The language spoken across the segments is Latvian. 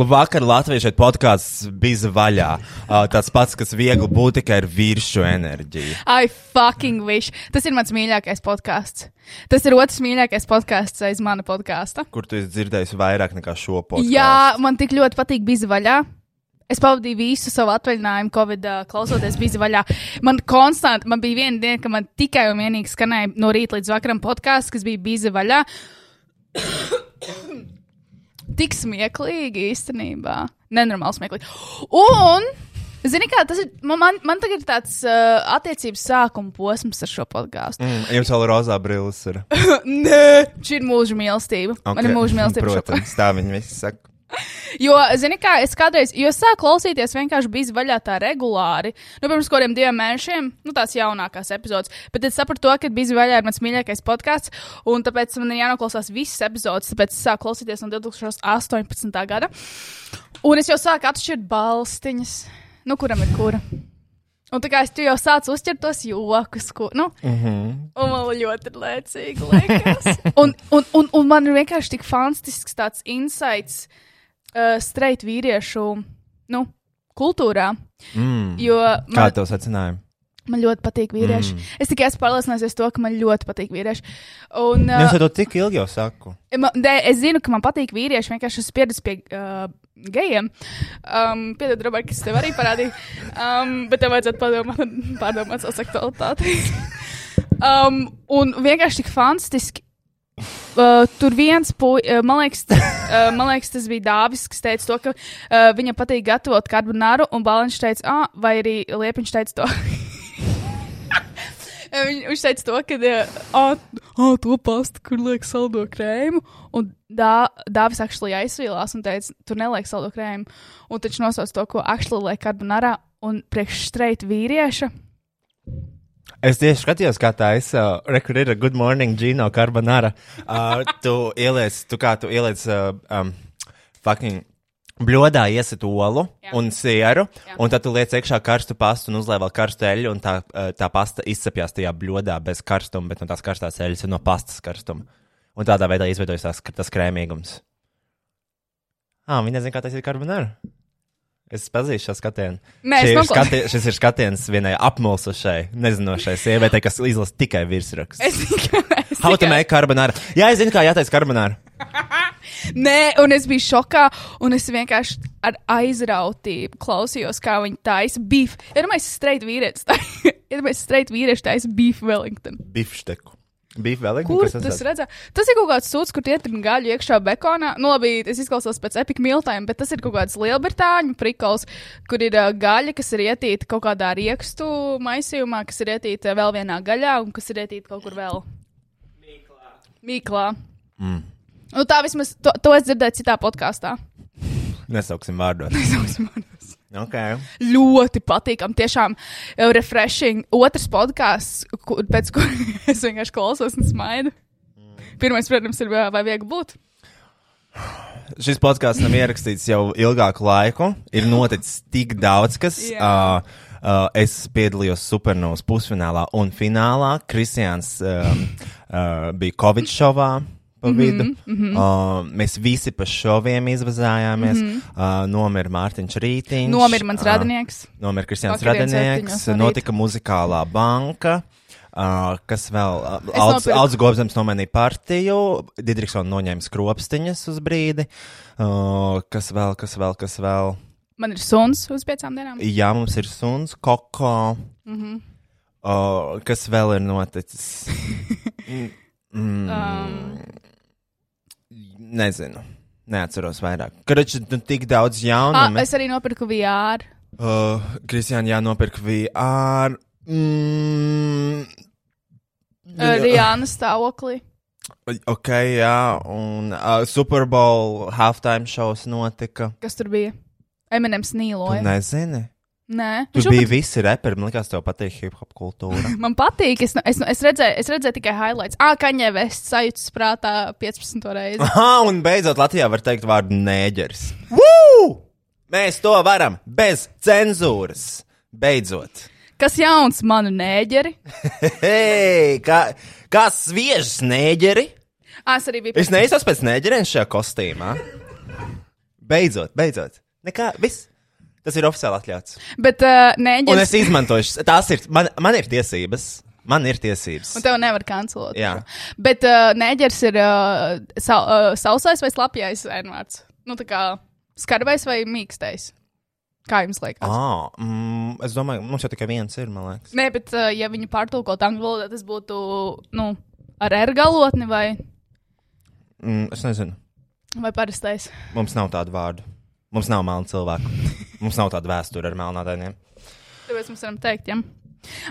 Labvakar, Latvijas šeit podkāsts bija vaļā. Uh, tāds pats, kas viegli būt tikai ar virsmu enerģiju. I fucking wish. Tas ir mans mīļākais podkāsts. Tas ir otrs mīļākais podkāsts aiz mana podkāsta. Kur tu esi dzirdējis vairāk nekā šo podkāstu? Jā, man tik ļoti patīk bija vaļā. Es pavadīju visu savu atvaļinājumu, Covid, uh, klausoties, bija vaļā. Man konstanti, man bija viena diena, ka man tikai un vienīgi skanēja no rīta līdz vakaram podkāsts, kas bija bija vaļā. Tik smieklīgi īstenībā. Nenormāli smieklīgi. Un, zini, kā tas ir, man, man, tagad ir tāds uh, attiecības sākuma posms ar šo podkāstu. Mm, jums vēl rozā brilles ir. Nē, šī ir mūža mīlestība. Okay. Man ir mūža mīlestība. Protams, tā viņi visi saka. Jo, zini, kā es kādreiz, jo es sāku klausīties vienkārši bija vaļā tā regulāri. Nu, pirms kādiem diviem mēnešiem, nu, tās jaunākās epizodes. Bet es sapratu to, ka bija vaļā ir mans mīļākais podkāsts, un tāpēc man ir jānoklausās visas epizodes. Tāpēc es sāku klausīties no 2018. gada. Un es jau sāku atšķirt balstiņas, nu, kuram ir kura. Un tā kā es jau sācu uzķert tos jokus, ko, nu, Mm -hmm. Un man ļoti lēcīgi liekas. un, un, un, un man ir vienkārši tik fantastisks tāds insights uh, streit vīriešu nu, kultūrā. mm. Jo Kā man, tev secinājumu? man ļoti patīk vīrieši. Mm. Es tikai esmu pārliecinājusies to, ka man ļoti patīk vīrieši. Un, Uh, es to tik ilgi jau saku. man, de, es zinu, ka man patīk vīrieši. Vienkārši esmu pieredzējis pie uh, gejiem. Um, Piedod, Robert, kas tev arī parādīja. Um, bet tev vajadzētu padomāt, pārdomāt savu seksualitāti. um, un vienkārši tik fantastiski. Uh, tur viens puisis, uh, man, liekas, uh, man liekas, tas bija Dāvis, kas teica to, ka uh, viņam patīk gatavot karbonāru, un Bāliņš teica, ah, vai arī Liepiņš teica to. Viņ, viņš teica to, ka uh, oh, to pastu, kur liek saldo krēmu, un dā, Dāvis actually aizsvīlās un teica, tur neliek saldo krēmu, un taču nosauc to, ko actually liek karbonārā, un priekš streit vīrieša. Es tieši skatījos, kā tā ir. Uh, Rekur ir Good Morning, Gino Carbonara. Uh, tu ieliec, tu kā tu ieliec, uh, um, fucking. Bļodā iesit olu Jā. Un sieru, Jā. Un tad tu liec iekšā karstu pastu un uzliek vēl karstu eļļu, un tā, uh, tā pasta izcepjas tajā bļodā bez karstuma, bet no tās karstās eļļas ir no pastas karstuma. Un tādā veidā izveidojas tas, krēmīgums. Ah, viņi nezina, kā tas ir karbonāra. Es pazīstu šo skatienu. Mēs ir nokla- skati, šis ir skatiens vienai apmulsušai, nezinošai sievietei, kas izlasa tikai virsrakstu. Es tikai. How to make carbonāra? Jā, es zinu, kā jātaisa carbonāra. Nē, un es biju šokā, un es vienkārši ar aizrautību klausījos, kā viņi taisa beef. Ir domājis, streit vīrietis, tā ir domājis, streit vīrietis taisa beef Wellington. Bifšteku. Beef vēl Kur tas redzē? Tas ir kaut kāds sūds, kur ietrina gaļu iekšā bekonā. Nu, labi, es izklausos pēc epika miltājiem, bet tas ir kaut kāds lielbritāņu prikals, kur ir uh, gaļa, kas ir ietīta kaut kādā riekstu maisījumā, kas ir ietīta vēl vienā gaļā un kas ir ietīta kaut kur vēl. Mīklā. Mīklā. Mm. Nu, tā vismaz, to, to es dzirdēju citā podkāstā. Nesauksim vārdos. Okay. ļoti patīkami, tiešām uh, refreshing. Otrs podkāsts, kur, pēc kuras es vienkārši klausos un smaidu. Pirmais, protams, ir vai viegli būt. Šis podkāsts nav ierakstīts jau ilgāku laiku. Ir noticis tik daudz, kas. Jā. Uh, uh, es piedalījos Supernovas pusfinālā un finālā. Kristians um, uh, bija Covid šovā. Pa vidu. Mm -hmm. uh, mēs visi pa šoviem izvazājāmies. Mm -hmm. uh, nomira Mārtiņš Rītiņš. Nomira mans uh, radinieks. Nomira Kristians Radinieks, notika muzikālā banka. Uh, kas vēl? Uh, nopirku- Alts Gobzems nomainīja partiju, Didriksona noņēma skropstiņas uz brīdi. Uh, kas vēl, kas vēl, kas vēl? Man ir suns uz piecām dienām. Jā, mums ir suns, koko. Mm. -hmm. uh, kas vēl ir noticis? Mm, mm, Um. Nezinu. Neatceros vairāk. Karači, nu, tik daudz Ah, jaunumu. es arī nopirku VR. Uh, Kristiāna, jānopirk VR. Mm, Uh, Rijāna stāvoklī. ok, jā, un uh, Super Bowl halftime šovs notika. Kas tur bija? Eminems Tu nīloja. nezini? Nē, Tu Viņš biji šogad- visi reperi, man liekas, tev patīk hip hop kultūra. Man patīk, es, es, es, redzēju, es redzēju tikai highlights. Ah, kaņē vests sajūtas prātā 15 reizi. Ah, un beidzot Latvijā var teikt vārdu nēģeris. Woo! Mēs to varam bez cenzūras. Beidzot. Kas jauns manu nēģeri? Hei, kā, kā sviežas nēģeri? Ah, es arī biju. Es neizsaku pēc nēģeriem šajā kostīmā. Beidzot, beidzot. Nekā, viss. Tas ir oficiāli atļauts. Bet uh, Un neģers, es izmantošu, tās ir, man, man ir tiesības. Man ir tiesības. un tev nevar kancelot. Jā. Bet uh, neģers ir uh, sa uh, sausais vai slapjais ēnvārds. Nu, tā kā skarbais vai mīkstais. Kā jums liekas? Ah, mm, es domāju, mums jau tikai viens ir, man liekas. Nē, bet uh, ja viņi pārtulkot angļu valodā, tas būtu, nu, ar R galotni vai, Mm, es nezinu. vai parastais. Mums nav tādu vārdu. Mums nav melnu cilvēku. Mums nav tāda vēsture ar melnādainiem. Tāpēc mēs varam teikt, ja.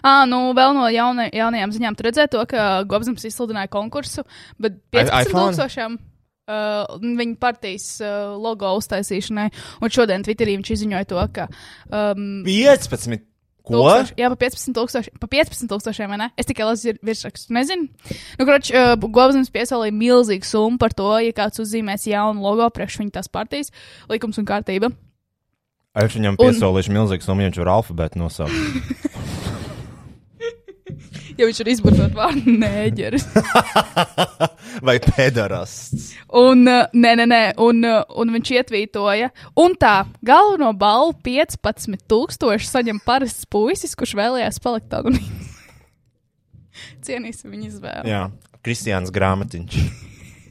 Ah, nu, vēl no jauna, jaunajām ziņām redzēja to, ka Gobsams izsludināja konkursu, bet 15 iPhone? tūkstošiem. Uh, viņa partijas uh, logo uztaisīšanai, un šodien Twitterī viņš izziņoja to, ka um, 15. Ko? Tūkstoši, jā, pa 15 tūkstoši, pa 15 tūkstošiem, vai ne? Es tikai lasu vir- virsrakstu, nezinu. Nu, kroč, uh, Gobsams piesolīja milzīgu summu par to, ja kāds uzzīmēs jaunu logo priekš viņa tās partijas, likums un kārtība. Es viņam piesolīšu milzīgu summu, viņš var alfabētu nosaukt. Ja viņš ir izburtot vārdu nēģeris. Vai pedarasts. Un, uh, nē, nē, nē, un, uh, un viņš ietvītoja. Un tā, galveno balvu 15,000 saņem parasts puisis, kurš vēlējās palikt anonīms. Cienīsim viņa izvēli. Jā, Kristiāns Grāmatiņš.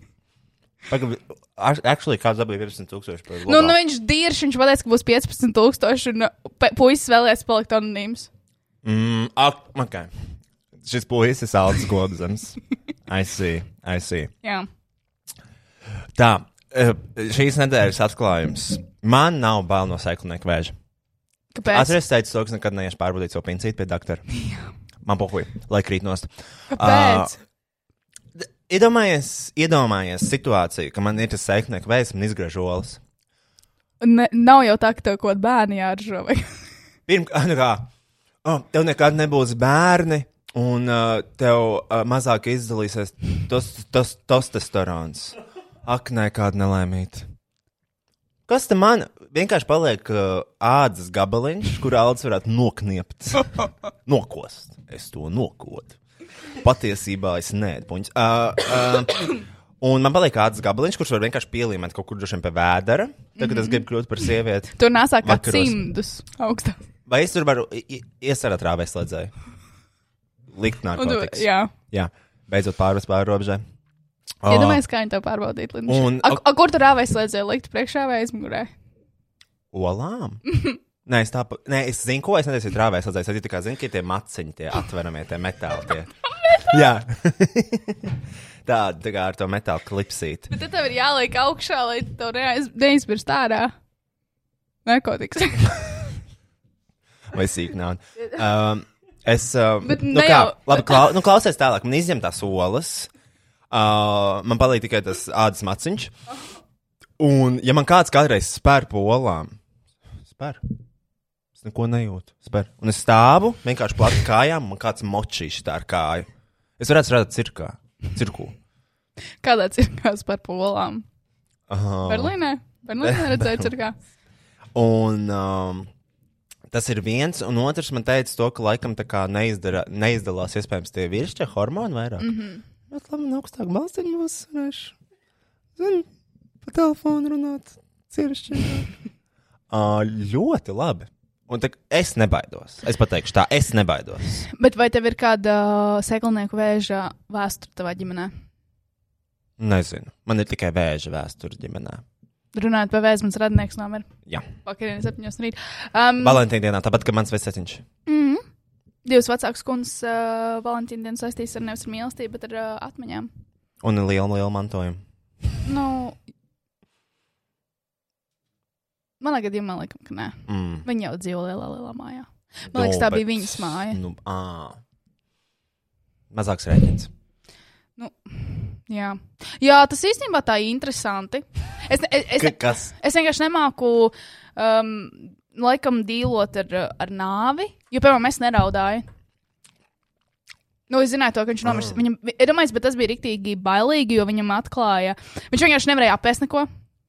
Pagaid, actually, kāds dabūja 15,000 par Nu, nu, viņš dirž, viņš pateica, ka būs 15,000, un pe- puisis vēlējās palikt anonīms. Mm, okay. Šis puisis ir Alans Gobsams. I see, I see. Jā. Tā, eh, šīs nedēļas atklājums. Man nav bail no sekundnieku vēža. Kāpēc? Atceries, teicu, to, ka nekad neiešu pārbaudīt savu pincīti pie doktora. Man pohuj, lai krīt nost. Kāpēc? Iedomājies, iedomājies situāciju, ka man ir tas sekundnieku vējs un izgriež olas. Ne, nav jau tā, ka tev kaut kāda bērna. Vai... Pirmkārt, nu kā, oh, tev nekad nebūs bērni, un uh, tev uh, mazāk izdalīsies tos, tos, testosterons. Ak, nē, kāda nelaimīga. Kas te man vienkārši paliek uh, ādas gabaliņš, kur ādas varētu nokniept? Nokost. Es to nokodu. Patiesībā es neēdu. Uh, uh, un man paliek ādas gabaliņš, kurš var vienkārši pielīmēt kaut kur droši vien pie vēdera. Tagad mm -hmm. es gribu kļūt par sievieti. Tur nesāk kā cimdus augstā. Vai es tur varu iesarāt rāvēs slēdzēju? Likt narkotikas. Jā. Jā, beidzot pārvest pāri robežai. Iedomājieties, kā viņi to pārbaudītu. Un- Un... A, a, kur tur rāvēs slēdzēja likt priekšā vai aizmugurē? Olām? Nē, es tā, pa- nē, es zinu, ko es neteicu, rāvēs slēdzējis. Es tikai zinu, ka ir tie maciņi, tie atveramie, tie metāli. Tie. Jā. Tāda tā kā ar to metālu klipsīti. Bet tad tev ir jāliek augšā, lai to neaiz- neizbirst ārā. Narkotikas. Vai sīk nav. Um, es. Uh, nu, kā, jau- labi, klau, nu, klausies tālāk. Man izņem tās olas. Uh, man palīdz tikai tas ādas maciņš. Un, ja man kāds kādreiz spēr po olām, spēr. Es neko nejūtu. Spēr. Un es stāvu vienkārši plati kājām, un man kāds močīši tā ar kāju. Es varētu strādāt cirkā. Cirku. Kādā cirkās par polām? Uh, Berlīnē? Berlīnē redzēju cirkā. Un um, tas ir viens, un otrs man teica to, ka laikam tā kā neizdara, neizdalās iespējams tie virsšķi hormoni vairāk. Mm -hmm. Bet labi, man augstāk balstiņu būs varēšu. Zinu, pa telefonu runāt, ciršķi. uh, ļoti labi. Un tā, es nebaidos. Es pateikšu tā, es nebaidos. Bet vai tev ir kāda seklnieku vēža vēsture tavā ģimenē? Nezinu. Man ir tikai vēža vēsture ģimenē. Runājot par vēzi, mans radinieks nomira. Jā. Vakarā, 7 rīt. Um, Valentīna dienā, tāpat kā mans vecēciņš. mm, divas vecākas kundzes uh, Valentīna dienu saistīs ar nevis ar mīlestību, bet ar uh, atmiņām. Un ir liela, liela mantojuma. Nu, manā gadījumā likam, ka nē. Mm. Viņa jau dzīvo lielā, lielā mājā. Man liekas, tā bet- bija viņas māja. Nu, ā. Mazāks rēķins. Jā. Jā, tas īstenībā tā ir interesanti. Es, es, es, Kas? es vienkārši nemāku, um, laikam, dīlot ar, ar nāvi, jo, piemēram, es neraudāju. Nu, es zināju, to, ka viņš nomirs. Viņam, es domāju, bet tas bija rīktīgi bailīgi, jo viņam atklāja. Viņš vienkārši nevarēja apēst neko.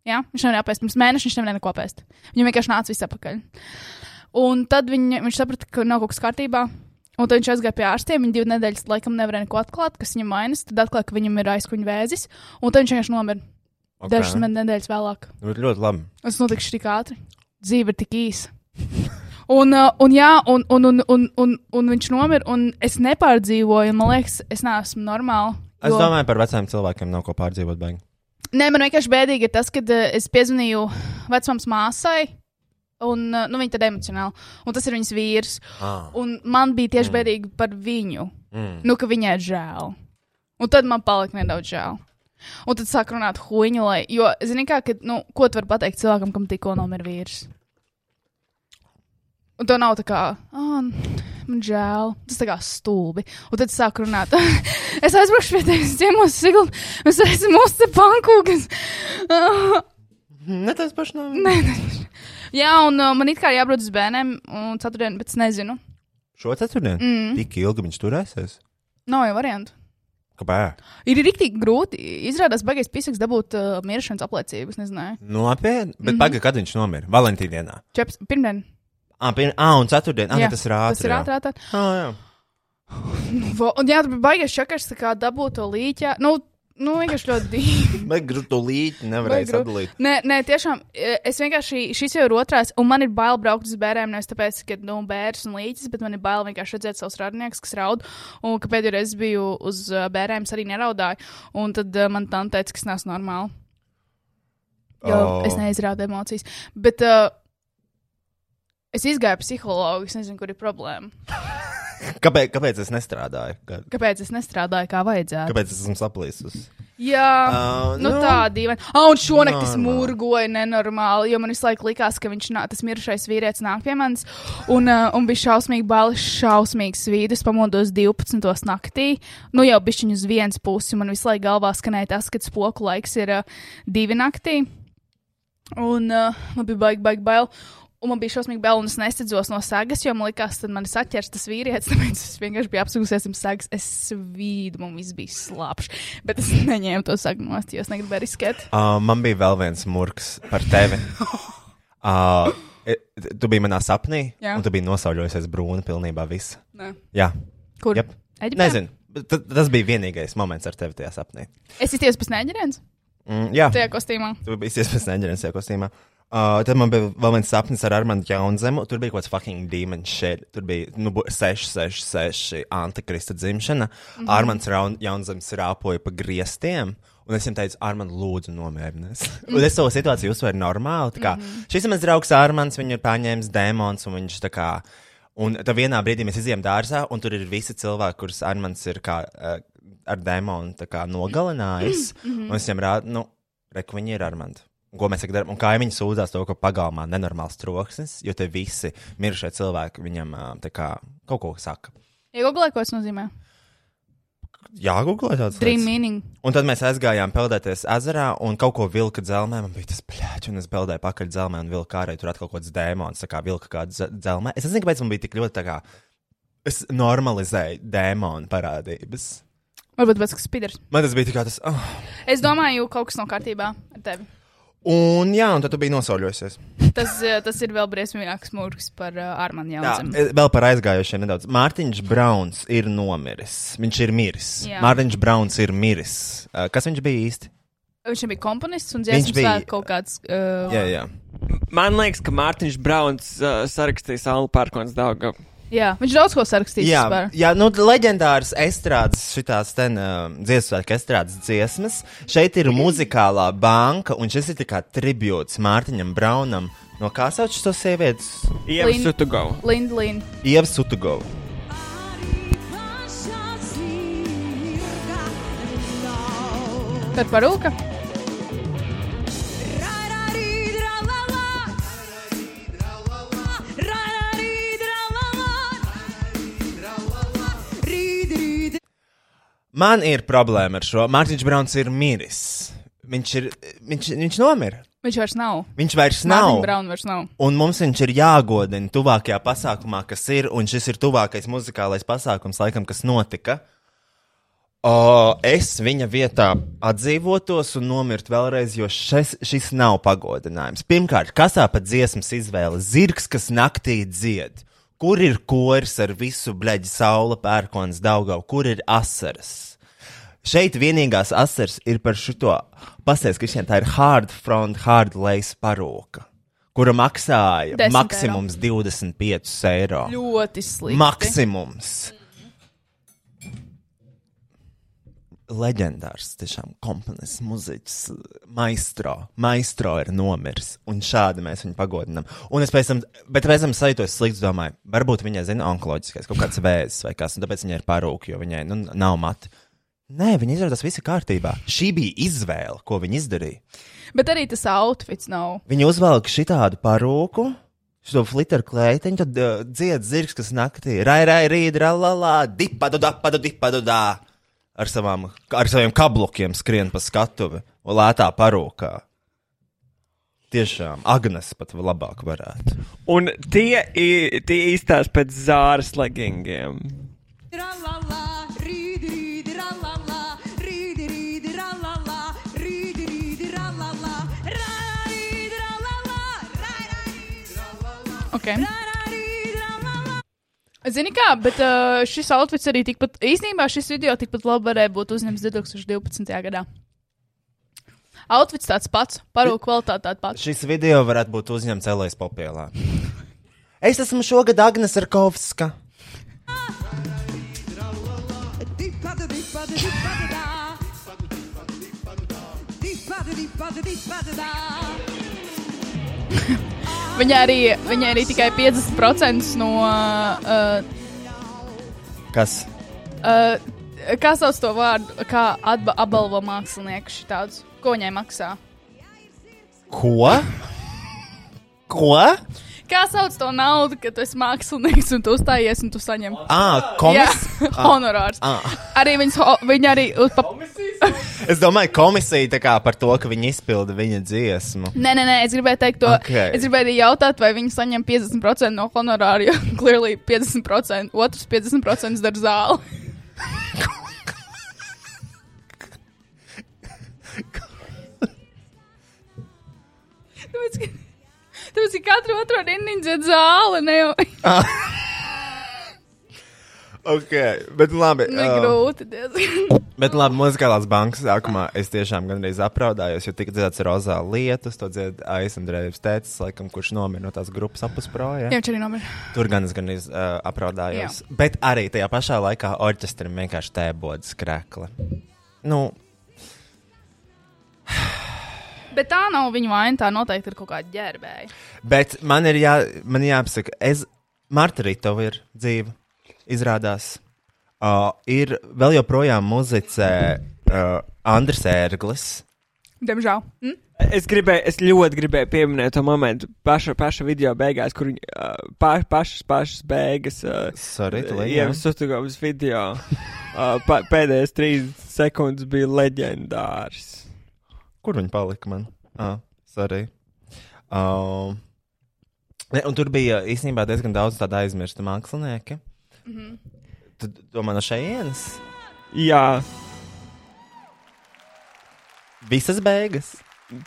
Jā, viņš nevarēja apēst. Pirms mēneša viņš nevarēja neko apēst. Viņam vienkārši nāca viss apakaļ. Un tad viņa, viņš saprata, ka nav kaut kas kārtībā. Un tad viņš aizgāja pie ārstiem. Viņa divas nedēļas laikam nevarēja neko atklāt, kas viņam vainas. Tad atklāja, ka viņam ir aizkuņa vēzis. Un tad viņš vienkārši nomira. Ok. Dažas nedēļas vēlāk. Nu, ļoti labi. Tas notiks tik ātri. Dzīve ir tik īsa. Un, uh, un, jā, un, un, un, un, un, un viņš nomira, un es nepārdzīvoju. Man liekas, es neesmu normāla. Es domāju, par veciem cilvēkiem nav ko pārdzīvot. Baigi. Nē, man vienkārši bēdīgi ir tas, kad uh, es piezvanīju vecmāmas māsai. Un, uh, nu, viņa tad emocionāli. Un tas ir viņas vīrs. Ah. Un man bija tieši bēdīgi par viņu. Mm. Nu, ka viņai žēl. Un tad man palika nedaudz žēl. Un tad sāk runāt huīņu, lai. Jo, zini, kā, kad, nu, ko tu vari pateikt cilvēkam, kam tikko nomira vīrs? Un to nav tā kā, ah, man žēl. Tas tā kā stulbi. Un tad sāk runāt. es aizbraukšu pie tevis ciemos, Sigl. Mēs varēsim uzcelt pankūkas. Ne tas pašs nav. Nē, nē. Jā, un uh, man it kā jābrauc uz bērniem, un ceturtdien, bet es nezinu. Šo ceturtdienu? Mm. Tik ilgi viņš turēsies. Nav jau variantu. Kāpēc? Ir rīktīgi grūti. Izrādās, baigais pisaks dabūt uh, miršanas apliecību. Es nezināju. Nopietni, bet mm. -hmm. pagaidi, kad viņš nomira? Valentīna dienā. Čeps, pirmdien. Ah, pir... ah un ceturtdien. Ah, Jā, tas ir ātri. Tas ir ātrāk. ātrāk. Ah, jā. Vo- Un jā, tur bija baigais čakars, kā dabūt to līķi. Nu, nu, vienkārši ļoti dīvaini. Bet grūti nevarēja Vai sadalīt. Nē, nē, tiešām, e, es vienkārši, šis jau ir otrais, un man ir bail braukt uz bērniem, nevis tāpēc, ka, nu, bērns un līķis, bet man ir bail vienkārši redzēt savus radniekus, kas raud, un ka pēdējo reizi biju uz uh, bērniem, arī neraudāju, un tad uh, man tā teica, ka es neesmu normāli. Jo oh. es neizrādu emocijas. Bet uh, es izgāju psihologu, es nezinu, kur ir problēma. Kāpēc, kāpēc es nestrādāju? Kā- Kāpēc es nestrādāju kā vajadzētu? Kāpēc es esmu saplīsus? Jā. Uh, Nu, nu, tā dīvaini. Ah, un šonakt es murgoju nenormāli, jo man visu laiku likās, ka viņš nāk, tas mirušais vīrietis nāk pie manis. Un, uh, un bija šausmīgi baili, šausmīgs vīdus, pamodos 12. naktī. Nu, jau bišķiņu uz vienas pusi, man visu laiku galvā skanēja tas, ka spoku laiks ir uh, divi naktī. Un uh, man bija baigi, baigi baili. Un man bija šausmīgi bail, un es nesteidzos no sagas, jo man likās, ka man saķers tas vīrietis. Tāpēc es vienkārši biju apsūdzies ar sagas. Es svīdu, man viss bija slapjš. Bet es neņēmu to sagu nost, jo es negribēju riskēt. Uh, man bija vēl viens murgs par tevi. Uh, tu biji manā sapnī, Jā. un tu biji nosauļojusies brūna pilnībā viss. Nē. Jā, Kur? Jep. Eģiptē? nezinu. ta- Tas bija vienīgais moments ar tevi tajā sapnī. Es izties pēc neģerienes Mm, jā, tajā kostīmā. tu biji iespējams neģerens tajā kostīmā. Uh, tad man bija vēl viens sapnis ar Armānu Jaunzemu. Tur bija kaut kāds fucking demons šeit. Tur bija nu, 6, 6, 6 antikrista dzimšana. Mm. -hmm. Armāns Jaunzems rāpoja pa griestiem. Un es viņam teicu, Armān, lūdzu, nomierinies. Mhm. un es to situāciju uzsveru normāli. tā Kā, mm -hmm. Šis mans draugs Armāns, viņu ir paņēmis demons, un viņš tā kā. Un tad vienā brīdī mēs izjām dārzā, un tur ir visi cilvēki, kurus Armāns ir kā, uh, ar demonu kā nogalinājis. Mm -hmm. Un es viņam rādu, nu, reku, viņi ir Armāns. Ko mēs tagad darām? Un kaimiņi sūdzās to, ka pagalmā nenormāls troksnis, jo te visi mirušie cilvēki viņam kā kaut ko saka. Iegūlē, ko tas nozīmē? Jā, googlē tāds. Dream lietas. meaning. Un tad mēs aizgājām peldēties ezerā un kaut ko vilka dzelzmē. Man bija tas plēķis, un es peldēju pakaļ dzelzmē un vilka ārēji tur atkal kaut kāds dēmons, kā vilka kāda dze- dzelzmē. Es nezinu, kāpēc man bija tik ļoti tā kā. Es normalizēju dēmonu parādības. Varbūt pēc kas spiders. Man tas bija kā tas. Oh. Es domāju, kaut kas nav kārtībā ar tevi. Un jā, un tad tu biji nosauļojusies. Tas, eh, tas ir vēl briesmīgāks mūrs par uh, Armānu Jā, Jaunzemu. e, vēl par aizgājušiem nedaudz. Mārtiņš Brauns ir nomiris. Viņš ir miris. Jā. Mārtiņš Brauns ir miris. Uh, Kas viņš bija īsti? Viņš bija komponists un Viņš dziesmas bija- kaut kāds. Uh, Jā, jā. Man liekas, ka Mārtiņš Brauns uh, sarakstīs Alnu Pērkons Daugavu. Jā, viņš daudz ko sarakstījis. Jā, vispār. jā nu, leģendārs estrādes, šitās ten uh, dziesmu estrādes dziesmas. Šeit ir muzikālā banka, un šis ir kā tribūts Mārtiņam Braunam. No kā sauc šo sievietes? Ieva Lin- Sutugau. Linda Linda. Ieva Sutugovu. Par parūka. Man ir problēma ar šo. Mārtiņš Brauns ir miris. Viņš ir, viņš, viņš nomira. Viņš vairs nav. Viņš vairs nav. Vairs nav. Un mums viņš ir jāgodina tuvākajā pasākumā, kas ir, un šis ir tuvākais muzikālais pasākums, laikam, kas notika. O, es viņa vietā atdzīvotos un nomirtu vēlreiz, jo šis, šis nav pagodinājums. Pirmkārt, kasā pa dziesmas izvēle zirgs, kas naktī dzied. Kur ir koris ar visu bleģi, saula, pērkons, daugau, kur ir asaras? Šeit vienīgās asars ir par šo. Pastāstiet, Kristija, tā ir hard front, hard lace parūka, kura maksāja 10 maksimums 25 eiro. Ļoti slikti. Maksimums. Leģendārs, tiešām komponists, mūziķis, maestro. Maestro ir nomiris, un šādi mēs viņu pagodinām. Un es pēc tam, bet pēc tam sajūtos slikts, domāju, varbūt viņai zina onkoloģiskais kaut kāds vēzis vai kas, un tāpēc viņai ir parūki, jo viņai nu, nav mati. Nē, viņa izrādās viss ir kārtībā. Šī bija izvēle, ko viņa izdarīja. Bet arī tas outfits nav. Viņa uzvelk šitādu parūku, šo flitteru klētiņu, tad uh, dzied zirgs, kas naktī rai, rai, rīt, ralala, dipadu, dapadu, dipadu, dā. Ar, savām, ar saviem kablokiem skrien pa skatuvi un lētā parūkā. Tiešām, Agnes pat labāk varētu. Un tie, tie izstāsta pēc zāras leggingiem. Ra-la-la, Zini kā, bet uh, šis outfits arī tikpat, īstenībā šis video tikpat labi varēja būt uzņemts 2012. gadā. Outfits tāds pats, parūku kvalitāte tāda pati. Šis video varētu būt uzņemts Elējas popielā. Es esmu šogad Agnes Arkovska. Dipadu, dipadu, dipadu, Viņa arī, viņa arī tikai 50% no. Uh, Kas? uh, kā sauc to vārdu, kā atba, apbalvo mākslinieku šitādus? Ko viņai maksā? Ko? Ko? Kā sauc to naudu, kad tu esi mākslinieks un tu uzstājies un tu saņem Ah, Jā, komis... honorārs. Ah. Arī viņas, ho- viņa arī uz pa... Es domāju, komisija tā kā par to, ka viņi izpilda viņa dziesmu. Nē, nē, nē, es gribēju teikt to. Ok. Es gribēju arī jautāt, vai viņi saņem 50% no honorāra, jo clearly 50%, otrs 50% dara zāli. Tāpēc, ka, tāpēc, ka katru otro dienu zāli, ne jau Ok, bet labi. nu, uh, grūti. diezgan. Bet labi, muzikālās bankas sākumā es tiešām gandrīz apraudājos, jo tika dzirdēts rozā lietus, to dzied Aizsandrēvs tēcis, laikam, kurš nomira no tās grupas apusproja. Jā, viņš arī nomira. Tur gan es gandrīz uh, apraudājos. Jā. Bet arī tajā pašā laikā orķestram vienkārši tēbodas krekla. Nu, Bet tā nav viņa vaina, tā noteikti ir kaut kāda ģērbēja. bet man ir jā, man jāapsaka, es, Marta Ritova ir dzīva, izrādās. Uh, ir vēl joprojām muzicē uh, Andris Ērglis. Diemžēl. Mm? Es gribēju, es ļoti gribēju pieminēt to momentu paša, paša video beigās, kur viņi uh, pa, pašas, pašas beigas. Uh. Sutugovas video. Uh, pa, pēdējais 30 sekundes bija leģendārs. Kur viņi palika man? Ah, sorry. Uh, ne, un tur bija īstenībā diezgan daudz tādu aizmirstu mākslinieku. Mm -hmm. Tad domā no šejienes. Jā, Visas beigas.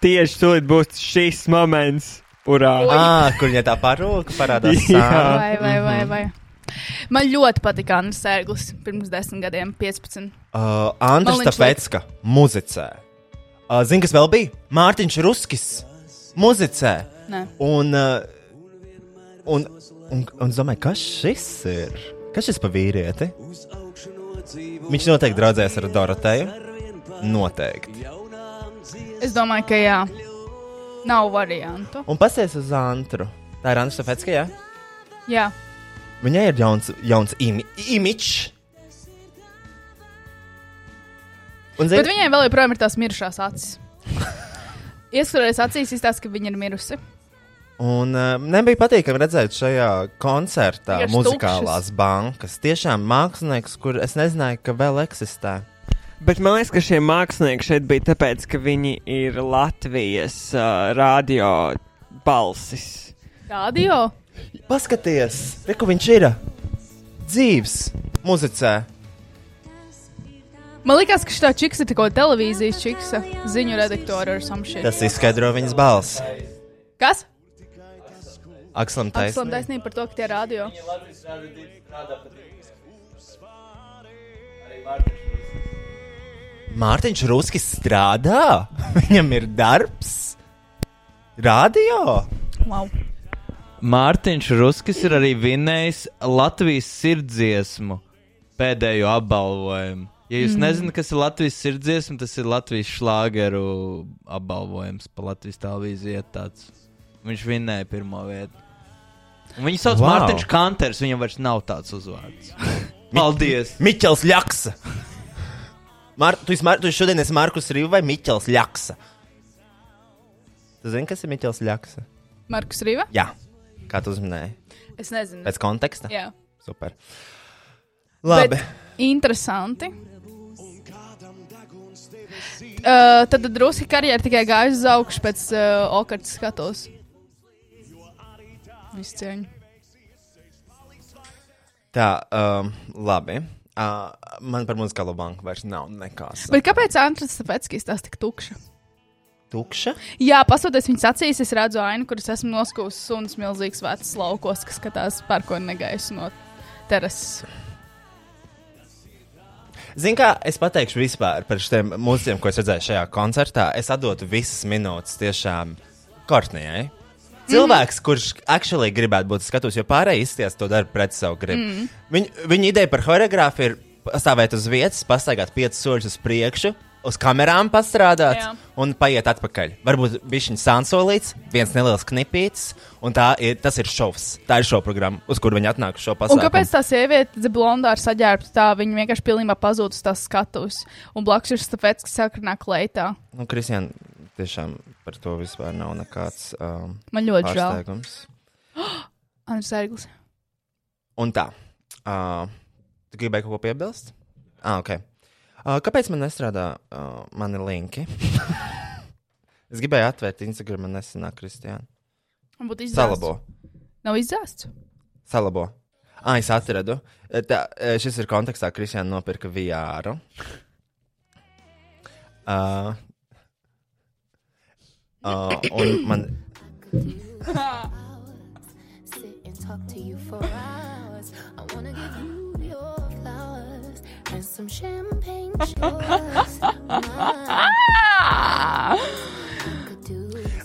tieši tūlīt būs šis moments. Urā! Oi. Ah, kur viņa tā parūka parādās. Jā. Vai, vai, vai, vai. Man ļoti patika Anna Sērglis pirms desmit gadiem, 15. Uh, Andris Man viņš Tāpēcka muzicē. Uh, Zini, kas vēl bija? Mārtiņš Ruskis muzicē. Nē. Un, uh, un, un, un es domāju, kas šis ir? Kas šis pa vīrieti? Viņš noteikti draudzēs ar Doroteju. Noteikti. Es domāju, ka jā. Nav variantu. Un pasies uz Antru. Tā ir Andris Tāpēcka, jā? Jā. Viņai ir jauns, jauns imi, imičs. Un, Bet zini, viņai vēl joprojām ir tās mirušās acis. Ieskatoties acīs, izstāsta, ka viņa ir mirusi. un uh, nebija patīkami redzēt šajā koncertā Vienkārši muzikālās bankas. Tiešām mākslinieks, kur es nezināju, ka vēl eksistē. Bet man liekas, ka šie mākslinieki šeit bija tāpēc, ka viņi ir Latvijas uh, radio balsis. Radio? Paskaties, re, kur viņš ir. Dzīves, muzicē. Man liekas, ka šī čiks ir tikko televīzijas čiksa, ziņu redaktore ar samšību. Tas izskaidro viņas balsi. Kas? Akslam taisnība. taisnība par to, ka tie radio. Mārtiņš Ruskis strādā, viņam ir darbs. Radio! Wow. Mārtiņš Ruskis ir arī vinnējis Latvijas sirdziesmu pēdējo apbalvojumu. Ja jūs mm. nezināt, kas ir Latvijas sirdziesma, tas ir Latvijas šlāgeru apbalvojums pa Latvijas televīziju. Viņš vinnēja pirmo vietu. Un Viņu sauc wow. Mārtiņš Kanters, viņam vairs nav tāds uzvārds. Paldies! Miķels Ļaksa! Mar tu, esi Mar tu šodien esi Markus Rīva vai Miķels Ļaksa? Tu zini, kas ir Miķels Ļaksa? Markus Rīva? Jā, kā tu uzminēji? Es nezinu. Pēc konteksta? Jā. Super. Labi. Bet interesanti. Uh, tad drusku karjeras tikai gājusi uz augšu pēc uh, okartas skatos. Visu cieņu. Tā, um, labi. Uh, man par muzikālo banku vairs nav nekas. Bet kāpēc Antras Stepeckis tas tik tukša? Tukša? Jā, paskatoties viņas acīs, es redzu ainu, kuras esmu noskūsis suns milzīgs vecs laukos, kas skatās pērkonu negaisu no terases. Zini, kā es pateikšu vispār par šiem mūziķiem, ko es redzēju šajā koncertā. Es atdotu visas minūtes tiešām Kortnijai. Cilvēks, mm. kurš actually gribētu būt skatus, jo pārējie izties to dara pret savu gribu. Mm. Viņa, viņa ideja par choreogrāfiju ir stāvēt uz vietas, pastaigāt piecus soļus uz priekšu, uz kamerām pastrādāt Jā. un paiet atpakaļ. Varbūt viņš ir sansolīts, viens neliels knipītis, un tā ir, tas ir šovs. Tā ir šova programma, uz kuru viņi atnāk šo pasākumu. kāpēc tā sieviete, blondā ar saģērbtu, tā viņa vienkārši pilnībā pazūd uz tās skatuves? Un blakus ir stafets, kas sāk runāt kleitā. Nu, Kristian, tiešām par to vispār nav nekāds um, Man ļoti žēl. pārsteigums. Andris Erglis. Un tā. Uh, tu gribēji kaut ko piebilst? Ah, ok. Uh, kāpēc man nestrādā uh, mani linki? es gribēju atvērt Instagram, man nesanāk, Kristiāna. Man būtu izdevts. Salabo. Nav izdevts. Salabo. Ah, es atradu. Eh, Tā, eh, šis ir kontekstā, ka Kristiāna nopirka VR. Uh, uh, un man. sit and talk to you for hours. I wanna give you and some champagne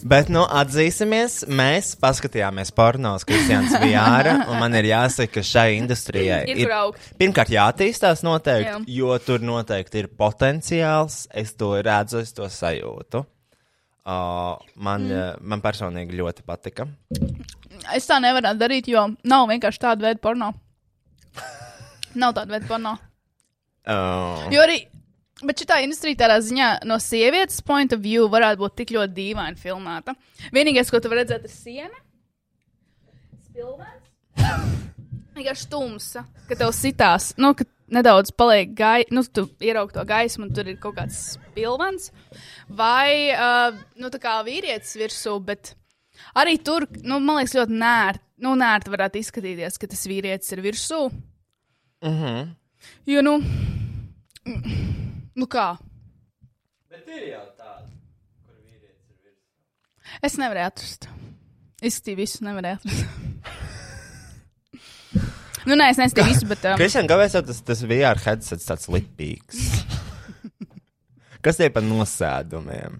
Bet, nu, atzīsimies, mēs paskatījāmies pornos Kristiāns Vijāra, un man ir jāsaka, ka šai industrijai Ir augt. pirmkārt jāattīstās noteikti, Jā. jo tur noteikti ir potenciāls. Es to redzu, es to sajūtu. Uh, man, mm. man personīgi ļoti patika. Es tā nevaru darīt, jo nav vienkārši tāda veida porno. Nav tāda veida porno. Uh, Jo arī, bet šī industrija tādā ziņā no sievietes point of view varētu būt tik ļoti dīvaini filmēta. Vienīgais, ko tu vari redzēt, ir siena. Spilvens. Vienkārši tumsa, ka tev sitās, nu, ka nedaudz paliek gaisa, nu, tu ieraugi to gaismu, un tur ir kaut kāds spilvens. Vai, uh, nu, tā kā vīrietis virsū, bet arī tur, nu, man liekas, ļoti nērti, nu, nērti varētu izskatīties, ka tas vīrietis ir virsū. mm -hmm. Jo, nu, nu kā? Bet ir jau tāda, kur vīrietis ir virs. Es nevarēju atrast. Izskatīju visu, nevarēju atrast. nu, nē, es neskatīju visu, bet. Um, Kristiāna, kāpēc tas, tas VR headsets tāds lipīgs? Kas tie par nosēdumiem?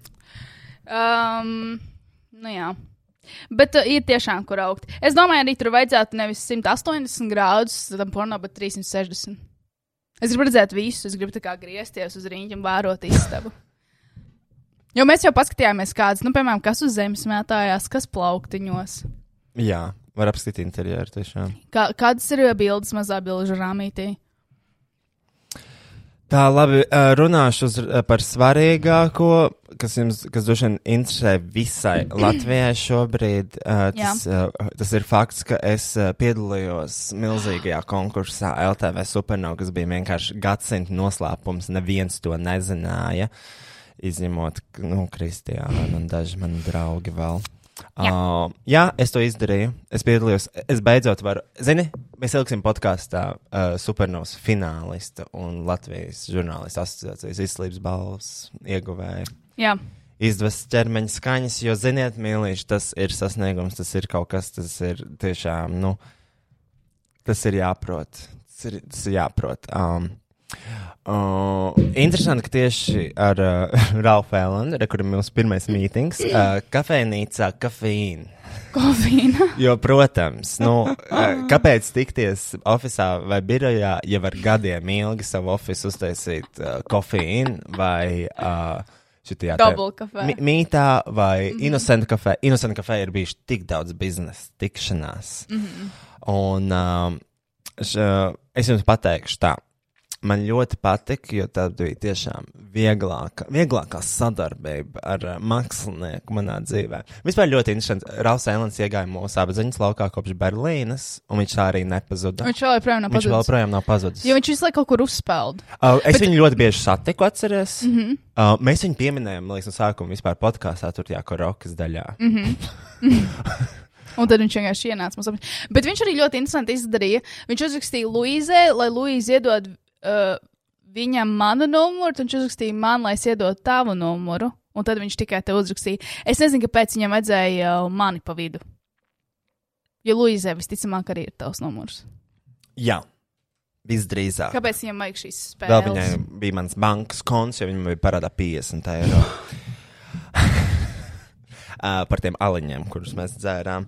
um, nu, jā. Bet uh, ir tiešām kur augt. Es domāju, arī tur vajadzētu nevis 180 grādus tam porno, bet 360. Es gribu redzēt visu, es gribu tā kā griezties uz rīņķa un vērot istabu. Jo mēs jau paskatījāmies, kādas, nu, piemēram, kas uz zemes mētājās, kas plauktiņos. Jā, var apskatīt interjeru tiešām. Kā, kādas ir uh, bildes mazā bilžu rāmītī? Tā, labi, runāšu uz, par svarīgāko, kas jums, kas droši vien interesē visai Latvijai šobrīd. Tas, tas ir fakts, ka es piedalījos milzīgajā konkursā LTV Supernova, kas bija vienkārši gadsimta noslēpums. Neviens to nezināja, izņemot, nu, Kristiānu un daži mani draugi vēl. Jā. Uh, jā, es to izdarīju. Es piedalījos. Es beidzot varu. Zini, mēs ieliksim podkāstā uh, supernovas finālistu un Latvijas žurnālistu asociācijas izslības balvas ieguvēju. Jā, Izdevas ķermeņa skaņas, jo, ziniet, mīlīši, tas ir sasniegums, tas ir kaut kas, tas ir tiešām, nu, tas ir jāprot. Tas ir, tas ir jāprot. Um, Uh, interesanti, ka tieši ar uh, Ralfu Elandu, kur ir mūsu pirmais mītings, uh, kafejnīcā kafīna. Kofīna. Jo, protams, nu, uh, kāpēc tikties oficiālā vai birojā, ja var gadiem ilgi savu oficiālu uztaisīt uh, kofīnu vai uh, šitajā te mītā vai mm -hmm. Innocent kafē. Innocent kafē ir bijuši tik daudz biznesa tikšanās. Mm -hmm. Un um, š, es jums pateikšu tā. Man ļoti patika, jo tā bija tiešām vieglāka, vieglākā sadarbība ar uh, mākslinieku manā dzīvē. Vispār ļoti interesanti. Rauls Elands iegāja mūsu apziņas laukā kopš Berlīnas, un viņš arī nepazuda. Viņš vēl joprojām nav Viņš pazudis. projām nav pazudis. Jo viņš visu laiku kaut kur uzspēlda. Uh, es Bet... viņu ļoti bieži satiku, atceries. Mm -hmm. uh, mēs viņu pieminējām, man liekas, no sākuma vispār podkāstā, tur tajā korokas daļā. Mm -hmm. Un tad viņš vienkārši ienāca mums. apkārt. Bet viņš arī ļoti interesanti izdarīja. Viņš uzrakstīja Luīzē, lai Luīze iedod uh, viņam manu numuru, tad viņš uzrakstīja man, lai es iedotu tavu numuru. Un tad viņš tikai te uzrakstīja. Es nezinu, kāpēc viņam vajadzēja uh, mani pa vidu. Jo Luīzē visticamāk arī ir tavs numurs. Jā, visdrīzāk. Kāpēc viņam vajag šīs spēles? Vēl viņai bija mans bankas konts, jo viņam bija parādā 50 eiro. Uh, par tiem aliņiem, kurus mēs dzērām.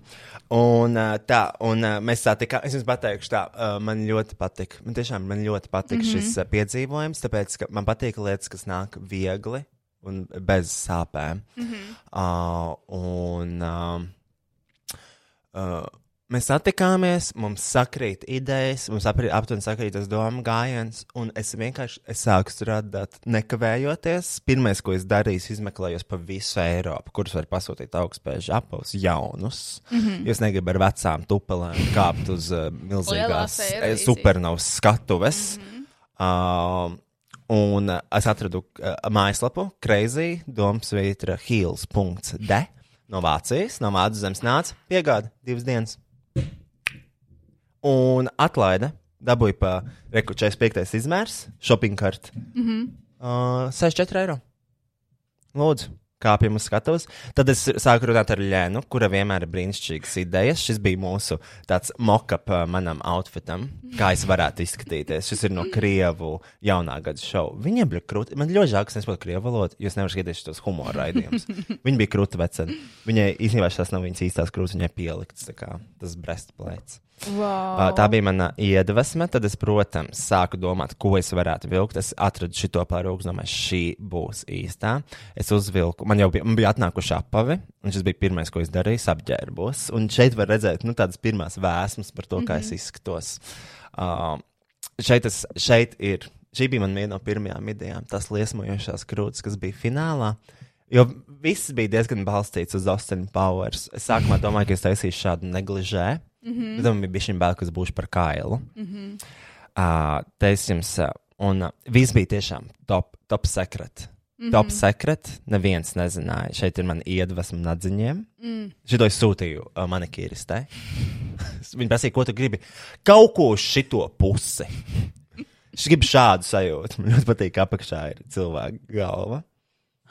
Un uh, tā, un uh, mēs tā tikā, es jums pateikšu, tā, uh, man ļoti patika. Man tiešām man ļoti patika mm -hmm. šis uh, piedzīvojums, tāpēc, ka man patīk lietas, kas nāk viegli un bez sāpēm. Mm -hmm. uh, un uh, uh, mēs satikāmies, mums sakrīt idejas, mums aptuveni sakrīt tas domu gājiens, un es vienkārši es sāku strādāt nekavējoties. Pirmais, ko es darīju, es izmeklēju pa visu Eiropu, kurus var pasūtīt augstspēju apavus jaunus. Mm -hmm. Jo es negribu ar vecām tupelēm kāpt uz uh, milzīgās eh, supernovas skatuves. Mm -hmm. uh, Un uh, es atradu uh, mājaslapu Crazy Domsvītra Heels.de no Vācijas, no Vācijas zemes nāca piegāda divas dienas. Un atlaide dabūja pa reku 45. izmērs, shopping cart. Mm -hmm. uh, 64 eiro. Lūdzu, kāpjam uz skatuves. Tad es sāku runāt ar Lēnu, kura vienmēr ir brīnišķīgas idejas. Šis bija mūsu tāds mock-up uh, manam outfitam, kā es varētu izskatīties. Šis ir no Krievu jaunā gada šova. Viņiem bija krūti. Man ļoti žēl, ka es nesaprotu krievu valodu, jo es nevaru skatīties tos humora raidījumus. Viņa bija krūti vecena. Viņai īstenībā tas nav viņas īstās krūtis, viņai kā tas breastplates. Wow. Uh, tā bija mana iedvesma. Tad es, protams, sāku domāt, ko es varētu vilkt. Es atradu šo pāri domāju, šī būs īstā. Es uzvilku, man jau bija, man bija atnākuši apavi, un šis bija pirmais, ko es darīju, apģērbos. Un šeit var redzēt nu, tādas pirmās vēsmas par to, kā mm -hmm. es izskatos. Uh, šeit, es, šeit ir, šī bija man viena no pirmajām idejām, tas liesmojošās krūtis, kas bija finālā. Jo viss bija diezgan balstīts uz Austin Powers. Es sākumā domāju, ka es taisīšu šādu negližē. Mm -hmm. Bet man bija šī bail, ka es būšu par kailu. Mm -hmm. uh, Te es jums, uh, un uh, viss bija tiešām top, top secret. Mm -hmm. Top secret, neviens nezināja. Šeit ir mana iedvesma nadziņiem. Mm. Šito es sūtīju uh, manikīristē. Viņa prasīja, ko tu gribi. Kaut ko uz šito pusi. Es gribu šādu sajūtu. Man ļoti patīk, ka apakšā ir cilvēka galva.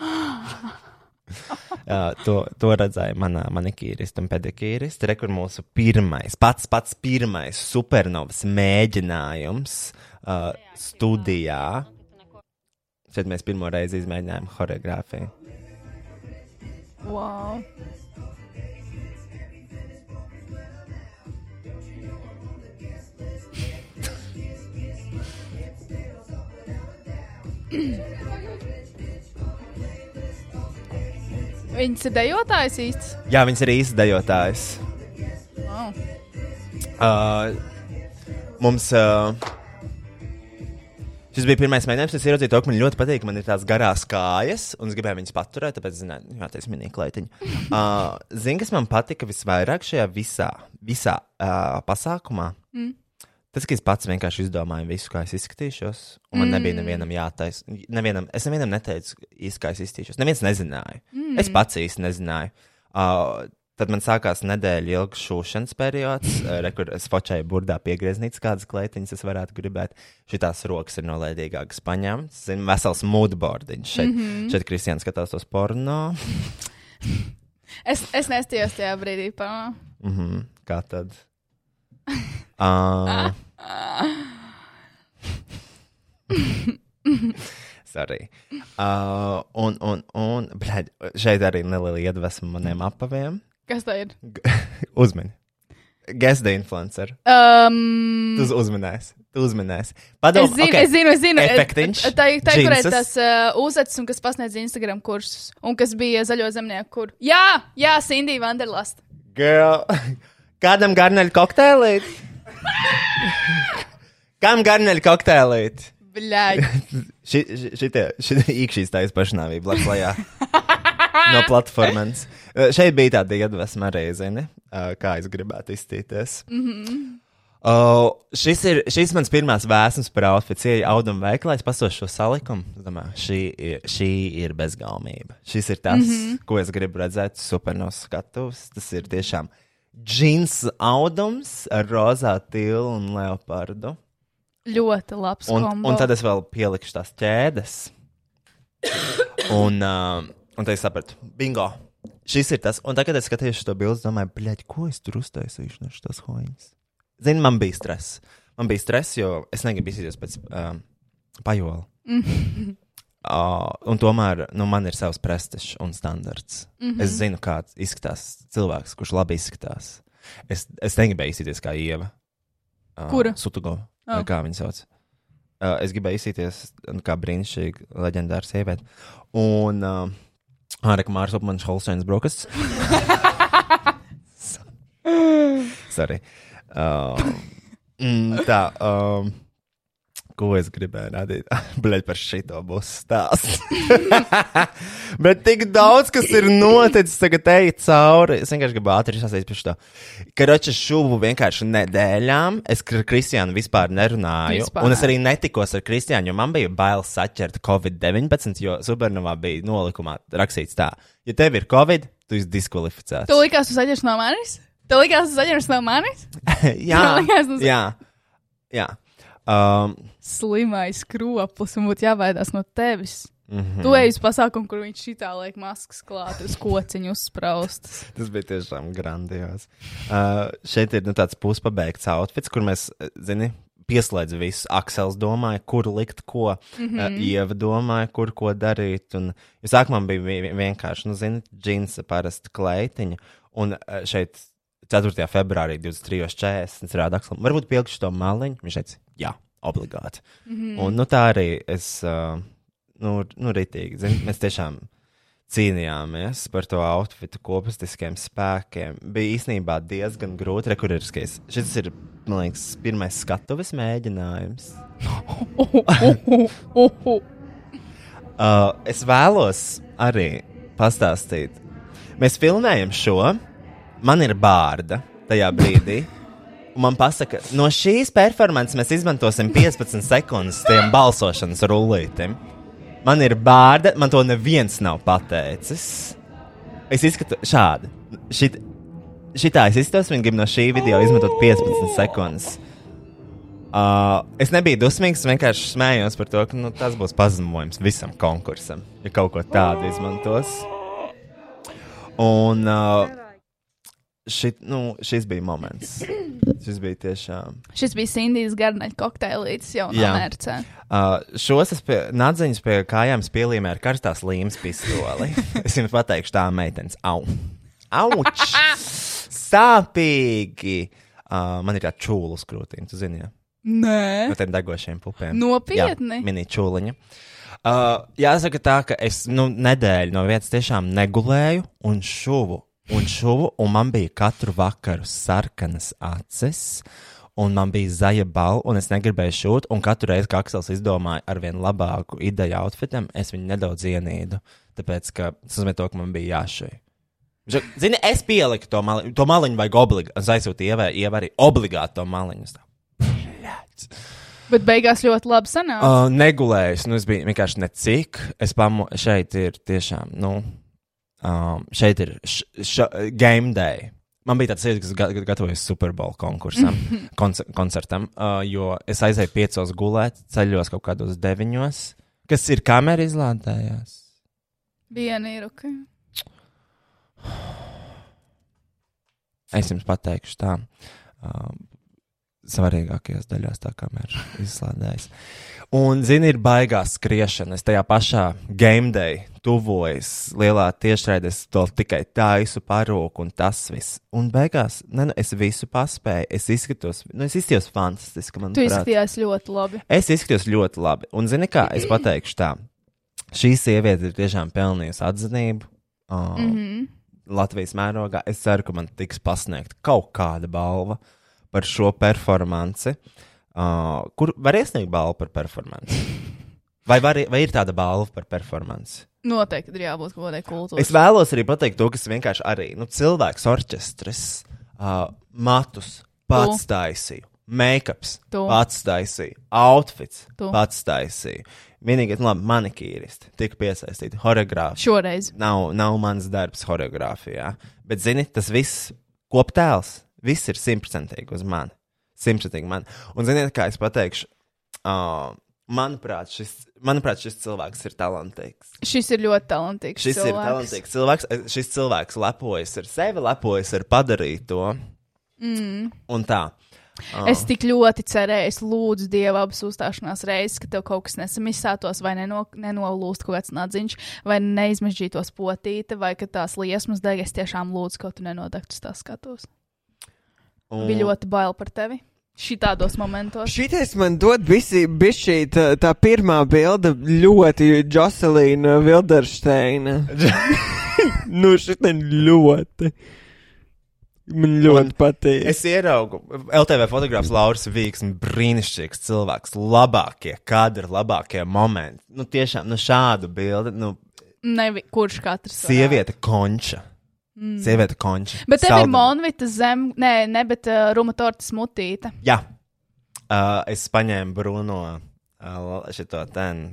Jā, to, to redzēja manā manikīrista un pedikīrista. Re, kur mūsu pirmais, pats pats pirmais supernovas mēģinājums uh, studijā. Šeit mēs pirmo reizi izmēģinājām choreogrāfiju. wow. Viņas ir dejotājs īsts. Jā, viņas ir īsts dejotājs. Wow. Uh, mums. Uh, Šis bija pirmais mēģinājums. Es ieraudzīju to, ka man ļoti patīk. Man ir tās garās kājas, un es gribēju viņas paturēt, tāpēc, zināju, jā, tas ir minīgi kleitiņa. Uh, Zini, kas man patika visvairāk šajā visā, visā uh, pasākumā? Mm. Tas, ka es pats vienkārši izdomāju visu, kā es izskatīšos, un man mm. nebija nevienam jātaisa. Nevienam, es nevienam neteicu īsti, kā es izskatīšos. Neviens nezināja. Mm. Es pats īsti nezināju. Uh, Tad man sākās nedēļa ilgs šūšanas periods, re, kur es fočēju burdā piegrieznītas, kādas kleitiņas es varētu gribēt. Šitās rokas ir no lēdīgākas paņemtas. Zinu, vesels moodboardiņš. Šeit, mm -hmm. šeit Kristians skatās tos porno. Es, es nestījos tajā brīdī. Pa. Mm -hmm. Kā tad? Uh, Sorry. Uh, un, un, un, bļaļ, šeit arī neliela iedvesma maniem apaviem. Kas tā ir? Uzmini. Guess the influencer. Um, Tu uz- uzminēsi. Tu uzminēsi. Padomā, es zinu, okay. es zinu, es zinu. Efektiņš, Tā ir tā, kur ir tas uh, uzvecis un kas pasniedz Instagram kursus. Un kas bija zaļo zemnieku kur. Jā, jā, Cindy Vanderlast. Girl. Kādam garneļu kokteilīt? Kam garneļu kokteilīt? Šitie īkšķīs taisa pašnāvība blakus lejā. No platformas. Šeit bija tāda iedvesma arī, zini, kā es gribētu izstīties. Mm -hmm. uh, šis ir šis mans pirmās vēsmas par outfits. Ieja auduma veikalā, es pasošu šo salikumu. Domāju, šī, ir, šī ir bezgalmība. Šis ir tas, mm -hmm. ko es gribu redzēt super no skatuves. Tas ir tiešām džins audums ar rozā tilu un leopardu. Ļoti labs. Un, kombo. un tad es vēl pielikšu tās ķēdes. Un, uh, un tad es sapratu, bingo. Šis ir tas. Un tagad, kad es skatījos to bildi, domāju, bļaļ, ko es tur uztaisīšu no šīs hoņas. Zini, man bija stress. Man bija stress, jo es negribu izsīties pēc um, pajola. Uh, un tomēr nu, man ir savs prestižs un standarts. Mm -hmm. Es zinu, kāds izskatās cilvēks, kurš labi izskatās. Es, es negribēju izsīties kā ieva. Uh, Kura? Sutugo. Oh. Kā viņa sauc? Uh, es gribēju izsīties nu, kā brīnišķīga, leģendāra sieviete. Un uh, arī Mārcis Kalniņš, Holsteins Brokasts. Sorry. Uh, mm, tā. Um, Ko es gribēju rādīt? Bļaigi par šito būs stāsts. Bet tik daudz, kas ir noticis, tagad ej cauri. Es vienkārši gribu ātri sasīt par šo. Karoči šuvu vienkārši nedēļām. Es ar Kristiānu vispār nerunāju. Vispār. Un es arī netikos ar Kristiānu, jo man bija bail saķert Covid-19, jo Supernovā bija nolikumā rakstīts tā. Ja tev ir Covid, tu esi diskvalificēts. Tu likās, tu saņemsi no manis? Tu likās, tu saņemsi no manis? jā, liekas, tas- jā, jā. Um, Slimais kroplis un būtu jābaidās no tevis. Mm mhm. -hmm. Tu ej uz pasākumu, kur viņš šitā liek maskas klāt, uz kociņu uzspraustas. Tas bija tiešām grandios. Uh, šeit ir nu, tāds puspabeigts outfits, kur mēs, eh, zini, pieslēdz visu. Aksels domāja, kur likt ko. Mm -hmm. uh, Ieva domāja, kur ko darīt. Un, sākumā bija vi- vienkārši, nu, zini, džinsa parasta kleitiņa. Un uh, šeit 4. februārī 23.40. es rādu Akselam, varbūt pielikšu to maliņu. Viņš teica, jā, obligāti. Mm -hmm. Un nu, tā arī es, uh, nu, nu ritīgi, zini, mēs tiešām cīnījāmies par to outfitu kopustiskiem spēkiem. Bija īstenībā diezgan grūti rekurēties. Šis ir, man liekas, pirmais skatuves mēģinājums. Uh, es vēlos arī pastāstīt. Mēs filmējam šo, man ir bārda tajā brīdī. Man pasaka, no šīs performances mēs izmantosim 15 sekundes tiem balsošanas rullītiem. Man ir bārda, man to neviens nav pateicis. Es izskatu šādi. Šit, šitā es izskatos, viņi grib no šī video izmantot 15 sekundes. Uh, es nebiju dusmīgs, vienkārši smējos par to, ka nu, tas būs pazemojums visam konkursam, ja kaut ko tādu izmantos. Un uh, šit, nu, šis bija moments. Šis bija tiešām. Šis bija Sindijas garnaļa kokteilītis jau no Jā. mērcē. Uh, šos es pie nadziņas pie kājām pielīmēju ar karstās līmes pistoli. es jums pateikšu, tā meitenes. Au! Auč! Sāpīgi! Uh, man ir tā čūla uz krūtīm, tu zini, ja? Nē, no tiem degošiem pupiem. Nopietni? Jā, mini čūliņa. Uh, jāsaka tā, ka es nu, nedēļu no vietas tiešām negulēju un šuvu. Un šuvu, un man bija katru vakaru sarkanas acis, un man bija zaļa balva, un es negribēju šūt. Un katru reizi, kad Aksels izdomāja ar vien labāku ideju outfitam, es viņu nedaudz ienīdu. Tāpēc, ka tas nozīmē to, ka man bija jāšai. Zini, es pieliku to maliņu, to maliņu vajag obligāti. Es aizsūtu ievai arī obligāti to maliņu. Bet beigās ļoti labi sanāca. Uh, negulējis, nu es biju vienkārši necik. Es pamu, šeit ir tiešām, nu, um, šeit ir š, š, game day. Man bija tāds sajūta, ka gatavojos Super Bowl konkursam, koncer koncertam, uh, jo es aizēju piecos gulēt, ceļos kaut kādos deviņos, kas ir kamera izlādējās. Viena ir ok. Es jums pateikšu tā. Um, svarīgākajās daļās, tā kā mēs izslēdzējām. Un, zini, ir baigās skriešana. Es tajā pašā game day tuvojas lielā tiešraidē, es to tikai taisu parūku un tas viss. Un beigās, ne, nu, es visu paspēju, es izskatos, nu, es izskatījos fantastiski. Tu manuprāt. izskatījās ļoti labi. Es izskatos ļoti labi. Un, zini, kā es pateikšu tā, šī sieviete ir tiešām pelnījusi atzinību. Uh, mm -hmm. Latvijas mērogā es ceru, ka man tiks pasniegta kaut kāda balva par šo performanci. Uh, kur var iesniegt balvu par performanci? Vai, var, vai ir tāda balva par performanci? Noteikti ir jābūt kaut kādai kultūrai. Es vēlos arī pateikt to, kas vienkārši arī nu, cilvēks, orķestris, uh, matus, pats taisīja, make-ups, pats taisīja, outfits, Tu. pats taisīja. Vienīgais, nu, labi, manikīristi tika piesaistīti, horeogrāfi. Šoreiz. Nav, nav mans darbs horeogrāfijā. Bet, zini, tas viss koptēls, viss ir simtprocentīgi uz mani. Simtprocentīgi man. Un, ziniet, kā es pateikšu, uh, manuprāt, šis, manuprāt, šis cilvēks ir talantīgs. Šis ir ļoti talantīgs. Šis cilvēks. ir talantīgs cilvēks. Šis cilvēks lepojas ar sevi, lepojas ar padarīto. Mm. Un tā. Es tik ļoti cerēju, es lūdzu Dievu abas uzstāšanās reizes, ka tev kaut kas nesamisātos, vai neno, nenolūst kaut kāds nadziņš, vai neizmežģītos potīte, vai ka tās liesmas deg. Es tiešām lūdzu, ka tu nenodegtu uz tās skatos. Un, Bija ļoti bail par tevi. Šitādos momentos. Šitais man dod visi bišķī tā, tā pirmā bilde ļoti Jocelīna Vildersteina. nu, šitai ļoti. Man ļoti patīk. Es ieraugu, LTV fotogrāfs Lauris Vīgs, brīnišķīgs cilvēks, labākie kadri, labākie momenti. Nu, tiešām, nu, šādu bildi, nu, Nevi, kurš katrs. varētu. sieviete konča. Mm. Sieviete konča. Bet tev ir monvita zem, nē, ne, bet uh, rumatorta smutīte. Jā, uh, es paņēmu Bruno uh, šo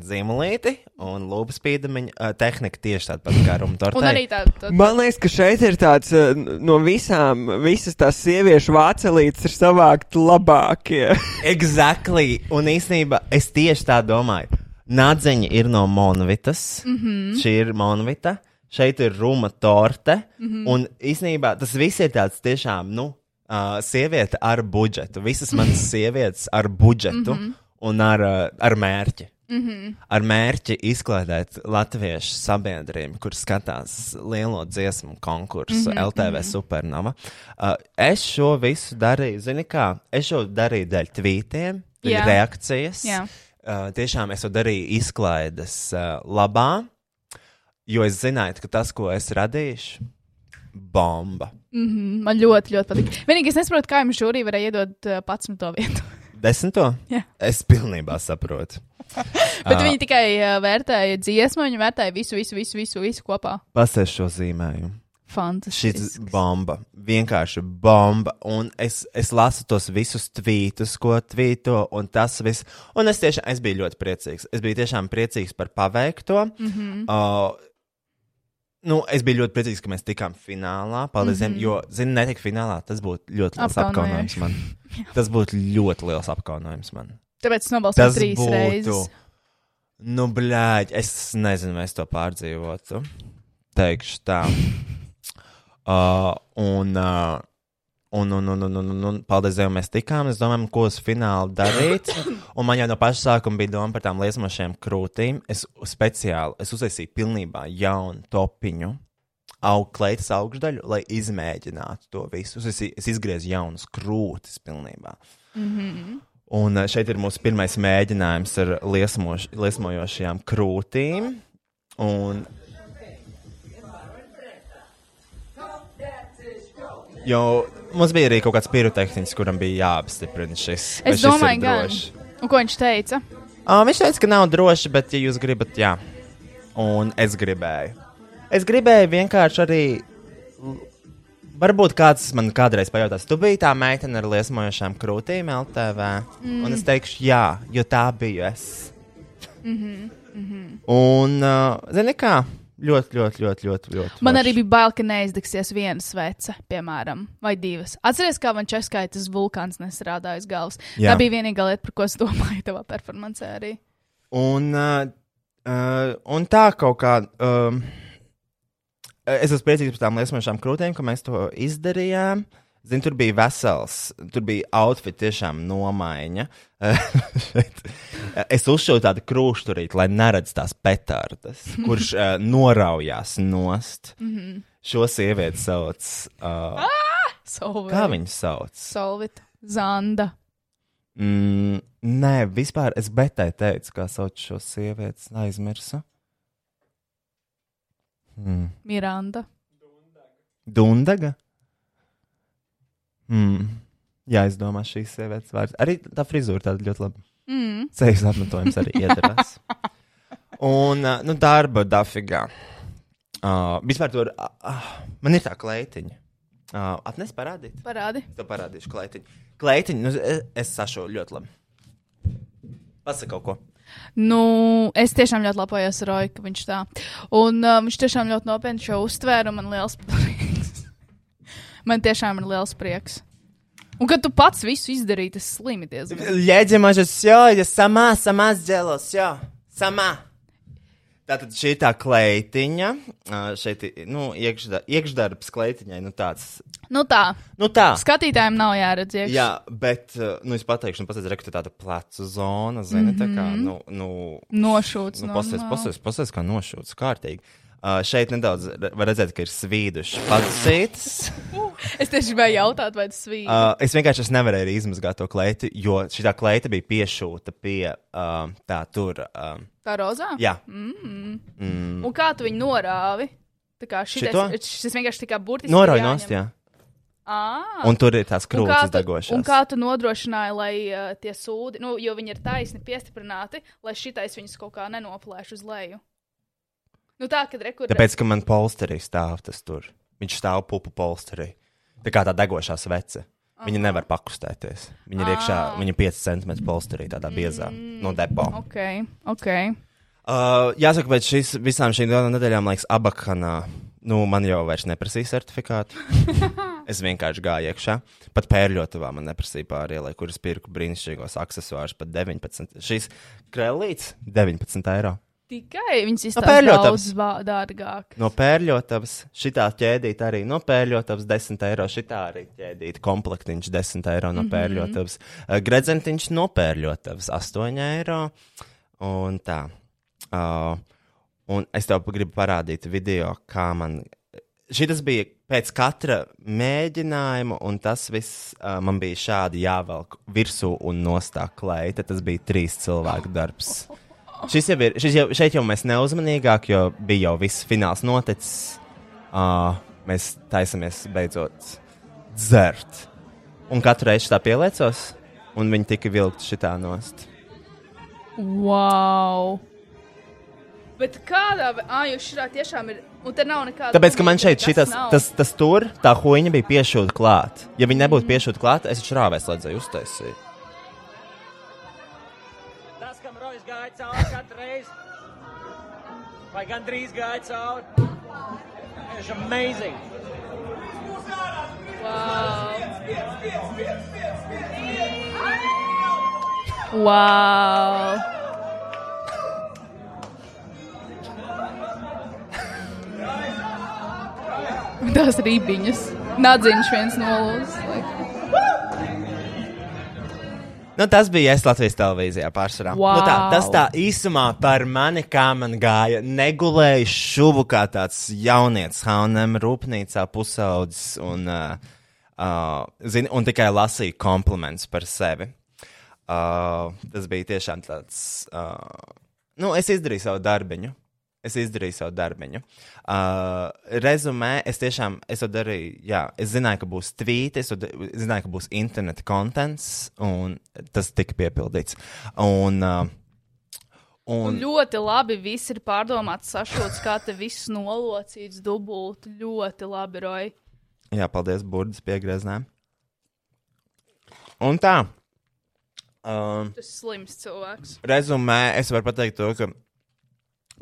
zīmolīti un lūpas pīdamiņu. Uh, tehnika tieši tāda pati kā Tortē. tā, Man liekas, ka šeit ir tāds uh, no visām, visas tās sieviešu vācelītes ir savākt labākie. Exactly. Un īsnībā es tieši tā domāju. Nādzeņa ir no Monvitas. Mm -hmm. Šī ir Monvita. Šeit ir Ruma torte. Mm -hmm. Un īsnībā tas viss ir tāds tiešām, nu, uh, sieviete ar budžetu. Visas manas sievietes ar budžetu mm -hmm. un ar, uh, ar mērķi. Mm -hmm. Ar mērķi izklaidēt latviešu sabiedrību, kur skatās lielo dziesmu konkursu, mm -hmm. LTV Supernova. Uh, es šo visu darīju, zini kā, es šo darīju dēļ tvītiem, dēļ Jā. reakcijas. Jā. Uh, tiešām es to darīju izklaides uh, labā, jo es zināju, ka tas, ko es radīšu, bomba. mm, man ļoti, ļoti patīk. Vienīgi es nesaprotu, kā jums žūrī varēja iedot uh, 11. vietu. Desmito? Jā. Es pilnībā saprotu. Bet viņi tikai uh, vērtēja dziesmu, viņi vērtēja visu, visu, visu, visu, visu kopā. Pasēž šo zīmējumu. Šis Fantastiski. bomba, vienkārši bomba. Un es, es lasu tos visus tvītus, ko tvīto, un tas viss. Un es tiešām es biju ļoti priecīgs. Es biju tiešām priecīgs par paveikto. Mm -hmm. uh, nu, es biju ļoti priecīgs, ka mēs tikām finālā. Paldies, mm -hmm. jo, zini, netika finālā. Tas būtu ļoti liels Apkaunojums. man. Tas būtu ļoti liels apkaunojums man. Tāpēc es nobalsoju trīs būtu. reizes. Nu, blēģi, es nezinu, vai es to pārdzīvotu. Teikšu tā. Uh, un, uh, un, un, un, un, un, un, un paldies Dievam, mēs tikām. Es domāju, ko uz finālu darīt. Un man jau no paša sākuma bija doma par tām liesmošajām krūtīm. Es speciāli es uztaisīju pilnībā jaunu topiņu. Aug, kleitas augšdaļu, lai izmēģinātu to visu. Es, es izgriezu jaunas krūtis pilnībā. Un eh, šeit ir mūsu pirmais mēģinājums ar liesmoš, liesmojošajām krūtīm. Un... Jo mums bija arī kaut kāds pirotehnicis, kuram bija jāapstiprina šis. Es domāju, drošs. Un ko viņš teica? Uh, viņš teica, ka nav droši, bet, ja jūs gribat, jā. Un es gribēju. Es gribēju vienkārši arī. Varbūt kāds man kādreiz pajautās, tu biji tā meitene ar liesmojošām krūtīm LTV. Mm. Un es teikšu, jā, jo tā biju es. Mm -hmm, mm -hmm. Un, uh, zini kā, ļoti, ļoti, ļoti, ļoti. ļoti Man arī bija bail, ka neizdegsies viena svece, piemēram, vai divas. Atcerieties, kā man českai tas vulkāns nestrādāja uz galvas. Jā. Tā bija vienīgā lieta, par ko es domāju tavā performancē arī. Un, uh, uh, un tā kaut kā. Um, es esmu priecīgs par tām liesmošām krūtīm, ka mēs to izdarījām. Zini, tur bija vesels, tur bija outfit tiešām nomaiņa. Es uzšauju tādu krūšturīti, lai neredz tās petardas, kurš uh, noraujās nost. Mm -hmm. Šo sievieti sauc. Uh, Solvit. kā viņu sauc? Solvit. Zanda. Mm, nē, vispār es betē teicu, kā sauc šo sievieti, aizmirsu. Hmm. Miranda. Dundaga? Mm. Jā, es domāju, šīs sievietes vārds. Arī tā frizūra tāda ļoti laba. Mm. Ceļš apmetojums arī iedarās. Un, nu, darba dafigā. Uh, vispār tur, uh, man ir tā kleitiņa. Uh, Atnes parādīt. Parādi. Es tev parādīšu kleitiņu. Kleitiņu, nu, es, es sašu ļoti labi. Pasaka kaut ko. Nu, es tiešām ļoti lepojos ar Roju, ka viņš tā. Un uh, viņš tiešām ļoti nopietni šo uztvēra, un man liels prieks. Man tiešām ir liels prieks. Un kad tu pats visu izdarīji, tas slimi diezgan. Ļēdzama, es jau, ja samā, samā dzēlos, jā, samā. Tātad šī tā kleitiņa, šeit nu, iekšda, iekšdarbs kleitiņai, nu tāds, Nu tā, nu tā. skatītājiem nav jāredz iekšā. Jā, bet, nu, es pateikšu, nu, pasēdz, reku, tāda plecu zona, zini, tā kā, nu, nu, Nošūts. nu no pasēdz, pasēdz, pasēdz, kā nošūts, kārtīgi. Uh, šeit nedaudz var redzēt, ka ir svīduši padsītas. Es tieši gribēju jautāt, vai tas bija. Uh, es vienkārši es nevarēju izmazgāt to kleitu, jo šī kleita bija piešūta pie uh, tā tur. Uh, Tā rozā? jā, Un kā tu viņu norāvi? Tā kā šitais, šis vienkārši tā kā burtiski. norauj ir nost, jā. Ā. Un tur ir tās krūtis tu, un kā tu nodrošināji, lai uh, tie sūdi, nu, jo viņi ir taisni piestiprināti, lai šitais viņus kaut kā nenoplēš uz leju? Nu, tā, kad rekurbi. Tāpēc, ka man polsterī stāv tas tur. Viņš stāv pupu polsterī. Tā kā tā degošā svece. Viņa nevar pakustēties. Viņa ir iekšā, viņa ir 5 cm polsterī, tādā biezā no depo. Ok, ok. Uh, jāsaka, pēc šīs, visām šīm divām nedēļām, liekas, abakanā, nu, man jau vairs neprasīja certifikātu. es vienkārši gāju iekšā. Pat pērļotavā man neprasīja pārielai, kuras pirku brīnišķīgos aksesuārus pat 19. Šīs krēlītes 19 eiro. Tikai viņas pērļotavas. daudz dārgāk. No pērļotavas šitā ķēdīte arī no pērļotavas 10 eiro. Šitā arī ķēdīte komplektiņš 10 eiro no pērļotavas. Uh, gredzentiņš no pērļotavas 8 eiro. Un tā. Uh, un es tev gribu parādīt video, kā man. Šis bija pēc katra mēģinājuma, un tas viss uh, man bija šādi jāvelk virsū un nostāk kleita. Tas bija trīs cilvēku darbs. Šis jau ir, šis jau, šeit jau mēs neuzmanīgāk, jo bija jau viss fināls noticis. Uh, mēs taisamies beidzot dzert. Un katru reizi tā pieliecos, un viņi tika vilkti šitā nost. Wow! Bet kādā veidā, jūs šitā tiešām ir, un te nav nekāda. Tāpēc, ka man šeit Tas šitas, tas, tas tur, tā huīņa bija piešūta klāt. Ja viņi nebūtu piešūta klāt, es taču rāvēs ledzēju uztaisīt. Gāja cauri katru reizi, vai gandrīz gāja cauri, ir amazing. Wow! Tās rīpiņas. Nadziņš viens nolūzis. Nu, tas bija es Latvijas televīzijā pārsvarā. Wow. Nu, tā, tas tā īsumā par mani, kā man gāja. Negulēju šuvu kā tāds jaunietis, Haunem, rūpnīcā pusaudzis un, uh, uh, zini, un tikai lasīju komplimentus par sevi. Uh, tas bija tiešām tāds. Uh, nu, es izdarīju savu darbiņu. Es izdarīju savu darbiņu. Uh, rezumē, es tiešām es to darīju. Jā, es zināju, ka būs tvīti, es, zināju, ka būs interneta kontents, un tas tika piepildīts. Un, uh, Un un, ļoti labi viss ir pārdomāts, sašots, kā te viss nolocīts, dubult. Ļoti labi, Roja. jā, paldies, Burdas piegrieznēm. Un tā. Um, Tas slims cilvēks. rezumē, es varu pateikt to, ka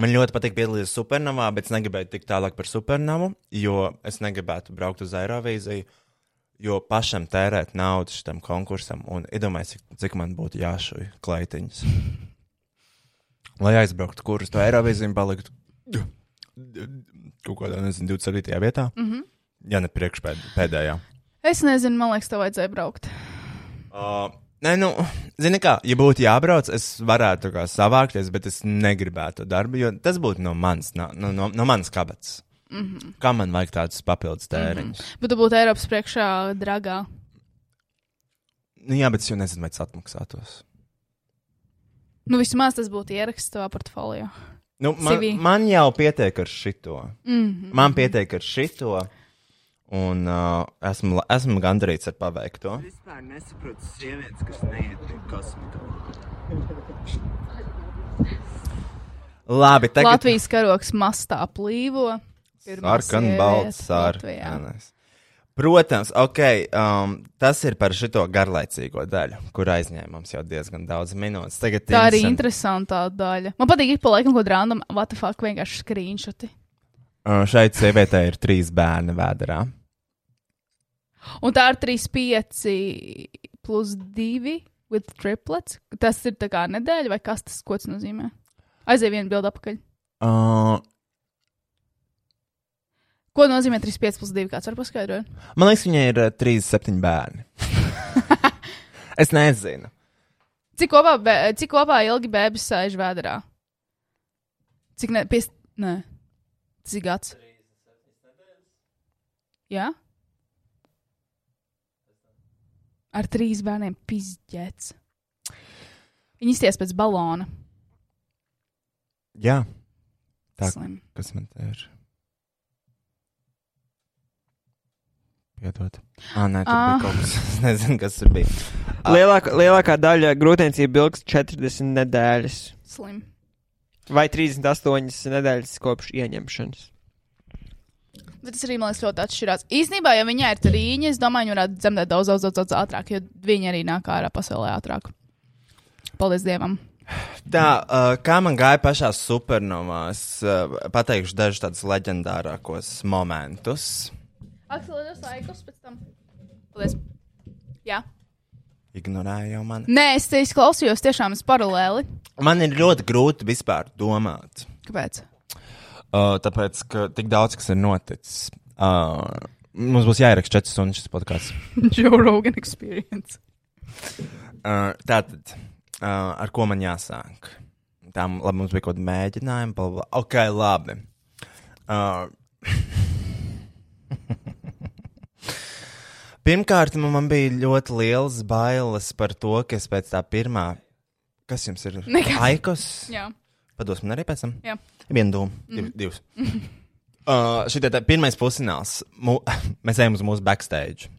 man ļoti patīk piedalīties supernovā, bet es negribēju tik tālāk par supernovu, jo es negribētu braukt uz Eirovīziju, jo pašam tērēt naudu šitam konkursam un iedomājieties, cik, cik man būtu jāšuj kleitiņas. Lai aizbrauktu, kurus to Eirovīziju paliktu kaut kādā, nezinu, 27. vietā. Mm -hmm. Ja ne priekšpēdējā. Es nezinu, man liekas, tev vajadzēja braukt. Uh, nē, nu, zini kā, ja būtu jābrauc, es varētu kā savākties, bet es negribētu to darbu, jo tas būtu no manas, no, no, no, no manas kabatas. Mm -hmm. Kā man vajag tādus papildus tēriņus? Mm -hmm. Bet tu būtu Eiropas priekšā dragā. nu, jā, bet es jau nezinu, vai tas atmaksātos. Nu, vismaz tas būtu ieraksts tavā portfolio. Nu, man, CV. man jau pietiek ar šito. Mm -hmm. Man pietiek ar šito. Un uh, esmu, esmu gandarīts ar paveikto. Vispār nesaprotu sievietes, kas neiet pie kosmetologa. Labi, tagad. Latvijas karoks mastā plīvo. Sarkan, balts. Latvijā. Protams, ok, um, tas ir par šito garlaicīgo daļu, kur aizņēma mums jau diezgan daudz minūtes. Tagad Tā arī interesanti. interesantā daļa. Man patīk, ik pa laikam, ko random, what the fuck, vienkārši screenshoti. Uh, šeit sievietē ir trīs bērni vēdā. Un tā ir 3,5 plus 2 with triplets. Tas ir tā kā nedēļa vai kas tas, ko tas nozīmē? Aizej vienu bildu apakaļ. Uh, Ko nozīmē 3,5 plus 2? Kāds var paskaidrot? man liekas, viņai ir uh, trīs, septiņi bērni. es nezinu. Cik kopā, cik kopā ilgi bērns sēž vēdā? Cik ne, pies, nē, cik gads? Jā? Ar trīs bērniem pizģēts. Viņi izties pēc balona. Jā, Tā. Slim. kas man te ir? Piedod. Ah, nē, tur Ah. bija kaut kas. Es nezinu, kas tur bija. Lielākā, lielākā daļa grūtniecība ilgs 40 nedēļas. Slim. Vai 38 nedēļas kopš ieņemšanas. Bet tas arī man liekas ļoti atšķirās. Īsnībā, ja viņai ir trīņa, es domāju, viņa varētu dzemdēt daudz, daudz, daudz, daudz ātrāk, jo viņa arī nāk ārā pasaulē ātrāk. Paldies Dievam! Tā, uh, kā man gāja pašā supernovās, uh, pateikšu dažus tādus leģendārākos momentus. Aksel, ir laikus pēc tam. Paldies! Jā. Ignorēju jau mani. Nē, es te izklausījos tiešām es paralēli. Man ir ļoti grūti vispār domāt. Kāpēc? Uh, tāpēc, ka tik daudz kas ir noticis. Uh, mums būs jāieraksta 4 stundas šis podkāsts. Joe Rogan experience. Uh, tātad, uh, ar ko man jāsāk? Tā labi, mums bija kaut kāda mēģinājuma. Bla, bla. Ok, labi. Uh, Pirmkārt, man man bija ļoti liels bailes par to, ka es pēc tā pirmā, kas jums ir? Nekas. Aikos? Jā. Pados man arī pēc tam. Jā. Vienu dūmu, div, divas. Uh, Šī tā pirmais pusfināls. Mēs ejam uz mūsu backstage.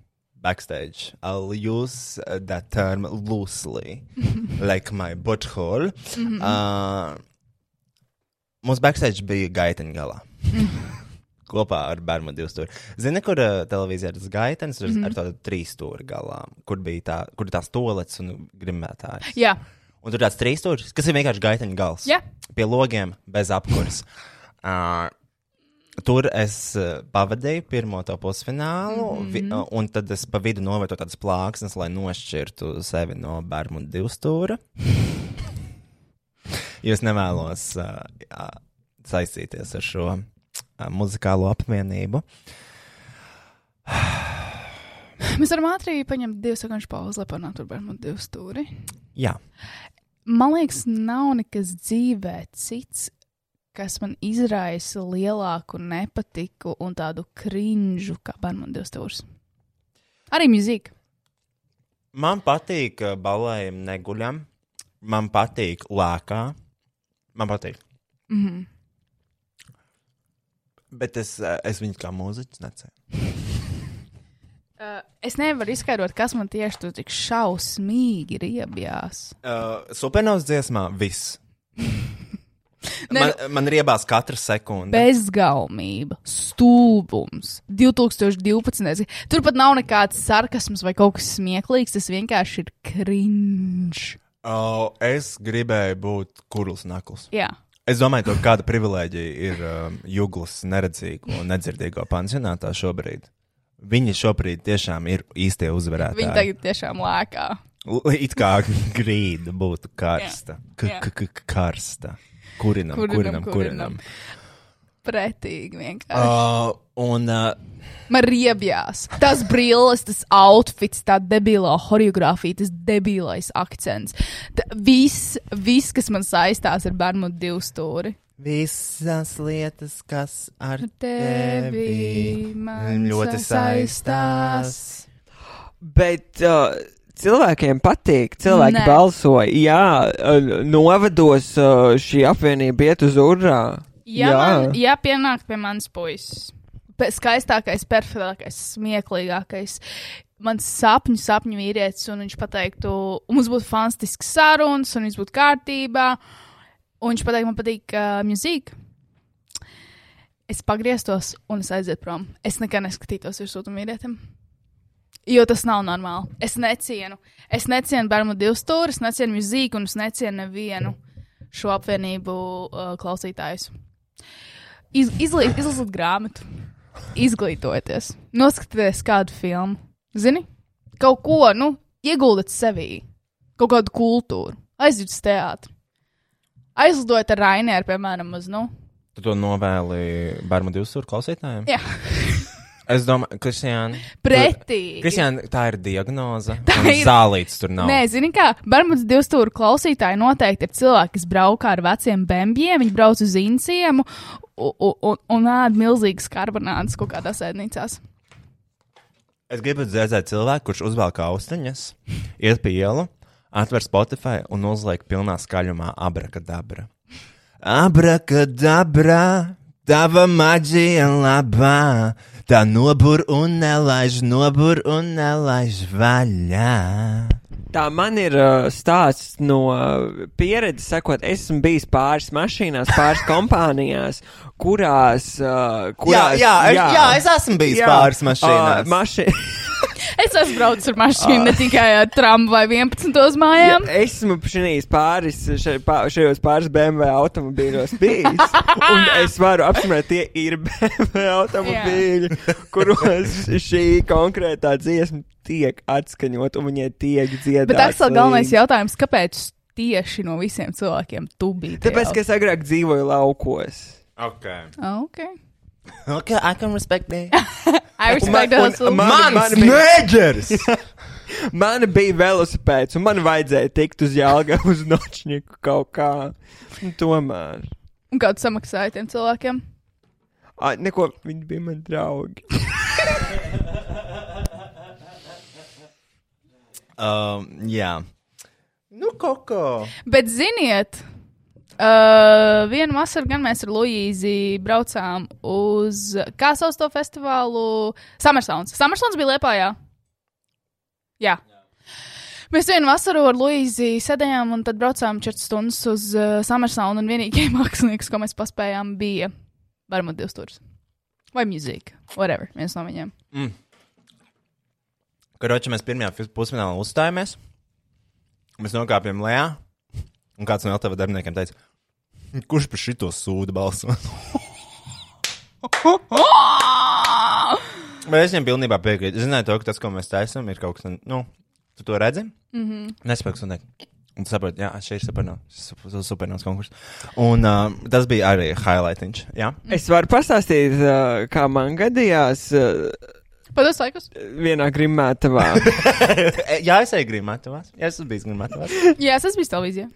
Backstage. I'll use that term loosely, like my butthole. Uh, mūsu backstage bija gaiteņa galā. Kopā ar bērnu divu stūri. Zini, kur uh, televīzijā ir tas gaitenis ar, ar tādu trīs stūri galā, kur bija tā, kur tās tolets un grimētājs. Jā. Un tur tāds trīs stūris, kas ir vienkārši gaiteņa gals. Jā. Pie logiem, bez apkurs. uh, tur es uh, pavadīju pirmo to pusfinālu, mm -hmm. vi, uh, un tad es pa vidu novietoju tādas plāksnes, lai nošķirtu sevi no bērnu divu stūra. Jo es nevēlos uh, jā, saistīties ar šo muzikālo apvienību. Mēs varam ātri paņemt divu sekundžu pauzi, lai panāktu tur bērnu divu stūri. Jā, Man liekas, nav nekas dzīvē cits, kas man izraisa lielāku nepatiku un tādu krinžu kā bērnu divu stūris. Arī mūzika. man patīk balējumi neguļam, man patīk lēkā, man patīk. Mm -hmm. Bet es, uh, es viņu kā mūziķis necēlu. uh, es nevaru izskaidrot, kas man tieši tur tik šausmīgi riebjās. Uh, Supernovas dziesmā viss. Ne, man, man riebās katra sekunde. Bezgaumība, stulbums, 2012. Turpat nav nekāds sarkasms vai kaut kas smieklīgs, tas vienkārši ir cringe. Uh, es gribēju būt kurls nakls. Jā, Es domāju, ka kāda privilēģija ir um, Juglas neredzīgo un nedzirdīgo pansionātā šobrīd. Viņi šobrīd tiešām ir īstie uzvarētāji. viņi tagad tiešām lēkā. It kā grīda būtu karsta. K. -k -k karsta. Kurinam, Kurinam, kurinam, kurinam. Pretīgi vienkārši. Uh, un uh, Man riebjās. Tas brilles, tas outfits, tā debilā choreogrāfija, tas debilais akcents. Ta, viss, viss, kas man saistās ar Bermudu divu stūri. visas lietas, kas ar Tevi tevi man ļoti saistās. Bet uh, cilvēkiem patīk, cilvēki Nē. Nē. balsoja. Jā, uh, novados uh, šī apvienība iet uz urā. Ja, man, ja pienāk pie manas puises, pe- skaistākais, perfektākais, smieklīgākais, mans sapņu, sapņu vīrietis, un viņš pateiktu, mums būtu fantastisks sarunas, un viss būtu kārtībā, un viņš pateiktu, man patīk uh, mūzika. Es pagrieztos un es aizietu prom. Es nekad neskatītos uz sūtu vīrietim. Jo tas nav normāli. Es necienu. Es necienu bērnu divu stūri, es necienu mūziku, un es necienu nevienu šo apvienību uh, klausītājus. Iz, izlī, izlasiet grāmatu, izglītojieties, noskatieties kādu filmu. Zini, kaut ko, nu, ieguldiet sevī, kaut kādu kultūru, aiziet uz teātri. Aizlidojiet ar Rainieru, piemēram, uz, nu, Tu to novēli Bārmu divsūru klausītājiem? jā, Es domāju, Kristiāna. pretīgi. Kristiāna, tā ir diagnoze. Tā ir- Zālīts tur nav. Nē, zini kā, Barmuds divstūra klausītāji noteikti ir cilvēki, kas braukā ar veciem bēnbiem, viņi brauc uz incijiem un, un, un ēd milzīgas karbonādes kaut kādās ēdnīcās. Es gribu dzirdēt cilvēku, kurš uzvelk austiņas, iet pie ielu, atver Spotify un uzliek pilnā skaļumā abrakadabra. Abrakadabra, tava maģija labā, tā nobur un nelaiž, nobur un nelaiž vaļā. Tā man ir uh, stāsts no uh, pieredzes, sakot, esmu bijis pāris mašīnās, pāris kompānijās, kurās. Uh, kurās jā, es- jā, es esmu bijis pāris mašīnās. Uh, maši... Es esmu braucis ar mašīnu ne tikai ar tramvu vai 11. mājām. Ja esmu šajos pāris, še, pā, šajos pāris BMW automobīļos bijis. un es varu apspriest, tie ir BMW automobīļi, kuros šī konkrētā dziesma tiek atskaņot un viņai tiek dziedāta. Bet Aksel, galvenais jautājums, kāpēc tieši no visiem cilvēkiem tu biji? Tāpēc, ka es agrāk dzīvoju laukos. Okay. Ok. Okay, I can respect that. I respect man- Mans man bija- mēģers! Man bija velosipēds, un man vajadzēja tikt uz Jālga uz nočniku kaut kā. Un tomēr. Un kādu samaksāja tiem cilvēkiem? A, neko, viņi bija mani draugi. um, jā. Nu, koko. Bet ziniet, uh, vienu vasaru gan mēs ar Luīzi braucām uz, kā sauc to festivālu? Summersons. Summersons bija Liepājā. Jā. Mēs vienu vasaru ar Luīzi sēdējām un tad braucām 4 stundas uz uh, Summersonu un vienīgie mākslinieks, ko mēs paspējām, bija varbūt divas stūris. Vai mūzika, whatever, viens no viņiem. Karoči, mēs pirmajā pusfinālā uzstājāmies. Mēs nokāpjam lejā. Un kāds no LTV darbiniekiem teica, kurš par šito sūdu balso? Bet es viņam pilnībā piekrītu. Es zināju, to, ka tas, ko mēs taisām, ir kaut kas, nu, tu to redzi? Mm -hmm. Nespēks un teikt. Un tu saproti, jā, šeit ir supernovs, supernovs konkurss. Un uh, tas bija arī highlightiņš, jā? Es varu pastāstīt, uh, kā man gadījās uh, Pados laikus? vienā grimētavā. Jā, es eju grīmātavās. Jā, es esmu bijis grīmātavās. Jā, tas bija televīzijā.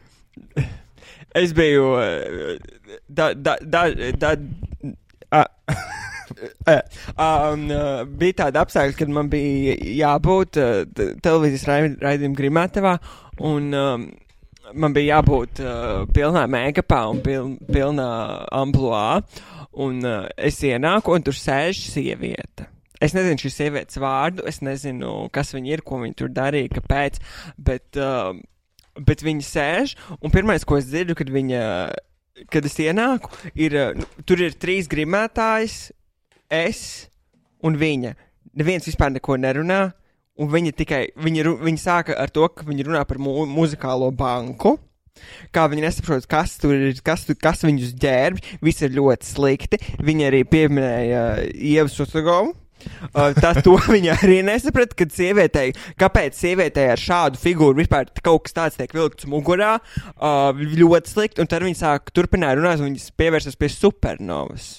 Es biju. uh, Da, da, da, da, a, um, uh, bija tāda apstākļa, kad man bija jābūt uh, televīzijas rai- raidījuma grimētavā, un um, man bija jābūt uh, pilnā megapā un piln, pilnā amplitūdā. Un uh, es ienāku, un tur sēž sieviete. Es nezinu šīs sievietes vārdu, es nezinu, kas viņa ir, ko viņa tur darīja, kāpēc. Bet, uh, bet viņa sēž, un pirmais, ko es dzirdu, kad viņa, kad es ienāku, ir, nu, tur ir trīs grimētājs, es un viņa. Neviens vispār neko nerunā, un viņa tikai, viņa, viņa sāka ar to, ka viņa runā par mu muzikālo banku. Kā viņi nesaprot, kas tur ir, kas, tur, kas viņus ģērbj, viss ir ļoti slikti. Viņi arī pieminēja uh, Ievu Susagovu, Uh, to viņa arī nesaprata, kad sievietei, kāpēc sievietei ar šādu figūru vispār kaut kas tāds tiek vilkts mugurā, uh, ļoti slikti, un tad viņa sāk turpināt runāt, un viņas pievēršas pie supernovas.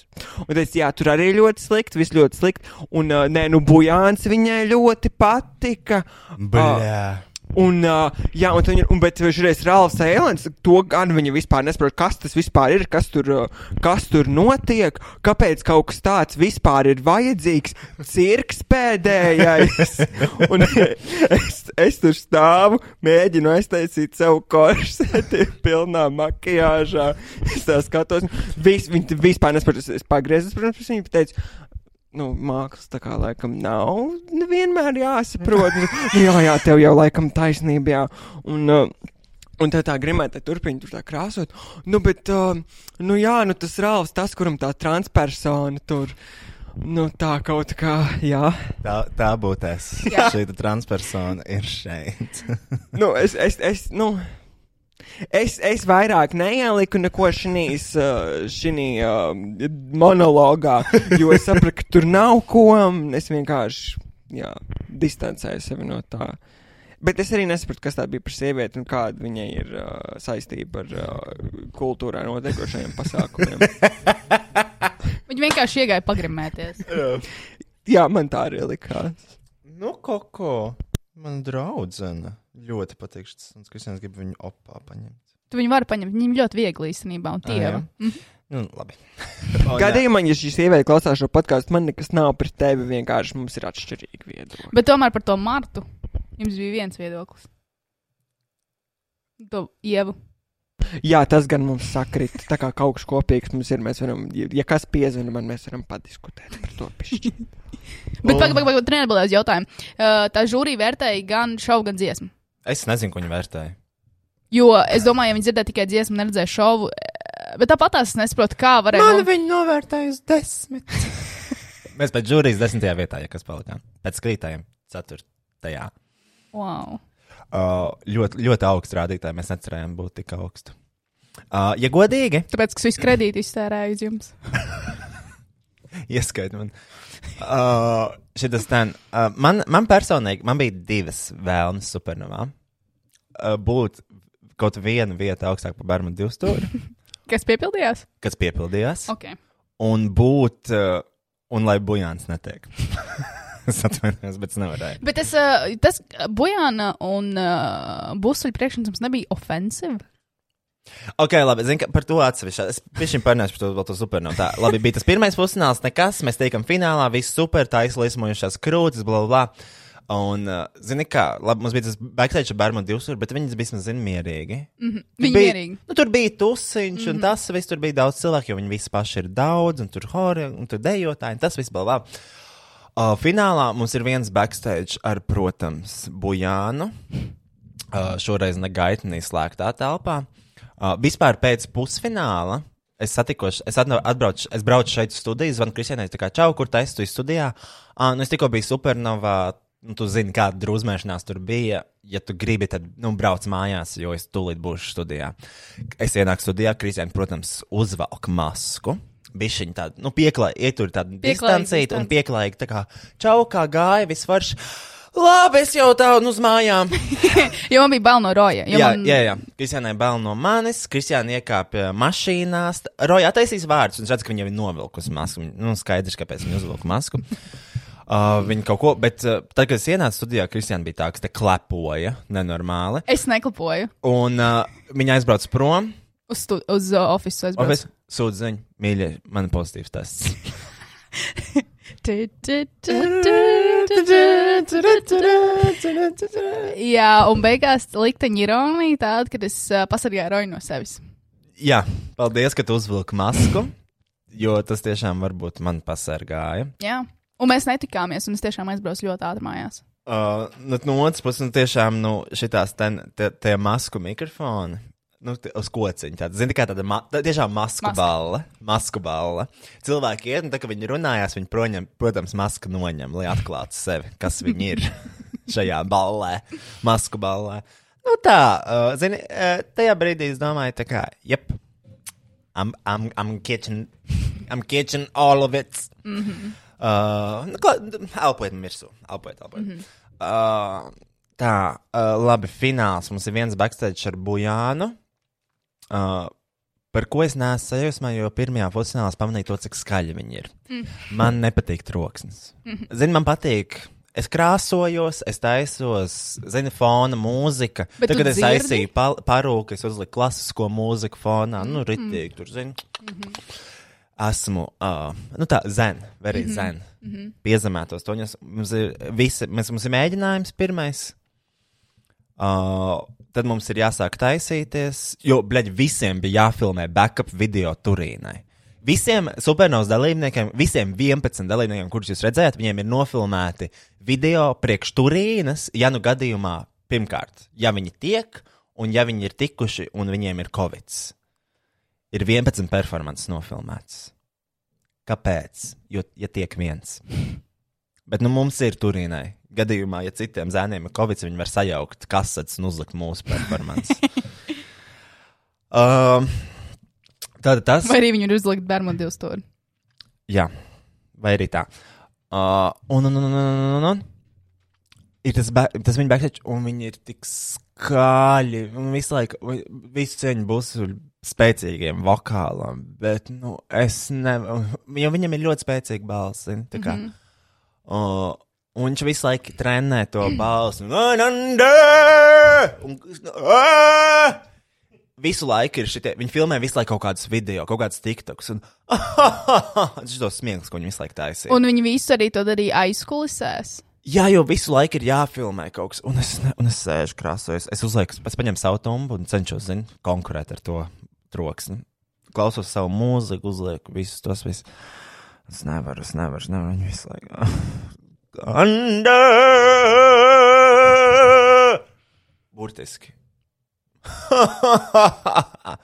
Un teica, jā, tur arī ļoti slikti, viss ļoti slikti, un uh, nē, nu, Bujāns viņai ļoti patika. Bļā. Un, uh, jā, un, viņa, un bet šoreiz Rāls Eilens, to gan viņa vispār nesaprot, kas tas vispār ir, kas tur, uh, kas tur notiek, kāpēc kaut kas tāds vispār ir vajadzīgs, cirks pēdējais. un es, es tur stāvu, mēģinu aiztaisīt savu korseti pilnā makiāžā. Es tā skatos, vis, viņa vispār nesaprot, es, es pagriezu, protams, pēc viņa teicu, nu, mākslas tā kā laikam nav nevienmēr jāsaprot. Nu, jā, jā, tev jau laikam taisnība, jā. Un, uh, Un tā tā grimēta turpina tur tā krāsot. Nu, bet, uh, nu jā, nu tas Rāvs, tas, kuram tā transpersona tur, nu tā kaut kā, jā. Tā, tā būtu es. Jā. Šī transpersona ir šeit. Nu, es, es, es, nu. Es, es vairāk neieliku neko šīs uh, monologā, jo es sapratu, ka tur nav ko. Es vienkārši jā, distancēju sevi no tā. Bet es arī nesapratu, kas tā bija par sievieti un kāda viņai ir uh, saistība ar uh, kultūrā notiekošajiem pasākumiem. Viņi vienkārši iegāja pagrimēties. jā, man tā arī likās. nu, koko. Man draudzene ļoti patīk šis, un Kristians grib viņu opā paņemt. Tu viņu vari paņemt. Viņam ļoti viegli īstenībā. Un Ah, jā. tie. Nu, labi. Gadījumā, ja šī sieviete klausās šo podkāstu, man nekas nav pret tevi. Vienkārši mums ir atšķirīgi viedokļi. Bet tomēr par to Martu jums bija viens viedoklis. To ievu. Jā, tas gan mums sakrīt. Tā kā kaut kas kopīgs mums ir, mēs varam, ja, kas piezina man, mēs varam padiskutēt par to. pišķi. Bet pagaidi, pagaidi, pagaidi, tu neatbildēji uz jautājumu. Uh, tā žūrija vērtēja gan šovu, gan dziesmu. Es nezinu, ko viņi vērtēja. Jo es domāju, ja viņi dzirdēja tikai dziesmu, neredzēja šovu. eh, Bet tāpat es nesaprotu, kā varēja. Man viņi novērtēja uz desmit. Mēs pēc žūrijas desmitajā vietā, ja kas palikām. Pēc skrītājiem ceturtajā. Wow. Uh, ļoti, ļoti augsts rādītājs. Mēs necerējām būt tik augstu. Uh, ja godīgi, Tāpēc, ka visu kredītu iztērēju uz jums. Ieskait man. Uh, šitas ten, uh, man, man personīgi, man bija divas vēlmes supernovā. Uh, būt kaut viena vieta augstāk par Barmu divu stūri, Kas piepildījās? kas piepildījās, Ok. un būt, uh, un lai bujāns netiek. es atvainojos, bet es nevarēju. Bet es, uh, tas Bojāna un uh, Busuļu priekšnesums nebija ofensīvi. Ok, labi, zinu, par to atsevišķi. Es pišķiņ parunāšu par to, vēl to supernovu. Tā, labi, bija tas pirmais pusfināls, nekas, mēs tiekam finālā, viss super, tā izlismojušās krūtis, bla, bla. Un, uh, zini, kā, labi, mums bija tas backstage ar Barmu divsur, bet viņas bija, zini, mierīgi. Mm -hmm. Viņa bija, mierīgi. nu, tur bija tusiņš, mm -hmm. un tas viss tur bija daudz cilvēku, jo viņi visi paši ir daudz, un tur hori, un tur dejotāji, un tas viss vēl vēl. Uh, finālā mums ir viens backstage ar, protams, Bujānu. Uh, šoreiz ne gaitnī slēgtā telpā. Uh, vispār pēc pusfināla. Es satikos, es atbraucu, es braucu šeit uz studiju, zvanu Kristianai, tā kā čau, kur taisa tu studijā. Uh, nu, es tikko biju supernovā, nu, tu zini, kāda drusmēšanās tur bija. Ja tu gribi, tad, nu, brauc mājās, jo es tūlīt būšu studijā. Es ienāku studijā, Kristiāna, protams, uzvelk masku. Bišķiņa tāda, nu, pieklājīga, ietur tādu distancītu un distance. pieklājīga, tā kā, čau, kā gāja, viss varš. Labi, es jau tādu uz mājām. Jo man bija bail no roja. Jā, man... jā, jā. Kristiānai bail no manis, Kristiāna iekāpa mašīnās. Roja attaisīs vārdus, un es redzu, ka viņa jau ir novilkusi masku. Nu, skaidrs, kāpēc viņa uzvilka masku. Uh, viņa kaut ko, bet uh, tad, kad es ienācu studijā, Kristiāna bija tā, kas te klepoja nenormāli. Es neklipoju Un uh, viņa aizbrauca prom. uz, stu... uz uh, ofisu. Office, sūdzu, ziņu, mīļie, man pozitīvs tests. Jā, un beigās likteņa ironija tāda, ka es uh, pasargāju roju no sevis. Jā, paldies, ka tu uzvilki masku, jo tas tiešām varbūt man pasargāja. Jā. Un mēs netikāmies, un es tiešām aizbraucu ļoti ātri mājās. Uh, nu, no otras puses, nu, tiešām, nu, šitās ten, te, tie masku mikrofoni. Nu, uz kociņa. Tāda, zini, kā tāda ma tā, tiešām masku Maska. balle. Masku balle. Cilvēki iet, un tā, kad viņi runājās, viņi, proņem, protams, masku noņem, lai atklātu sevi, kas viņi ir šajā ballē, masku ballē. Nu, tā, uh, zini, uh, tajā brīdī es domāju, tā kā, jep, I'm, I'm, I'm catching, I'm catching all of it. Mm -hmm. Uh, nu, kā- elpojiet, mirsū. Elpojiet, elpojiet. Mm -hmm. uh, tā, uh, labi, fināls. Mums ir viens backstage ar Bujānu. Uh, par ko es neesmu sajūsmā, jo pirmajā pusfinālā es pamanīju to, cik skaļi viņi ir. Mm. Man nepatīk troksnis. Mm. Zini, man patīk. Es krāsojos, es taisos, zini, fona mūzika. Bet Tagad es pa, parūku, es uzliku klasisko mūziku fonā. Nu, ritīgi tur, zini. Esmu, uh, nu tā, zen, very mm -hmm. zen. Mm -hmm. Piezemētos toņos. Mums ir visi, mēs, mums ir mēģinājums pirmais. Uh, tad mums ir jāsāk taisīties, jo, bleģ, visiem bija jāfilmē backup video Turīnai. Visiem supernovas dalībniekiem, visiem 11 dalībniekiem, kurus jūs redzējāt, viņiem ir nofilmēti video priekš Turīnas, ja nu gadījumā, pirmkārt, ja viņi tiek, un ja viņi ir tikuši, un viņiem ir Covid. Ir 11 performances nofilmētas. Kāpēc? Jo, ja tiek viens. Bet nu, mums ir Turīnai. Gadījumā, ja citiem zēniem ir Covid, viņi var sajaukt kasetes un uzlikt mūsu performances. um, Tātad tas Vai arī viņi ir uzlikt Bermudu stūri? Jā, vai arī tā. Uh, un, un, un, un, un, un, un. Ir tas, ba tas viņa backstage, un viņi ir tik skaļi. Un visu laiku, vi- visu cieņu būs spēcīgiem vokālam, bet, nu, es nevaru. Jo viņam ir ļoti spēcīga balss, zini, tā kā. Mm -hmm. Uh, un viņš visu laiku trenē to balsi. Un, visu laiku ir šitie, viņi filmē visu laiku kaut kādus video, kaut kādus tiktoks. Un tas ir tos smieklus, ko viņi visu laiku taisīja. Un viņi visu arī to darīja aizkulisēs. Jā, jo visu laiku ir jāfilmē kaut kas, un es, ne, un es sēžu krāsojos. Es uzlieku, es paņemu savu tumbu un cenšos, zin, konkurēt ar to troksni. Klausos savu mūziku, uzlieku visus tos visus. Es nevaru, es nevaru, es nevaru viņu visu laiku. Anda! Burtiski.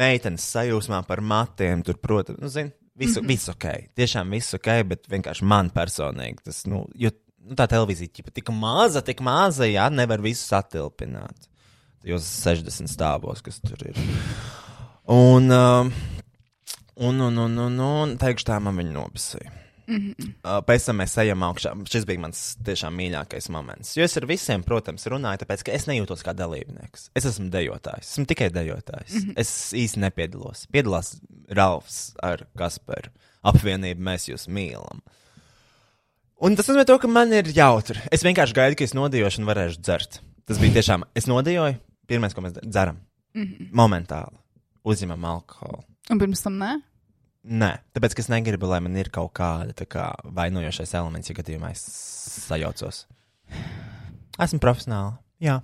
Meitenes sajūsmā par matiem, tur, protams, nu, zin, visu, -hmm. visu ok. Tiešām visu ok, bet vienkārši man personīgi tas, nu, jo nu, tā televīzija ķipa, tik maza, tik maza, jā, nevar visu satilpināt. Jos 60 stāvos, kas tur ir. Un, um, un, un, un, un, un teikšu tā, man viņa nopasīja. Mm -hmm. uh, pēc tam mēs ejam augšā. Šis bija mans tiešām mīļākais moments. Jo es ar visiem, protams, runāju, tāpēc, ka es nejūtos kā dalībnieks. Es esmu dejotājs. Esmu tikai dejotājs. Mm -hmm. Es īsti nepiedalos. Piedalās Ralfs ar Kasparu. Apvienību mēs jūs mīlam. Un tas nozīmē, to, ka man ir jautri. Es vienkārši gaidu, ka es nodījošu un varēšu dzert. Tas bija tiešām. Es nodījoju, pirmais, ko mēs dzeram. Mm -hmm. Momentāli. Uzņemam alkoholu. Un pirms tam nē. Nē, tāpēc es negribu, lai man ir kaut kāda kā, vainojošais elements, ja gadījumā es sajaucos. Esmu profesionāli. Jā,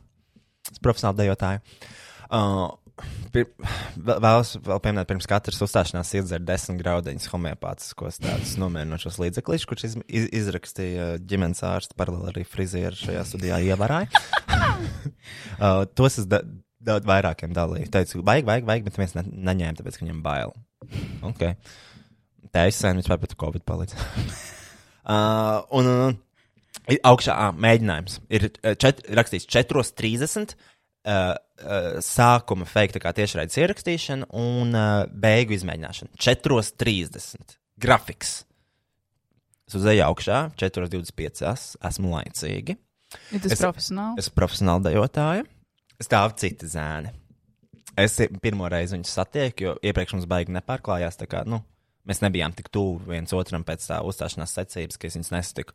es esmu profesionāli dejotāji. Uh, vēlos vēl pieminēt, pirms katras uzstāšanās iedzert desmit graudiņus homeopātiskos tādus nomierinošos līdzekļus, kurus iz, iz, izrakstīja ģimenes ārsts, paralēli arī frizieris šajā studijā ievarāja. uh, tos es daudz vairākiem dalīju. Teicu, vajag, vajag, vajag, bet viens ne, neņēma, tāpēc, ka viņam bail. Ok. Tā es sen vispār pat Covid palīdz. uh, un, un, un augšā ā, mēģinājums. Ir čet, rakstīts 4.30. Uh, uh, sākuma tā kā tiešraides ierakstīšana un uh, beigu izmēģināšana. 4.30. Grafiks. Es uzēju augšā, 4.25. Es, esmu laicīgi. Ir tas Es- es, profesionāli. Es esmu profesionāli dejotāja. Stāv citi zēni. Es pirmo reizi viņus satieku, jo iepriekš mums baigi nepārklājās. Kā, nu, mēs nebijām tik tuvu viens otram pēc tā uzstāšanās secības, ka es viņus nesatiku.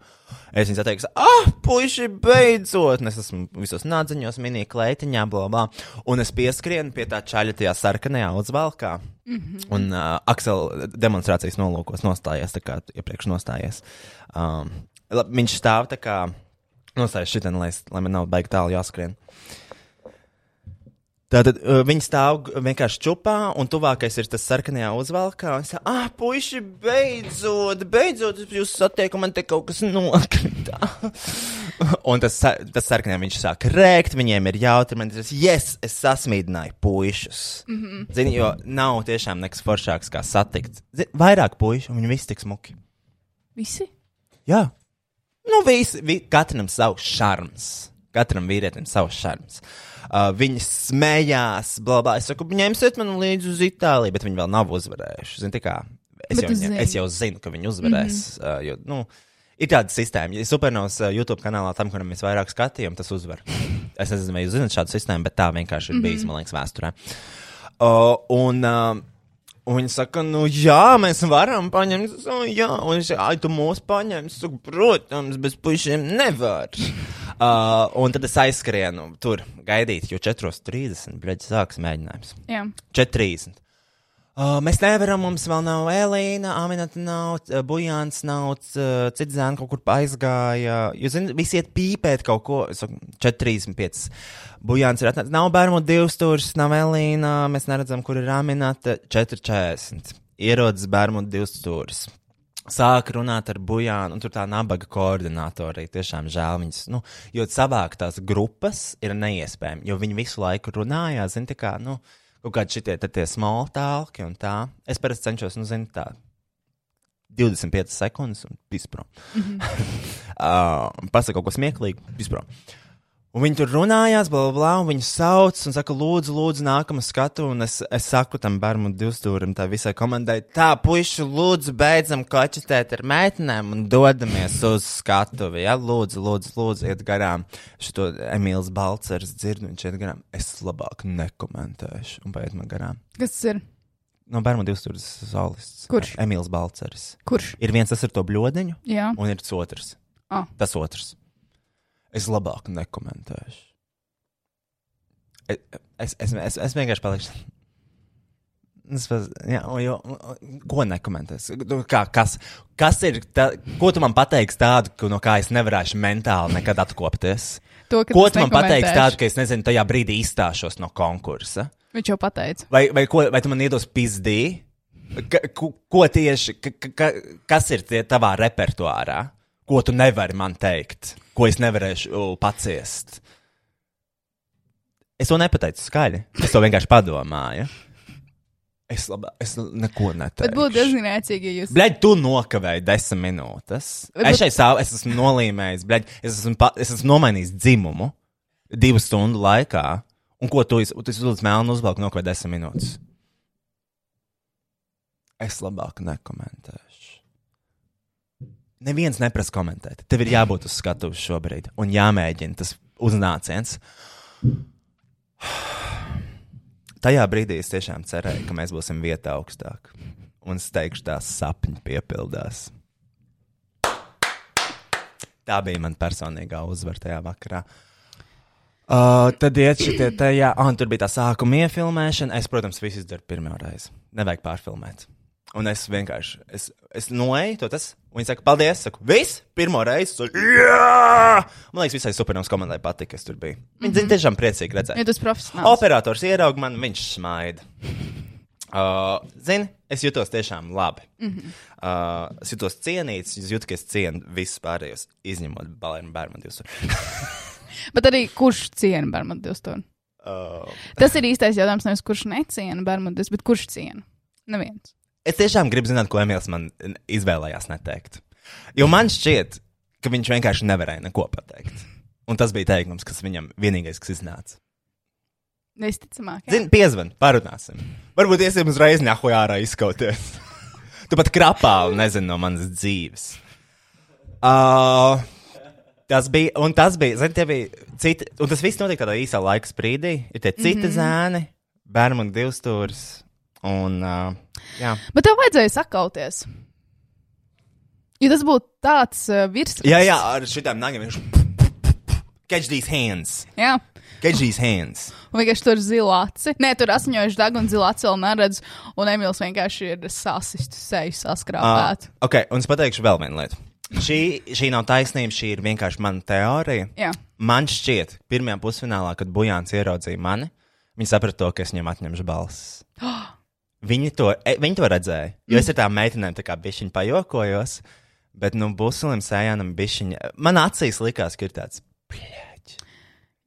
Es viņus satieku, ah, puiši, beidzot! Un es esmu visos nādziņos, mini kleitiņā, bla, bla. Un es pieskrienu pie tā čaļa tajā sarkanajā uzvalkā. Mm -hmm. Un uh, Aksel demonstrācijas nolūkos nostājies, tā kā iepriekš nostājies. Um, viņš stāv tā kā nostājas šitien, lai, lai man nav baigi tālu jāskrien. Tātad uh, viņi stāv vienkārši čupā, un tuvākais ir tas sarkanajā uzvalkā. Un saka, ah, puiši, beidzot, beidzot, jūs satiekat, man te kaut kas nokrita. un tas, tas sarkanajā viņš sāk rēkt, viņiem ir jautri, man tas, yes, es sasmīdināju puišus. Mm -hmm. Zini, jo nav tiešām nekas foršāks kā satikt. Zini, vairāk puišu, un viņi visi tik smuki. Visi? Jā. Nu, visi, vi, katram savs šarms. Katram vīrietim savs šarms. Uh, viņi smējās, blabā. Es saku, ņemsiet mani līdzi uz Itāliju, bet viņi vēl nav uzvarējuši. Zini, kā es, Bet jau, zini. es jau zinu, ka viņi uzvarēs. Mm -hmm. uh, jo, nu, ir tāda sistēma. Ja Supernovs uh, YouTube kanālā, tam, kuram mēs vairāk skatījām, tas uzvar. Es nezinu, vai jūs zināt šādu sistēmu, bet tā vienkārši ir bijis, mm -hmm. man liekas, vēsturē. Uh, un, uh, un viņi saka, nu, jā, mēs varam paņemt, jā, un viņš saka, ai, tu mūs paņem, es saku, protams, bez puišiem nevar. Uh, un tad es aizskrienu tur gaidīt, jo 4.30 brīdī sāks mēģinājums. Jā. 4.30. Uh, mēs nevaram, mums vēl nav Elīna, Aminata nav, uh, Bujāns nav, uh, cits zēns kaut kur aizgāja. Jūs zināt, visi iet pīpēt kaut ko. Es saku, 4.35. Bujāns ir atnācis. Nav bērnu divas stūris, nav Elīna, mēs neredzam, kur ir Aminata. 4.40. Ierodas bērnu divas stūris. Sāk runāt ar Bujānu, un tur tā nabaga koordinātori tiešām žēl viņas. Nu, jo savākt tās grupas ir neiespējami, jo viņi visu laiku runājās, zini, tā kā, nu, kaut kādi šitie tie small talki un tā. Es parasti cenšos, nu, zini, tā 25 sekundes un pispro. Mm -hmm. uh, Pasaka kaut ko smieklīgu, pispro. Un viņi tur runājās, bla, bla, bla, un viņi sauc un saka, lūdzu, lūdzu, nākamā skatu. Un es, es saku tam bērnam, divstūrim, tā visai komandai, tā, puiši, lūdzu, beidzam kočetēt ar meitenēm un dodamies uz skatuvi. Ja? Lūdzu, lūdzu, lūdzu, iet garām. Šo Emīls Balcers dzird, viņš iet garām. Es labāk nekomentēšu, un paiet man garām. Kas tas ir? No bērnu divstūris solists. Kurš? Emīls Balcers. Kurš? Ir viens, tas ir to bļodiņu, Jā. un ir tas otrs. Ah. Tas otrs. Es labāk nekomentēšu. Es, es, es, es, es vienkārši palikšu. Es, paz- jā, jo, ko nekomentēs? Nu, Kā, kas, kas ir tā, ko tu man pateiksi tādu, no kā es nevarēšu mentāli nekad atkopties? To, Ko tu man pateiksi tādu, ka es nezinu, tajā brīdī izstāšos no konkursa? Viņš jau pateica. Vai, vai, ko, vai tu man iedos pizdī? Ko, ko tieši, ka, ka, kas ir tie tavā repertuārā? Ko tu nevari man teikt? Ko es nevarēšu paciest? Es to nepateicu skaļi. Es to vienkārši padomāju. Es, labā, es neko neteiktu. Bet būtu diezgan ēcīgi, ja jūs. Bļaigi, tu nokavēji desmit minūtes. Bet- Es šeit savu, es esmu nolīmējis, bļaigi, es esmu, pa, es esmu nomainījis dzimumu divu stundu laikā. Un ko tu, iz- tu esi uz melnu uzvelk nokavēji desmit minūtes? Es labāk nekomentēšu. Neviens neprasa komentēt. Tev ir jābūt uz skatuves šobrīd un jāmēģina tas uznāciens. Tajā brīdī es tiešām cerēju, ka mēs būsim vietā augstāk. Un es teikšu, tās sapņi piepildās. Tā bija mana personīgā uzvara tajā vakarā. Uh, tad iet šitie tajā, ah, tur bija tā sākuma iefilmēšana. Es, protams, visu izdaru pirmo reizi. Nevajag pārfilmēt. Un es vienkārši, es, es noeju to tas, un viņi saka, paldies, saku, viss, pirmo reizi. Saku, Jā! Man liekas, visai supernovs komandai patika, kas tur bija. Viņi mm -hmm. tiešām priecīgi redzēja. Ja tas profesionāls. Operators ieraudzīja man, viņš smaida. Uh, Zini, es jutos tiešām labi. Mm -hmm. uh, es jutos cienīts, es jūtu, ka es cienu visus pārējos, izņemot balēnu bērnu divus. Bet arī kurš ciena Bermudas to? Uh, Tas ir īstais jautājums. Nevis kurš neciena Bermudas, bet kurš ciena? Neviens. Es tiešām gribu zināt, ko Emīls man izvēlējās neteikt. Jo man šķiet, ka viņš vienkārši nevarēja neko pateikt. Un tas bija teikums, kas viņam vienīgais, kas iznāca. Visticamāk. jā. Zini, piezvan, parunāsim. Varbūt iesim uzreiz nehojārā izskauties. tu pat krapā nezini no manas dzīves. Uh, tas bija, un tas bija, zini, tie bija citi, un tas viss notika tādā īsā laika sprīdī. Ir tie citi mm -hmm. zēni, bērnu un divstūris. Un, uh, jā. Bet tev vajadzēja sakauties. Jo tas būtu tāds uh, virsraksts. jā, jā, ar šitām nagiem viņš. Catch these hands! jā. Catch these hands! Un vienkārši tur zilu aci. Nē, tur asiņojuši deg un zilu aci vēl neredz. Un Emīls vienkārši ir sasistu seju saskrāpēt. Uh, ok, un es pateikšu vēl vienu lietu. Šī, šī nav taisnība, šī ir vienkārši mana teorija. Jā. Man šķiet, pirmajā pusfinālā, kad Bujāns ieraudzīja mani, viņi saprata to, ka es viņam atņemšu balsis. Viņi to, e, viņi to redzēja. Jo es ar tām meitenēm tā kā bišķiņu pajokojos, bet, nu, Busulim sējānam bišķiņa. Man acīs likās, ka ir tāds. "Bļaģ."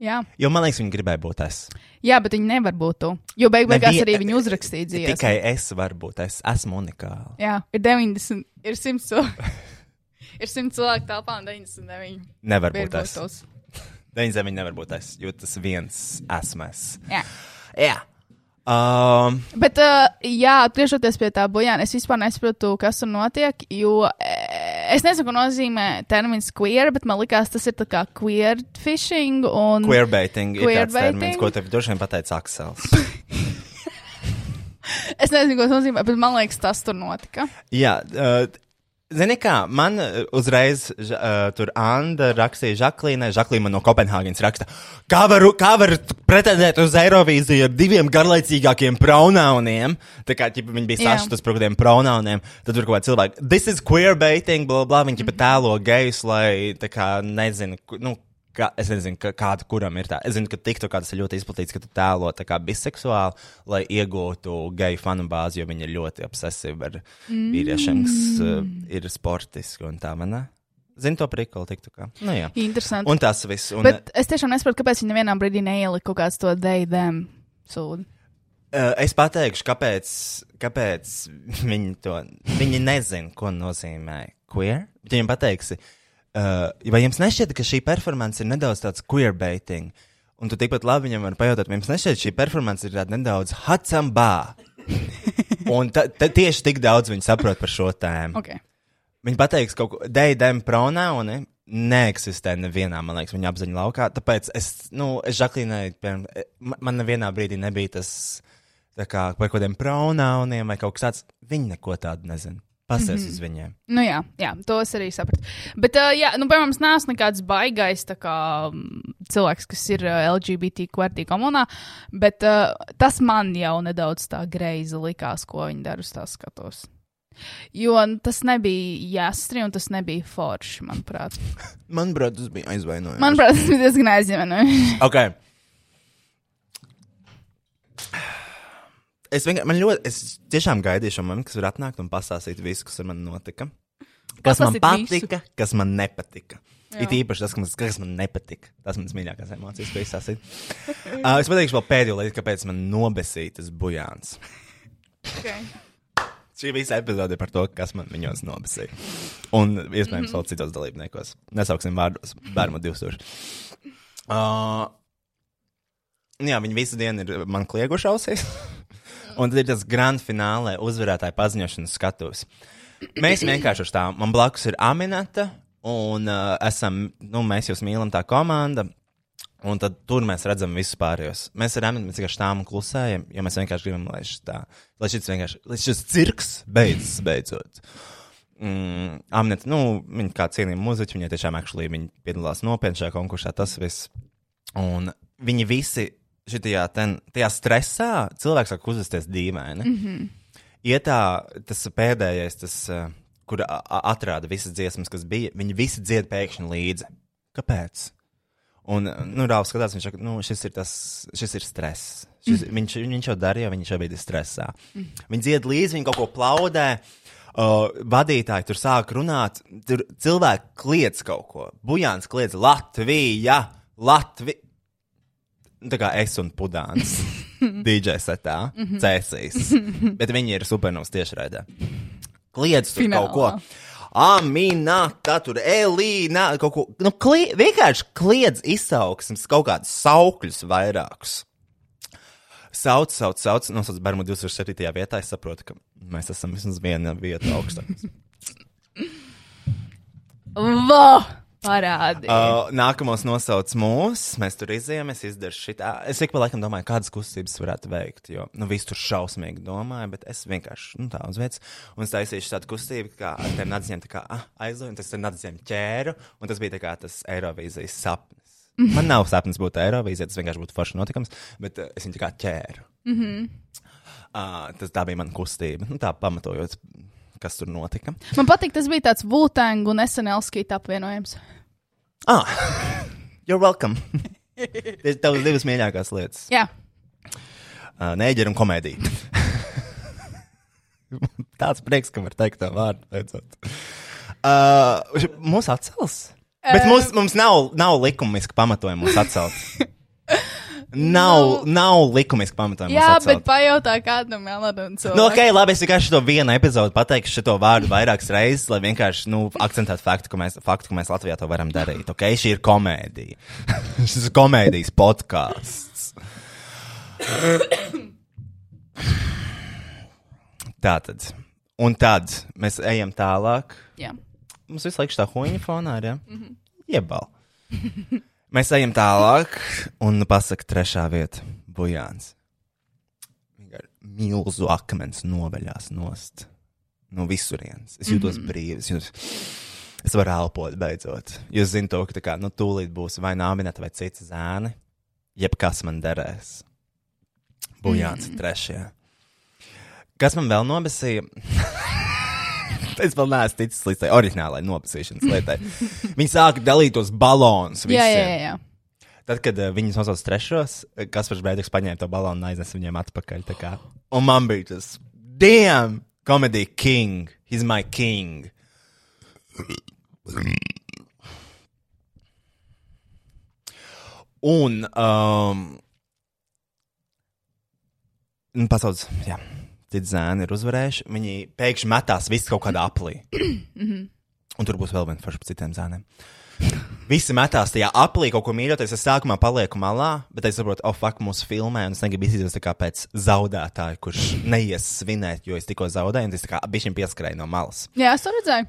Jā. Jo man liekas, viņi gribēja būt es. jā, bet viņi nevar būt tu. Jo beig beigās Nevien- arī viņi uzrakstīja dziesmu. Tikai es varu būt. Es esmu unikāla. Jā, ir 90, ir 100 cilvēki. ir 100 cilvēku telpā un 99. Nevar būt es. tos. 9 zemi nevar būt es, jo tas viens esmu es. Jā. Jā. Um, Bet, uh, jā, atgriežoties pie tā bojāna, es vispār nesaprotu, kas tur notiek. Jo eh, es nezinu, ko nozīmē termins queer, bet man likās, tas ir tā kā queer fishing. Un... queerbaiting ir tāds Queerbaiting? termins, ko tev droši vien pateica Aksels. Es nezinu, ko tas nozīmē, bet man liekas, tas tur notika. Jā, uh, zini kā, man uh, uzreiz uh, tur Anna rakstīja Žaklīnai, Žaklīna no Kopenhāgenes raksta, kā var, kā var pretendēt uz Eirovīziju ar diviem garlaicīgākiem pronauniem, tā kā ķipa, viņi bija sašutas par kādiem pronauniem, tad tur kaut kādi cilvēki, this is queerbaiting, bla bla, viņi ķipa tēlo gejus, lai, tā kā, nezinu, nu, Kā, es nezinu, ka, kāda kuram ir tā. Es zinu, ka TikTok tas ir ļoti izplatīts, ka tu tēlo tā kā biseksuāli, lai iegūtu geju fanu bāzi, jo viņi ir ļoti obsesīvi ar vīriešiem, kas uh, ir sportiski un tā, vai ne? Zini to prikolu TikTokā? Nu, jā. Interesanti. Un tas viss. Un, Bet es tiešām nesaprotu, kāpēc viņi nevienā brīdī neielika kaut kāds to deidēm sūdu. Uh, es pateikšu, kāpēc, kāpēc viņi to viņi nezina, ko nozīmē queer. Viņiem pateiksi, uh, vai jums nešķiet, ka šī performance ir nedaudz tāds queerbaiting? Un tu tikpat labi viņam vari pajautāt, vai jums nešķiet, šī performance ir tāda nedaudz hatsambā. Un ta, ta, tieši tik daudz viņi saprot par šo tēmu. Okay. Viņi pateiks, ka kaut ko DDM pronauni neeksistē nevienā, man liekas, viņa apziņa laukā. Tāpēc es, nu, es Žaklīnai, piemēram, e, ma- man nevienā brīdī nebija tas, kā par kaut kādiem pronauniem vai kaut kas tāds. Viņi neko tādu nezina. Pasies mm -hmm. uz viņiem. Nu, jā, jā, to es arī sapratu. Bet, uh, jā, nu, piemēram, es neesmu nekāds baigais kā, cilvēks, kas ir uh, LGBT kvartī komunā, bet uh, tas man jau nedaudz tā greizi likās, ko viņi dara uz tā skatos. Jo nu, tas nebija jāstri un tas nebija forši, manuprāt. Manuprāt, tas bija aizvainojums. Manuprāt, tas bija diezgan aizņeminoši. Ok. Es vienkārši, man ļoti, es tiešām gaidīju šo momentu, kas var atnākt un pastāstīt visu, kas ar mani notika. Kas man Pastāstīt visu. patika, kas man nepatika. Jā. It īpaši tas, kas man, kas man nepatika. Tas ir mans mīļākais emocijas, ko izsāstīt. uh, es pateikšu vēl pēdējo lietu, kāpēc man nobesīja tas bujāns. Okay. Šī visa epizode ir par to, kas man viņos nobesīja. Un iespējams vēl citos dalībniekos. Nesauksim vārdos, bērnu 2000. Uh, jā, viņi visu dienu ir man klieguši ausīs. Un tad ir tas grand finālē uzvarētāja paziņošanas skatuves. Mēs vienkārši uz tām, man blakus ir Aminata, un uh, esam, nu, mēs jūs mīlam tā komanda. Un tad tur mēs redzam visus pārējos. Mēs ar Aminu vienkārši un klusējam, jo mēs vienkārši gribam, lai šis, tā, lai šis lai šis cirks beidzas beidzot. Mm, Amneta, nu, viņa kā cienījama muzeķa, viņa tiešām actually, viņa piedalās nopietni šajā konkursā, tas viss. Un viņi visi šitajā ten, stresā, cilvēks sāk uzvesties dīvaini. Mm -hmm. Ietā tas pēdējais, tas, uh, kur a- a- atrāda visas dziesmas, kas bija, viņi visi dzied pēkšņi līdzi. Kāpēc? Un, nu, Rāvs skatās, viņš saka, nu, šis ir tas, šis ir stress. Šis, mm. viņš, viņš jau darīja, viņš šobrīd ir stresā. Mm. Viņi dzied līdzi, viņi kaut ko plaudē. Uh, vadītāji tur sāk runāt, tur cilvēki kliedz kaut ko. Bujāns kliedz Latvija, Latvija. Tā kā es un Pudāns. DJ setā, cēsīs. Bet viņi ir supernovs tiešraidē. Kliedz tur Finālā. kaut ko. Amina, tā tur Elīna, kaut ko. Nu, klie, vienkārši kliedz izaugsmes, kaut kādus saukļus vairākus. Sauc, sauc, sauc, nosauc Bermu 27. vietā. Es saprotu, ka mēs esam vismaz viena vieta augstāk. Vā! Parādi. Uh, nākamos nosauc mūs, mēs tur izējām, es izdaru šitā. Es ik pa laikam domāju, kādas kustības varētu veikt, jo, nu, viss tur šausmīgi domāju, bet es vienkārši, nu, tā uz vietas, un taisīšu tādu kustību, kā ar tiem nadziņiem tā kā ah, aizloju, un tas ar nadziņiem ķēru, un tas bija tā kā tas Eirovīzijas sapnis. Man nav sapnis būt Eirovīzija, tas vienkārši būtu forši notikums, bet uh, es viņu tā kā ķēru. Mm -hmm. uh, tas tā bija mana kustība, nu, tā pamatojot, kas tur notika. Man patīk, tas bija tāds Vultang un SNLskīt apvienojums. Ah, you're welcome. Tavas divas mīļākās lietas. Jā, Uh, Nēģeri un komēdija. Tāds prieks, ka var teikt tā vārdu. beidzot. Uh, mūs atcels. Bet mums, mums nav, nav likumiski pamatojumi mūs atcelt. Nav, nav likumiski pamatojumi. mūs Jā bet pajautā kādam melnam cilvēkam. Nu, ok, labi, es vienkārši to vienu epizodu pateikšu šo vārdu vairākas reizes, lai vienkārši nu, akcentētu faktu, ka mēs, faktu, ka mēs Latvijā to varam darīt. Ok, šī ir komēdija. Šis ir komēdijas podkāsts. Tā tad. Un tad mēs ejam tālāk. Jā. Mums visu laiku tā huīņa fonā ir, ja? Mm -hmm. Iebal. Mēs ejam tālāk, un pasaka trešā vieta - Bujāns. Milzu akmens noveļās nost no visurienes. Es jūtos mm -hmm. brīvs. Es, jūtos... es varu elpot beidzot. Jūs zināt, to, ka tā kā, nu, tūlīt būs vai nāminēta vai cits zēni, jebkas man derēs. Bujāns mm. trešajā. Kas man vēl nobesīja? es vēl neesmu ticis līdz tai oriģinālajai nobesīšanas lietai. Viņi sāka dalīt tos balonus. Jā, jā, jā, jā. Tad, kad uh, viņas nosauca trešos, kas par brīdi paņēma to balonu un aiznes viņiem atpakaļ. Un man bija tas, damn, comedy king, he's my king. Un, um, pasaules, jā, citi zēni ir uzvarējuši. Viņi pēkšņi metās visi kaut kādā aplī. Un tur būs vēl viena forša par citiem zēniem. Visi metās tajā aplī, kaut ko mīļoties. Es sākumā palieku malā, bet es saprotu, oh, fuck, mūsu filmē, un es negribu kā pēc zaudētāja, kurš neies svinēt, jo es tikko zaudēju, un tā kā bišķiņ pieskrēju no malas. Jā, es to redzēju.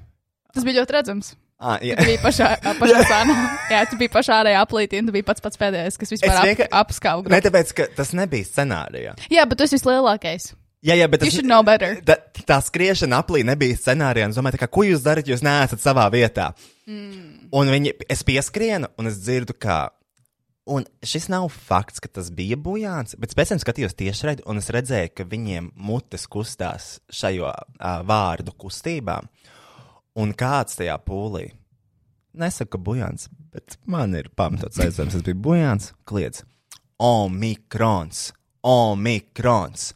Tas bija ļoti redzams. Ah, jā. Tu biji pašā, pašā sānā. Jā, tu biji pašā ārējā aplītī, un tu biji pats pats pēdējais, kas vispār Es ap, apskauga. Ne tāpēc, ka tas nebija scenārijā. Jā, bet tu esi vislielākais. Jā, jā, bet tas, tā, tā skriešana aplī nebija scenārijā. Es domāju, kā, ko jūs darat, jūs neesat savā vietā. Mm. Un viņi, es pieskrienu, un es dzirdu, kā. Un šis nav fakts, ka tas bija bujāns, bet pēc tam skatījos tiešraidi, un es redzēju, ka viņiem mutes kustās šajo uh, vārdu kustībā. Un kāds tajā pūlī? Nesaku, ka bujāns, bet man ir pamatots aizdoms, tas bija bujāns, kliedz. Omikrons, omikrons.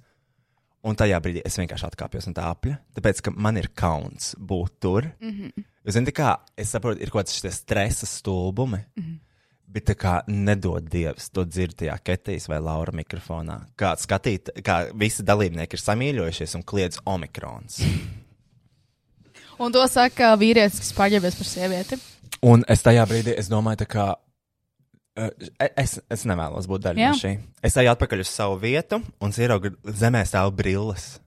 Un tajā brīdī es vienkārši atkāpjos no tā apļa, tāpēc, ka man ir kauns būt tur. Mm -hmm. Jūs zināt, kā es saprotu, ir kaut kāds stresa stulbumi. Mm -hmm. Bet tā kā nedod Dievs to dzird tajā ketīs vai Laura mikrofonā. Kā skatīt, kā visi dalībnieki ir samīļojušies un kliedz omikrons. Un to saka vīrietis, kas pārģērbies par sievieti. Un es tajā brīdī es domāju, tā kā. Uh, Es, es nevēlos būt daļa Jā. no šī. Es eju atpakaļ uz savu vietu, un es ieraugu zemē stāv brilles.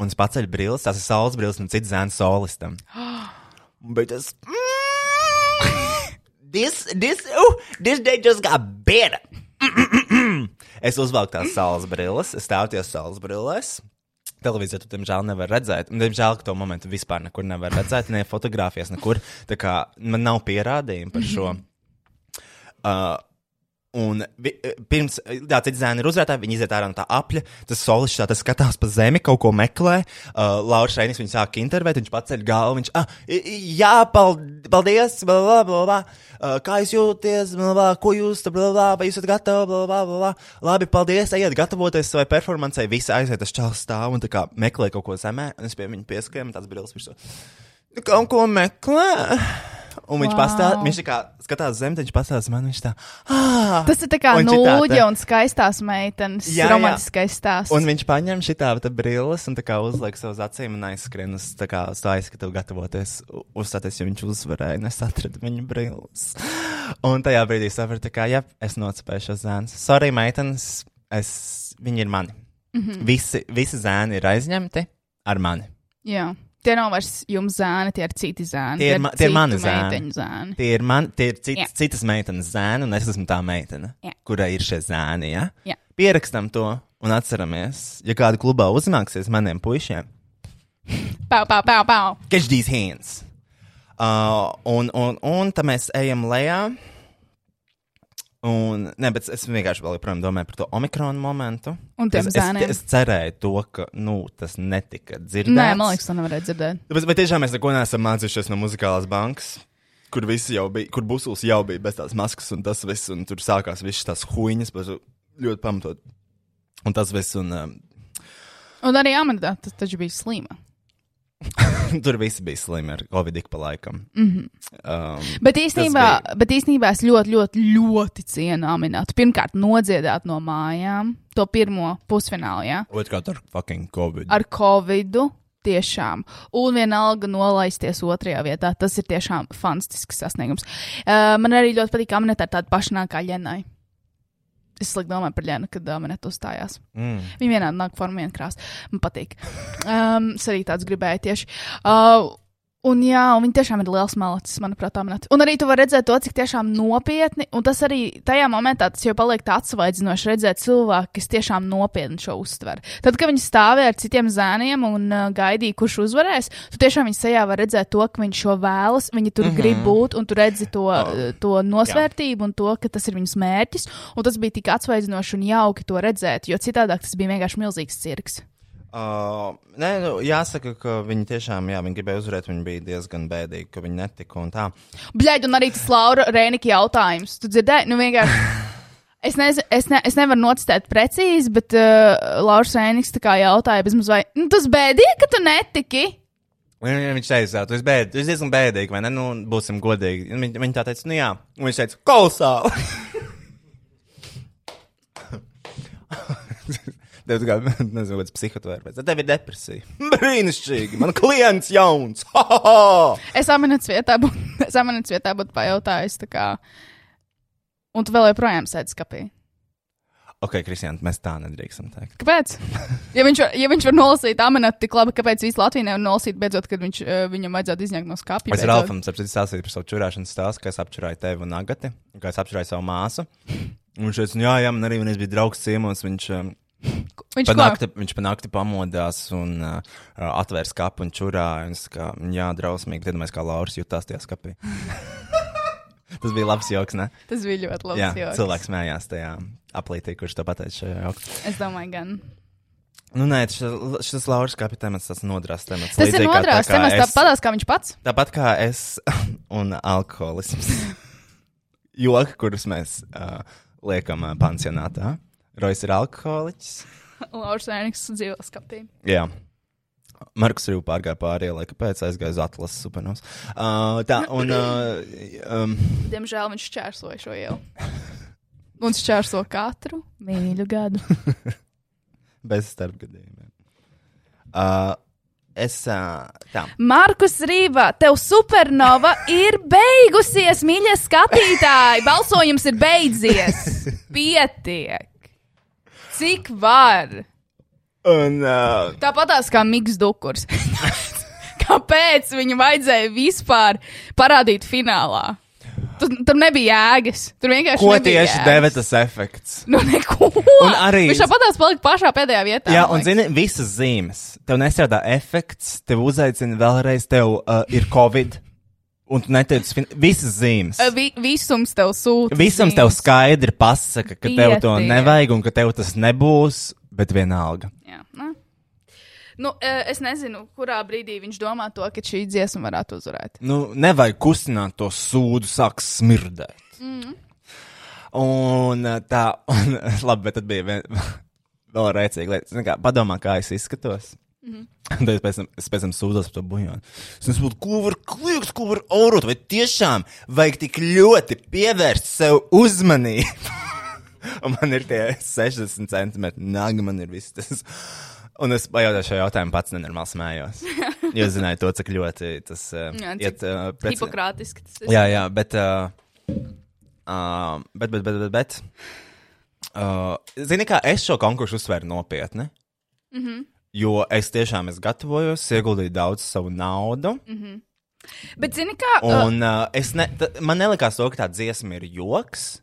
Un es paceļu brilles, tās ir saules brilles, un cits zēns solistam. Bet tas. This, this, oh, this day just got better. es uzvelku tās saules brilles, es stāvu tajās saules brillēs. Televīzijā tu, diemžēl, nevar redzēt. Un, diemžēl, ka to momentu vispār nekur nevar redzēt, ne fotografijās, nekur. Tā kā man nav pierādījumu par šo. Uh, un vi, pirms tā cits zēna ir uzvērtāji, viņi iziet ārā no tā apļa, tas solis tā skatās pa zemi, kaut ko meklē. Uh, Lauris Šreinis viņu sāk intervēt, viņš paceļ galvu, viņš, ah, jā, pal- paldies, bla, bla, bla. Uh, kā jūs jūties, bla, bla, ko jūs bla, bla, vai jūs esat gatavi, bla, bla, bla. Labi, paldies, ejiet gatavoties savai performancei, visi aiziet, tas čels stāv un tā kā meklē kaut ko zemē, un es pie viņa pieskrēju, tās brilles viņš to. "Tu Kaut ko meklē. Un viņš wow. Pastāv, viņš kā skatās zem, viņš pastāv man, viņš tā, ah, Tas ir tā kā nūģa un skaistās meitenes Jā, romantiskais stāsts. Un viņš paņem šitā tā brilles un tā kā uzliek savus acīm un aizskrien uz tā kā uz tā aizskatu gatavoties uzstāties, jo viņš uzvarēja un es atradu viņa brilles. Un tajā brīdī sapratu, kā, jā, es nocipēju šo zēnu. Sorry, meitenes, es, viņi ir mani. Mm -hmm. visi, visi zēni ir aizņemti ar mani. Jā. Tie nav vairs jums zēni, tie ir citi zēni. Tie ir ma- tie ir mani zēni. zēni. Tie ir, man, tie ir cits, Jā. citas meitenes zēni, un es esmu tā meitene, Jā. kurai ir šie zēni. Ja? Jā. Pierakstam to un atceramies, ja kāda klubā uzmāksies maniem puišiem, Pau, pau, pau, pau. catch these hands. Uh, un, un, un tad mēs ejam lejā. Un, ne, bet es vienkārši vēl joprojām domāju par to omikronu momentu. Un es, es, zēniem. es cerēju to, ka nu, tas netika dzirdēts. Nē, man liekas, to nevarēja dzirdēt. Bet, bet tiešām mēs neko neesam mācījušies no muzikālās bankas. Kur visi jau bija, kur busulis jau bija bez tās maskas, un tas viss, un tur sākās visas tās huīņas, ļoti pamatot. Un tas viss, un um, Un arī Amandā tas taču bija slima. tur visi bija slimi ar covid ik pa laikam. Mm. -hmm. um, Bet īstenībā, bet īstenībā es ļoti, ļoti, ļoti cienu Aminātu. Pirmkārt, nodziedāt no mājām to pirmo pusfinālu, ja? Otrkārt ar fucking covid. ar covidu. Tiešām. Un vienalga nolaisties otrajā vietā. Tas ir tiešām fantastisks sasniegums. Uh, man arī ļoti patīk, ka Aminēta ir tāda pašnākā ģenai. Es slikti domāju par Ļenu, kad uh, man uzstājās. Mm. Viņa vienādi nāk formā, viena krāsa. Man patīk. Um, es arī tāds gribēju tieši. Uh, Un jā, un viņi tiešām ir liels malicis, manuprāt, aminēt. Un arī tu vari redzēt to, cik tiešām nopietni, un tas arī tajā momentā tas jau paliek atsvaidzinoši redzēt cilvēku, kas tiešām nopietni šo uztver. Tad, kad viņi stāvēja ar citiem zēniem un uh, gaidīja, kurš uzvarēs, tu tiešām viņa sejā var redzēt to, ka viņš šo vēlas, viņi tur mm -hmm. grib būt, un tu redzi to, oh. to nosvērtību un to, ka tas ir viņas mērķis. Un tas bija tik atsvaidzinoši un jauki to redzēt, jo citādāk tas bija vienkārši milzīgs cirks. Uh, nē, nu, jāsaka, ka viņi tiešām, jā, viņi gribēja uzvarēt, viņi bija diezgan bēdīgi, ka viņi netika un tā. Bļaigi, un arī tas Laura Rēnika jautājums. Tu dzirdēji, nu vienkārši. Es, nez, es, ne, es nevaru nocitēt precīzi, bet uh, Lauris Rēniks tā kā jautāja, mazliet, nu, tas bēdīgi, ka tu netiki. Un Viņš teica, tu esi, bēd, tu esi diezgan bēdīgi, vai ne? Nu, būsim godīgi. Un Viņi, viņi tā teica, nu jā, un viņš teica, kolosāli. Tev kā, nezinu, kāds psihoterapeits. Tad tev ir depresija. Brīnišķīgi, man klients jauns. Ha, ha, ha! Es aminētas vietā, es būtu pajautājis, tā kā, un tu vēl joprojām sēdi skapī. Ok, Kristiāna, mēs tā nedrīkstam teikt. Kāpēc? Ja viņš, var, ja viņš var nolasīt aminētu tik labi, kāpēc visi Latvijā nevar nolasīt, beidzot, kad viņš, uh, viņam vajadzētu izņemt no skapja? Es? Ralfam stāstīju par savu čurāšanas stāstu, ka es apčurāju tevi un Agati, ka es apčurāju savu māsu. Un viņš teica, nu jā, jā, man arī vienreiz bija draugs ciemos, viņš, um, Viņš pa ko? nakti, viņš pa nakti pamodās un uh, atvērs kapu un čurāja. Un kā, jā, drausmīgi, tad mēs kā Lauris jutās tajā skapī. Tas bija labs joks, ne? Tas bija ļoti labi. jā, cilvēks smējās tajā aplītī, kurš to pateica šajā jokā. Es domāju, gan. Nu, nē, šis, šis Lauris kapī temats, tas nodrās temats. Tas ir Līdzīgi kā nodrās, tā kā temats tāpat kā viņš pats. Tāpat kā es un alkoholisms. Joki, kurus mēs uh, liekam uh, pansionātā. Rojas ir alkoholiķis. Lauris Rēniks dzīvo skapī. Jā. Marks arī pārgāja pāri ielai, kāpēc aizgāja uz atlases supernovs. Uh, tā, un. Uh, um, Diemžēl viņš šķērsoja šo ielu. Un šķērso katru mīļu gadu. bez starpgadījumiem. Uh, es. Uh, tā. Markus Rīva, tev supernova ir beigusies, mīļie skatītāji! Balsojums ir beidzies! Pietiek! Cik var? Un. Uh, Tāpatās kā Miks Dukurs. Kāpēc viņu vajadzēja vispār parādīt finālā? Tur, tur nebija jēgas. Tur vienkārši ko nebija tieši jēgas. deva tas efekts? Nu, neko. Un arī- Viņš tāpatās palika pašā pēdējā vietā. Jā, un zini, visas zīmes. Tev nestrādā efekts, tev uzaicina vēlreiz, tev uh, ir covid, un tu neteici fin- visas zīmes. Vi, visums tev sūta. Visam tev zīmes. skaidri pasaka, ka tev to nevajag un ka tev tas nebūs, bet vienalga. Jā, nu. Nu, es nezinu, kurā brīdī viņš domā to, ka šī dziesma varētu uzvarēt. Nu, nevajag kustināt to sūdu, sāks smirdēt. Mm. Un tā, un, labi, bet tad bija vien, vēl rēcīga lieta. Kā, padomā, kā es izskatos. Mhm. Tad es pēc tam, es pēc tam sūdzos par to buļbuļsāļu. Es saprotu, ko var kliegt, ko var aurot, vai tiešām vajag tik ļoti pievērst sev uzmanību. Un man ir tie 60 centimetri, nāga man ir viss tas. Un es pajautāju šo jautājumu pats nenormāli smējos. Jo es zināju to, cik ļoti tas uh, Jā, cik iet uh, pret. Hipokrātiski tas ir. Jā, jā, bet. Uh, uh, bet, bet, bet, bet. bet uh, Zini, kā es šo konkursu uztvēru nopietni. Mm -hmm. Jo es tiešām esmu gatavojos, ieguldīju daudz savu naudu. Mm -hmm. Bet, zini, kā. uh, Un uh, es ne, ta, man nelikās, to, ka tā dziesma ir joks.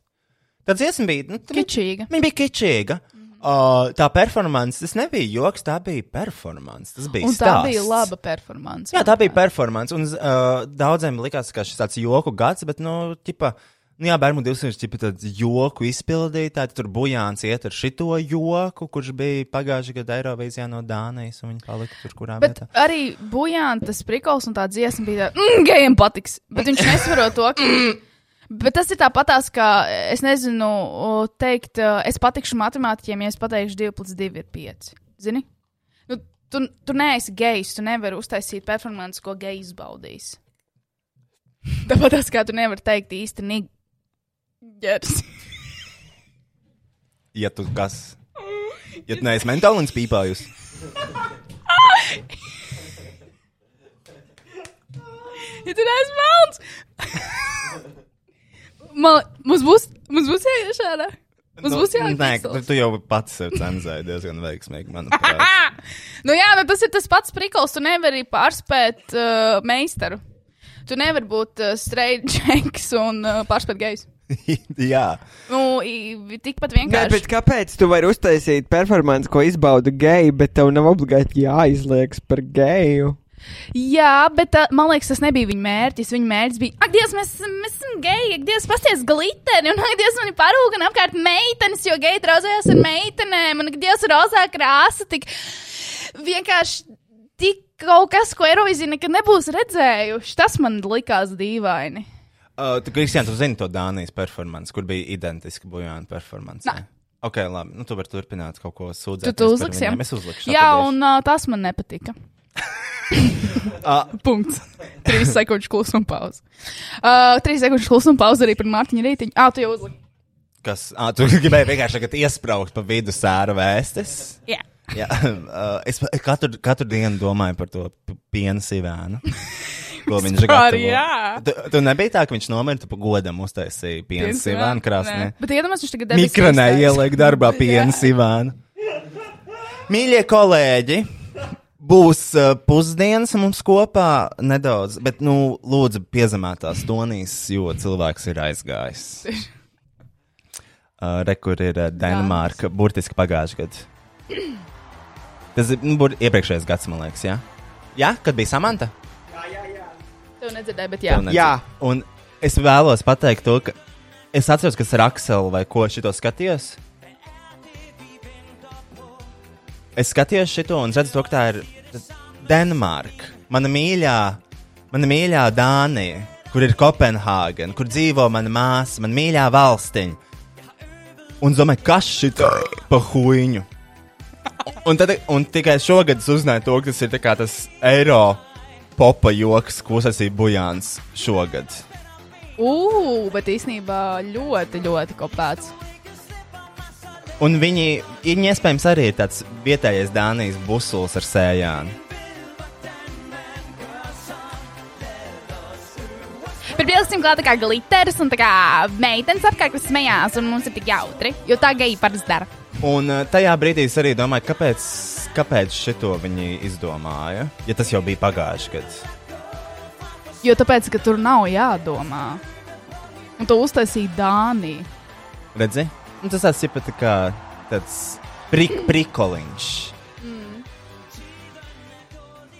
Tā dziesma bija. Nu, Kičīga. Viņa bija kičīga. Uh, tā performance, tas nebija joks, tā bija performance. Tas bija Un tā stāsts. bija laba performance. Jā, tā bija performance. Un uh, daudziem likās, ka šis tāds joku gads, bet, nu, tipa, nu jā, Bērnu 200 tipa tāds joku izpildītāji. Tur bujāns iet ar šito joku, kurš bija pagājušajā gadā Eirovīzijā no Dānijas, un viņi palika tur, kurā Bet vietā. arī Bujāns, tas prikals un tā dziesma bija tāda, mm, gejiem patiks. Bet viņš nesvaro to, ka. Bet tas ir tāpatās, kā es nezinu, teikt, uh, es patikšu matemātiķiem, ja es pateikšu 2 plus 2 ir 5. Zini? Nu, tu, tu neesi gejs, tu nevari uztaisīt performanci, ko gejs baudīs. Tāpatās kā tu nevari teikt īsti nigers. Ja tu kas? Ja tu neesi mentālins pīpājus. Ja tu neesi melns! Man, mums būs, mums būs jāiet šādā. Mums būs Nē, jāatzīst. tu jau pats sev cenzēji diezgan veiksmīgi, manuprāt. Nu jā, nu tas ir tas pats prikals. Tu nevari pārspēt uh, meistaru. Tu nevari būt uh, straight džeks un uh, pārspēt gejs. Jā. Nu, tikpat Nē, vienkārši. bet kāpēc tu vari uztaisīt performanci, ko izbauda geji, bet tev nav obligāti jāizliekas par geju? Jā, bet uh, man liekas, tas nebija viņa mērķis. Viņa mērķis bija, ak, Dievs, mēs, mēs esam geji, ak, Dievs, pasties gliteri, un ak, Dievs, man ir parūka un apkārt meitenes, jo geji traucējās ar meitenēm, un ak, Dievs, rozā krāsa tik vienkārši tik kaut kas, ko Eirovizija nekad nebūs redzējuši. Tas man likās dīvaini. Uh, tu, Kristian, tu zini to Dānijas performance, kur bija identiska Bujāna performance. Ok, labi. Nu, tu vari turpināt kaut ko sūdzēt. Tu to uzliksi, jā? Es uzlikšu. Jā, un uh, tas man nepatika. Punkts. Trīs sekundžu klusuma pauze. Uh, trīs sekundžu klusuma pauze arī par Mārtiņu Rītiņu. Ah, tu jau uzliki. Kas? Ah, tu gribēji vienkārši tagad iesprāgt pa vidu sēra vēstis? Jā. Jā, uh, es katru, katru dienu domāju par to piena sivēnu. Ko viņš jā. Tu, tu nebija tā, ka viņš nomira, pa godam uztaisīja piena sivēnu krāsnī. Nē. Bet iedomājieties, viņš tagad debesīs Mikronē ieliek darbā piena sivēnu. Mīļie kolēģi! Būs uh, pusdienas mums kopā nedaudz, bet, nu, lūdzu, piezemētās tonīs, jo cilvēks ir aizgājis. Uh, re, kur ir uh, Dienmārka, burtiski pagājušajā gadā. Tas ir nu, iepriekšējais gads, man liekas, jā? Jā, kad bija Samanta? Tev nedzirdēju, bet jā. Tev nec- Jā. Un es vēlos pateikt to, ka es atceros, kas ar Akselu vai ko šito skatījos. Es skatījos šito un redzu, to, ka tā ir Dienmārka. Mana mīļā, mana mīļā Dānija, kur ir Kopenhāgena, kur dzīvo mana māsa, mana mīļā valstiņa. Un es domāju, kas šī pa huīņu? Un, tad, un tikai šogad es uzzināju to, ka tas ir tas eiro popa joks, ko uzsāstīja Bujāns šogad. Ugh, bet īstenībā ļoti, ļoti kopēts. Un viņi, viņi iespējams arī ir tāds vietējais Dānijas busulis ar sējānu. Bet pieliksim klāt tā kā glitteris un tā kā meitenes apkārt, kas smējās, un mums ir tik jautri. Jo tā geji parasti dara. Un uh, tajā brīdī es arī domāju, kāpēc, kāpēc šito viņi izdomāja, ja tas jau bija pagājuši gadu. Jo tāpēc, ka tur nav jādomā. Un to uztaisīja Dānija. Redzi? Un tas tāds ir pat kā tāds prik, prikoliņš.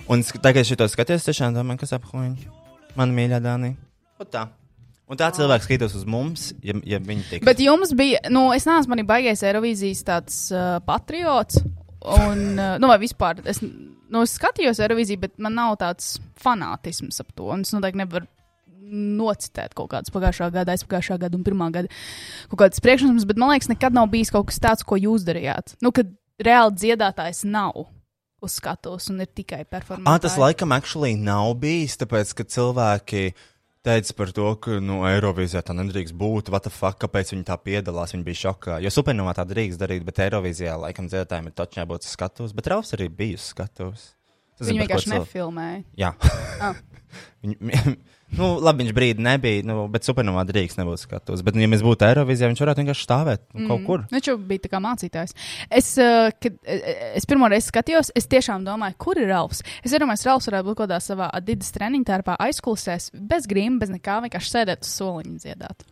Un sk- tagad, kad šito skaties, tiešām domāju, kas aphuņķi. Mana mīļā Dānija. Un tā. Un tā cilvēks skatās uz mums, ja, ja viņi tik. Bet jums bija, nu, es neesmu manī baigais Eirovīzijas tāds uh, patriots. Un, uh, nu, vai vispār, es, nu, es skatījos Eirovīziju, bet man nav tāds fanātisms ap to. Un es noteikti nevaru nocitēt kaut kādas pagājušā gada, aizpagājušā gada un pirmā gada kaut kādas priekšnostas, bet man liekas, nekad nav bijis kaut kas tāds, ko jūs darījāt. Nu, kad reāli dziedātājs nav uz skatuves un ir tikai performance. Ah, tas laikam actually nav bijis, tāpēc, ka cilvēki teica par to, ka, nu, Eirovīzijā tā nedrīkst būt, fuck, kāpēc viņi tā piedalās, viņi bija šokā. Jo supernovā tā drīkst darīt, bet Eirovīzijā laikam dziedātājiem ir točņā būt uz skatuves, bet Raus arī bija uz skatuves. Tas ko vienkārši nefilmēja. Jā. Ah. Viņ, nu, labi, viņš brīdi nebija, nu, bet supernovā drīkst nebūt skatos. Bet, nu, ja mēs būtu Eirovīzijā, viņš varētu vienkārši stāvēt mm. kaut kur. Viņš jau bija tā kā mācītājs. Es, uh, kad uh, es pirmo reizi skatījos, es tiešām domāju, kur ir Ralfs. Es domāju, ka Ralfs varētu būt kaut kādā savā Adidas treniņu tērpā aizkulisēs, bez grīma, bez nekā, vienkārši sēdēt uz soliņa dziedāt.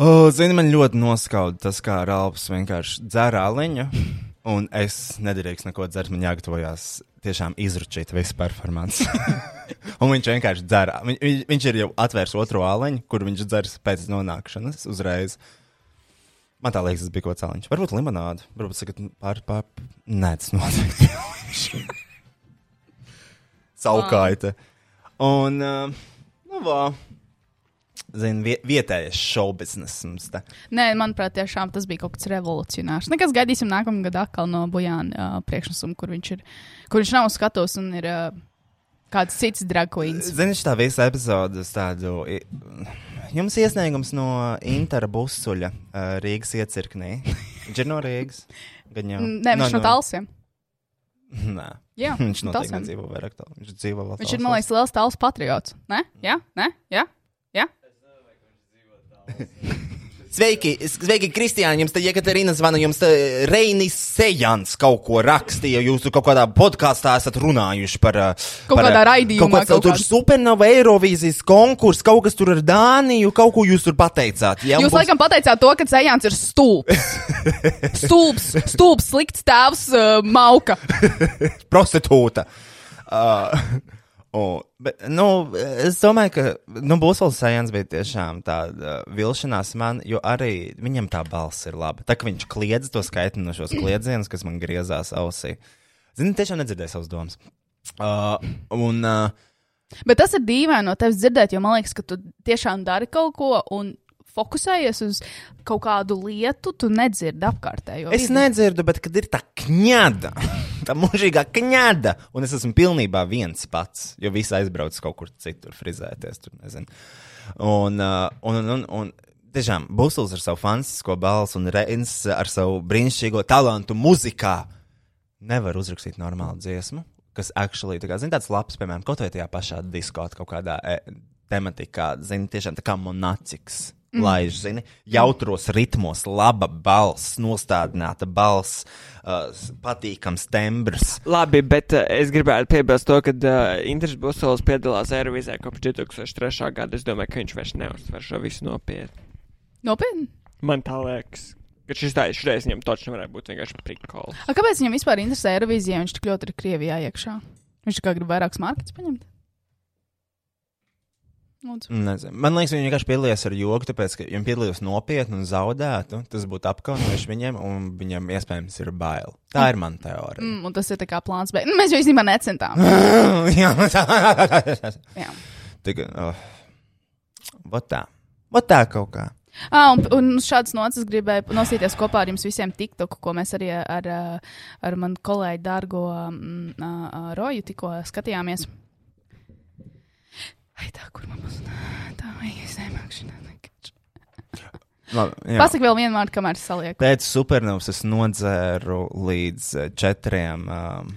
O, zini, man ļoti noskauda tas, kā Ralfs vienkārši dzer aliņu, un es nedrīkstu neko dzert, man jāgatavojās tiešām izručīt visu performanci. un viņš vienkārši dzer. Viņ, viņ, viņš ir jau atvērs otro aliņu, kur viņš dzers pēc nonākšanas uzreiz. Man tā liekas, tas bija kaut kāds aliņš. Varbūt limonāde, varbūt tagad pār, pār, nē, tas noteikti. Saukaita. Un, uh, nu, vā. Vie- vietējais te. Nē, manuprāt, tiešām tas bija kaut kas revolucionārs. Nekas gaidīsim nākamā gada atkal no Bujāna uh, priekšnesuma, kur viņš ir, kur viņš nav uz skatuves un ir uh, kāds cits drag queens. Zini, tā visa epizode tādu. Jums iesniegums no Intera Busuļa uh, Rīgas iecirknī. Viņš ir no Rīgas. Gan jau. Nē, viņš no talsiem. Nē. Jā, viņš no noteikti nedzīvo vairāk tālu. Viņš dzīvo vēl Viņš ir, man liekas, liels tāls patriots. Nē, jā, nē, jā. jā? Sveiki, sveiki, Kristiāna. Jums te Jekaterina zvana, jums te Reinis Sejans kaut ko rakstīja. Jūs kaut kādā podkāstā esat runājuši par. uh, Kaut par, kādā uh, raidījumā Kaut kāds kaut tur kāds. supernova Eirovīzijas konkurss, kaut kas tur ar Dāniju, kaut ko jūs tur pateicāt. Ja, un Jūs būs- laikam pateicāt to, ka Zējāns ir stulbs. Stulbs, stulbs, slikts tēvs, uh, mauka. prostitūta. Uh, un, bet, nu, es domāju, ka nu, Būsls Sajans bija tiešām tāda vilšanās man, jo arī viņam tā balss ir laba. Tā kā viņš kliedz to skaitinošos kliedzienus, kas man griezās ausī. Zini, tiešām nedzirdēju savas domas. Uh, un, uh, Bet tas ir dīvaini no tevis dzirdēt, jo man liekas, ka tu tiešām dari kaut ko un fokusējies uz kaut kādu lietu, tu nedzirdi apkārtējo. Es vidi. nedzirdu, bet kad ir tā kņada, tā mūžīgā kņada, un es esmu pilnībā viens pats, jo visi aizbrauc kaut kur citur frizēties. Tur, nezinu. un, uh, un, un, un, un tiešām Busls ar savu fantastisko balsi un Reins ar savu brīnišķīgo talantu muzikā nevar uzrakstīt normālu dziesmu. Kas actually, tā kā, zini, tāds labs, piemēram, kaut vai tajā pašā diskā, kaut kādā e, tematikā, zini, tiešām tā kā monaciks. Mm. Laiž, zini, jautros ritmos, laba balss, nostādināta balss, uh, patīkams tembrs. Labi, bet uh, es gribētu piebilst to, ka uh, Inters Busovs piedalās Eirovīzē kopš 2003. gada. Es domāju, ka viņš vairs neuztver šo visu nopietni. Nopietni. Man tā liekas, ka šis tā šreiz viņam točs nevarētu būt vienkārši prikols. A, kāpēc viņam vispār interesē Eirovīzija, ja viņš tik ļoti ir Krievijā iekšā? Viņš tikai grib vairākus marketus paņemt. Nezinu. Man liekas, viņi vienkārši piedalījās ar joku, tāpēc, ka viņiem piedalījās nopietni un zaudētu. Tas būtu apkaunojoši viņiem, un viņam iespējams ir bail. Tā ir mana teorija. Mm, un tas ir tā kā plāns B. Nu, mēs jau īstenībā necentām. Jā, Jā. Tikai, oh. Vot tā. Vot tā kaut kā. Ah, un, un šādas nots es gribēju nosīties kopā ar jums visiem TikTok, ko mēs arī ar, ar, ar manu kolēģi Dārgo mm, ā, ā, Roju tikko skatījāmies. Ai, tā, kur man būs? Tā, vai es nemākšu. Labi, jā. Pasaka vēl vienu vārdu, kamēr es salieku. Pēc supernovas es nodzēru līdz eh, četriem. Um.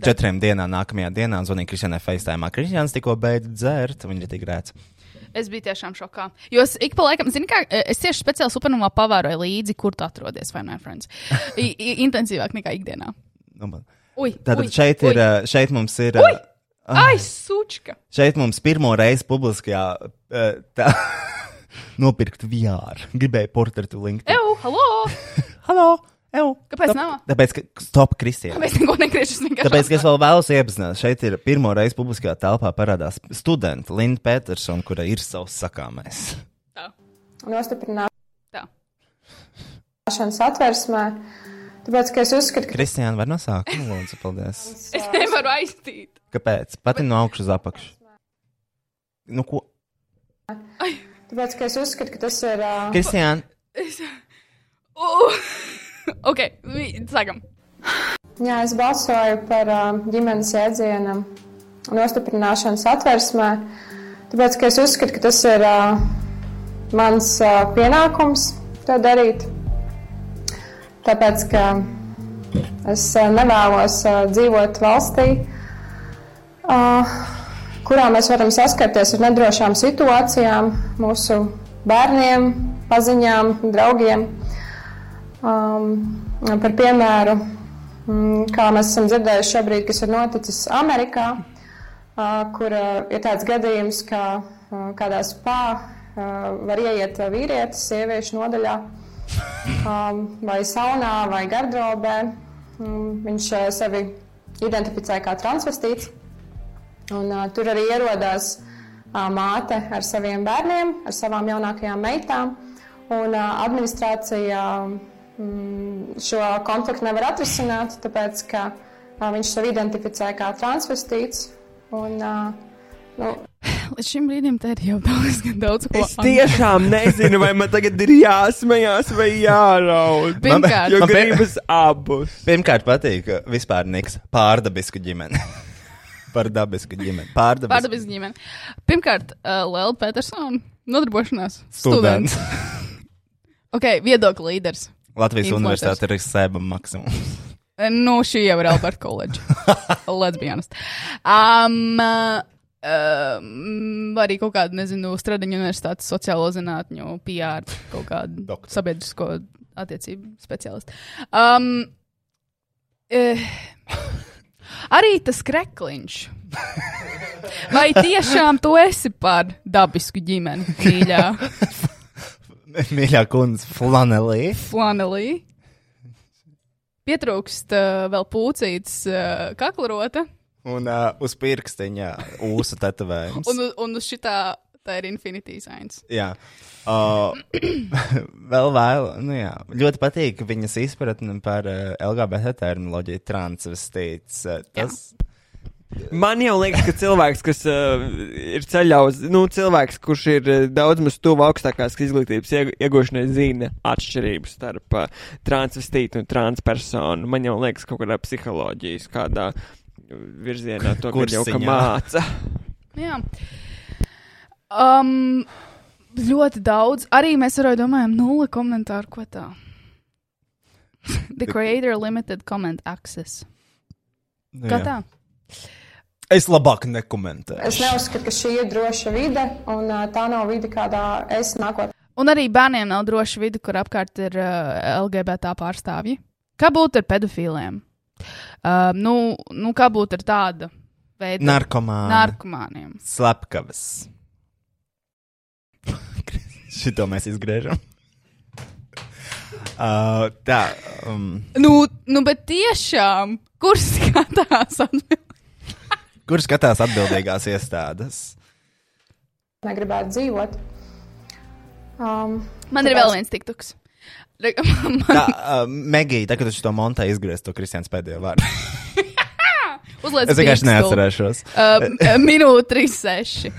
Četriem dienām, nākamajā dienā zvanīja Kristianai FaceTime. Kristians tikko beidz dzert, viņš ir tik rēts. Es biju tiešām šokā. Jo es ik pa laikam, zinu, kā es tieši speciāli supernovā pavēroju līdzi, kur tu atrodies, vai ne, Friends? I, i, intensīvāk nekā ikdienā. Nu, Tātad ui, šeit, ui. ir, eh, šeit mums ir. Ui! Ai, sučka! Šeit mums pirmo reizi publiskajā eh, tā, nopirkt VR. Gribēju portretu link. Eju, halo! Halo! Ew, Kāpēc stop. nav? Tāpēc, ka stop, Kristija. Kāpēc neko negriežas vienkārši? Tāpēc, ka es vēl vēlos iepazīstināt, šeit ir pirmo reizi publiskajā telpā parādās studenta Linda Petersona, kura ir savs sakāmais. Tā. nostiprināšanas atversmē. Tāpēc, ka es uzskatu, ka Kristiāna, var no sākuma, lūdzu, paldies. Es nevaru aiztīt. Kāpēc? Pati no augšas uz apakšu. Nu, ko? tāpēc, ka es uzskatu, ka tas ir. Uh, Kristiāna, Uh, ok, sākam. jā, es balsoju par uh, ģimenes jēdziena nostiprināšanas atversmē. Tāpēc, ka es uzskatu, ka tas ir uh, mans uh, pienākums to darīt. Tāpēc, ka es uh, nevēlos uh, dzīvot valstī, uh, kurā mēs varam saskarties ar nedrošām situācijām mūsu bērniem, paziņām, draugiem. Um, par piemēru, mm, kā mēs esam dzirdējuši šobrīd, kas ir noticis Amerikā, uh, kur uh, ir tāds gadījums, ka uh, kādā spā uh, var ieiet vīrietis sieviešu nodaļā um, vai saunā vai gardrobē. Um, viņš uh, sevi identificē kā transvestīts. Un, uh, tur arī ierodās uh, māte ar saviem bērniem, ar savām jaunākajām meitām. Un, uh, administrācija mm, šo konfliktu nevar atrisināt, tāpēc ka uh, viņš sevi identificē kā transvestīts. Un, uh, nu, Līdz šim brīdim te ir jau daudz, daudz ko. Es tiešām nezinu, vai man tagad ir jāsmējās vai jāraud. Pirmkārt, Jo Man pie- gribas abus. pirmkārt patīk vispār Niks pārdabisku ģimeni. Par dabisku ģimeni. Pārdabisku. pārdabis ģimene. Pirmkārt, uh, Lēla Petersona nodarbošanās. Students. ok, viedokļu līderis. Latvijas universitāte ir sēba maksimums. Nu, šī jau ir Alberta College. Let's be honest. Um, uh, Um, vai arī kaut kādu, nezinu, Stradiņu universitātes sociālo zinātņu, PR, kaut kādu sabiedrisko attiecību speciālistu. Um, eh, arī tas krekliņš. Vai tiešām tu esi par dabisku ģimeni, mīļā Mīļā kundze, flanelī. flanelī? Pietrūkst uh, vēl pūcītas uh, kaklarota, Un uh, uz pirkstiņa ūsu tetovējums. un, un uz šitā tā ir Infinity Signs. Jā. Uh, vēl vēl, nu jā, ļoti patīk viņas izpratne par uh, LGBT terminoloģiju, transvestīts. Uh, tas, Man jau liekas, ka cilvēks, kas uh, ir ceļā uz, nu, cilvēks, kurš ir uh, daudz maz tuvu augstākās izglītības ieg iegūšanai, zina atšķirības starp uh, transvestītu un transpersonu. Man jau liekas, kaut kādā psiholoģijas, kādā virzienā to kad jau ka māca. Jā. Um, ļoti daudz. Arī mēs varam domājam, nulle komentāru, ko tā. The creator limited comment access. nu, Kā jā. tā? Es labāk nekomentēju. Es neuzskatu, ka šī ir droša vide, un ā, tā nav vide, kādā es nākotnē Un arī bērniem nav droša vide, kur apkārt ir uh, LGBT pārstāvji. Kā būtu ar pedofīliem? Uh, nu, nu, kā būtu ar tādu veidu Narkomāni. narkomāniem? Slepkavas. Šito mēs izgriežam. Uh, tā. Um, Nu, nu, bet tiešām, kurš skatās atbildēt? kur skatās atbildīgās iestādes? negribētu dzīvot. Um, Man ir vēl viens tiktoks. Re- man- Tā, uh, Megija, tagad uz to montē izgriezt to Kristiāns pēdējo vārdu. Uzliec Es vienkārši neatcerēšos. Uh, minūte 36.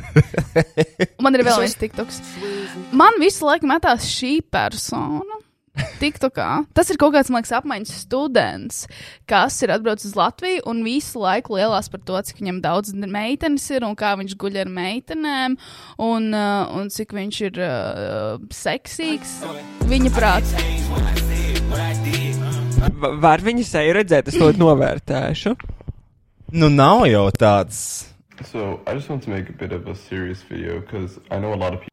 Man ir vēl viens tiktoks. Man visu laiku metās šī persona. TikTokā. Tas ir kaut kāds, man liekas, apmaiņas students, kas ir atbraucis uz Latviju un visu laiku lielās par to, cik viņam daudz meitenes ir un kā viņš guļ ar meitenēm un, uh, un cik viņš ir uh, seksīgs. Viņa prāts. Va- Var viņu seju redzēt, es to novērtēšu. Nu, nav jau tāds. So I just want to make a bit of a serious video because I know a lot of people.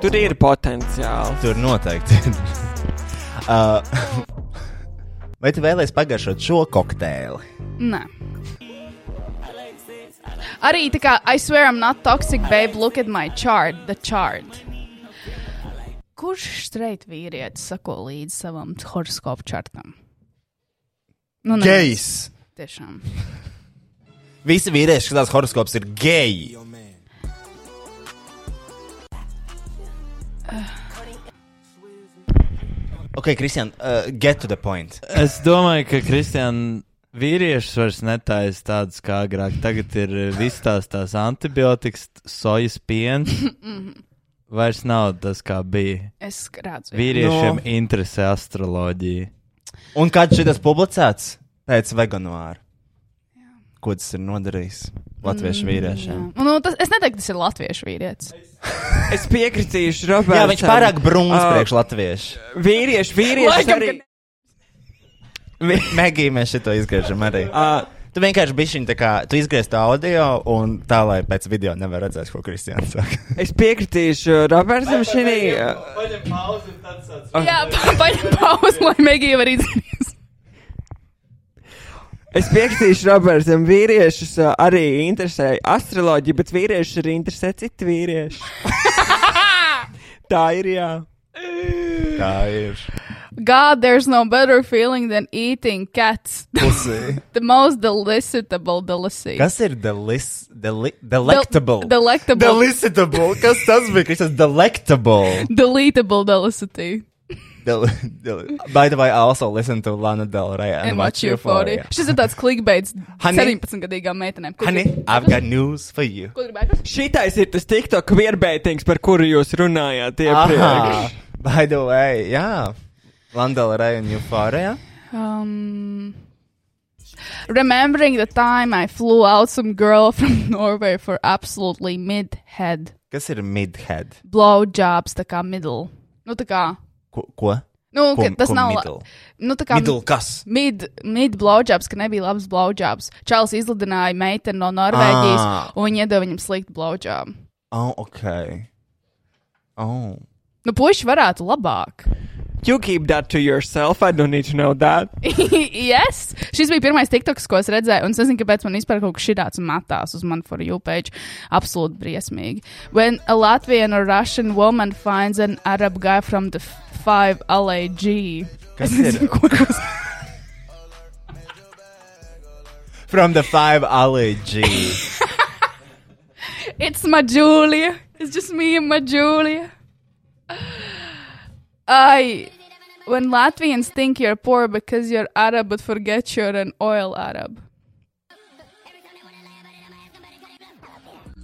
Tur ir potenciāls. Tur noteikti ir. uh, vai tu vēlēsies pagaršot šo kokteili? Nē. Arī tā kā I swear I'm not toxic, babe, look at my chart, the chart. Kurš streit vīrietis sako līdzi savam horoskopu čartam? Nu, neviens. Gejs! Tiešām. Visi vīrieši, kas tās horoskops ir geji. Ok, Kristian, uh, get to the point. Es domāju, ka Kristiāna vīriešus vairs netaisa tādas kā agrāk. Tagad ir eh, viss tās, tās antibiotikas, sojas piens. Vairs nav tas, kā bija. Es redzu. Vīriešiem No. interesē astroloģija. Un kad šis publicēts pēc veganāra? Ko tas ir nodarījis latviešu vīriešiem? Nu, tas, es neteiktu, tas ir latviešu vīrietis. Es piekritīšu, Roberts. Jā, viņš pārāk brūns Ā, priekš latviešu. Vīrieši, vīrieši Laikam, arī. Vi- Megija, mēs šito izgriežam arī. Uh, Tu vienkārši biji viņa tā kā, tu izgriezt audio, un tā, lai pēc video nevar redzēt, ko Kristians saka. es piekritīšu Robertam šī. Paņem pauzi, un tad sāc. Jā, pa- paņem pauzi, lai Megija var izdarīt. Es piekritīšu Robertam, vīriešus ā, arī interesē astroloģija, bet vīriešus arī interesē citi vīrieši. Tā ir, jā. Tā ir. God, there's no better feeling than eating cats. Pusī. The most delicitable delicacy. Kas ir delis, deli, delectable? Del- delectable. Delicitable. Kas tas bija? Kas tas delectable? Deletable delicity. Del, del, by the way, I also listen to Lana Del Rey and, And watch Euphoria. Šis ir tāds clickbaits Honey. 17-gadīgām meitenēm. Honey, grib- I've got news for you. Šitais ir tas TikTok vierbētings, par kuru jūs runājāt iepriekš. By the way, jā. Lana Del Rey and Euphoria. Um, remembering the time I flew out some girl from Norway for absolutely mid-head Kas ir midhead? blowjobs, tā kā middle. Nu, tā kā Ko? ko? Nu, Ko- tas ko nav la- middle? Nu, tā kā Middle kas? Mid, mid blowjobs, ka nebija labs blowjobs. Čāls izlidināja meiteni no Norvēģijas, Ah. un viņa iedeva viņam sliktu blowjob. Oh, ok. Oh. Nu, puiši varētu labāk. You keep that to yourself. I don't need to know that. yes! Šis bija pirmais TikToks, ko es redzēju, un es nezinu, kāpēc man vispār kaut kas šāds matās uz manu for you page. Absolūti briesmīgi. When a Latvian or Russian woman finds an Arab guy from the f- 5 LAG. Kas Es nezinu, ko tas- From the five alley G. It's my Julia. It's just me and my Julia. I. When Latvians think you're poor because you're Arab, but forget you're an oil Arab.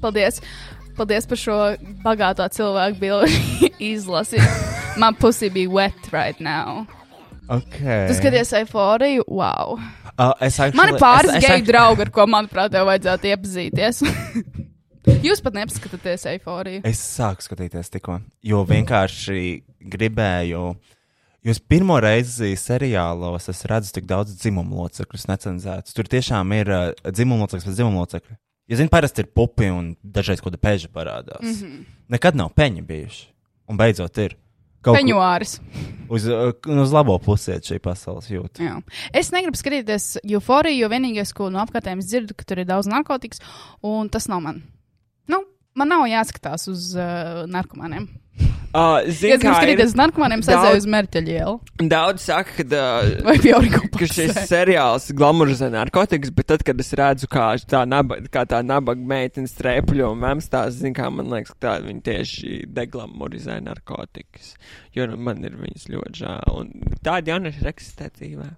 Paldies! Paldies par šo bagāto cilvēku bildi izlasi. Man pussy bija wet right now. Okay. Tu skaties euforiju? Wow! Uh, es actually, Man ir pāris es- es geju actually- draugi, ar ko, manuprāt, tev vajadzētu iepazīties. Jūs pat nepaskatāties euforiju. Es sāku skatīties tikko, jo vienkārši gribēju. Jūs pirmo reizi seriālos es redzu tik daudz dzimumu locekļu necenzētus. Tur tiešām ir uh, dzimumu locekļi pēc dzimumu locekļa. Ja zini, parasti ir pupi un dažreiz kaut kāda peža parādās. Mm. -hmm. Nekad nav peņi bijuši. Un beidzot ir. Peņuāris. Uz, uh, uz labo pusi iet šī pasaules jūta. Jā. Es negribu skatīties euforiju, jo vienīgais, ko no apkārtējiem dzirdu, ka tur ir daudz narkotikas, un tas nav man. Nu, man nav jāskatās uz uh, narkomāniem. Uh, Ja Zini, es gribu skatīties uz narkomāniem, es aizēju uz Merķeļielu. Daudz saka, ka, uh, ka šis seriāls glamurizē narkotikas, bet tad, kad es redzu, kā tā, naba, kā tā nabaga meitene strēpļo un mēmstās, zinu, kā man liekas, ka tā viņi tieši deglamurizē narkotikas. Jo nu, man ir viņas ļoti žēl. Un tādi jaunieši ir eksistē dzīvē.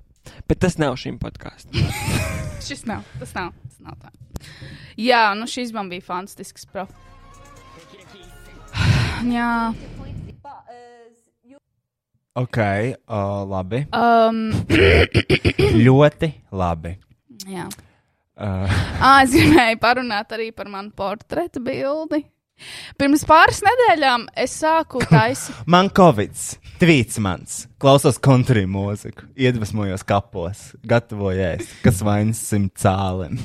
Bet tas nav šim podkāstam. Šis nav, tas nav, tas nav tā. Jā, nu šis man bija fantastisks prof. Jā. Ok, uh, labi. Um, Ļoti labi. jā. Uh, À, es gribēju parunāt arī par manu portretu bildi. Pirms pāris nedēļām es sāku taisīt. Man Covid, tvīts mans, klausos country mūziku, iedvesmojos kapos, gatavoju ēst, kas vainas simt cālēm.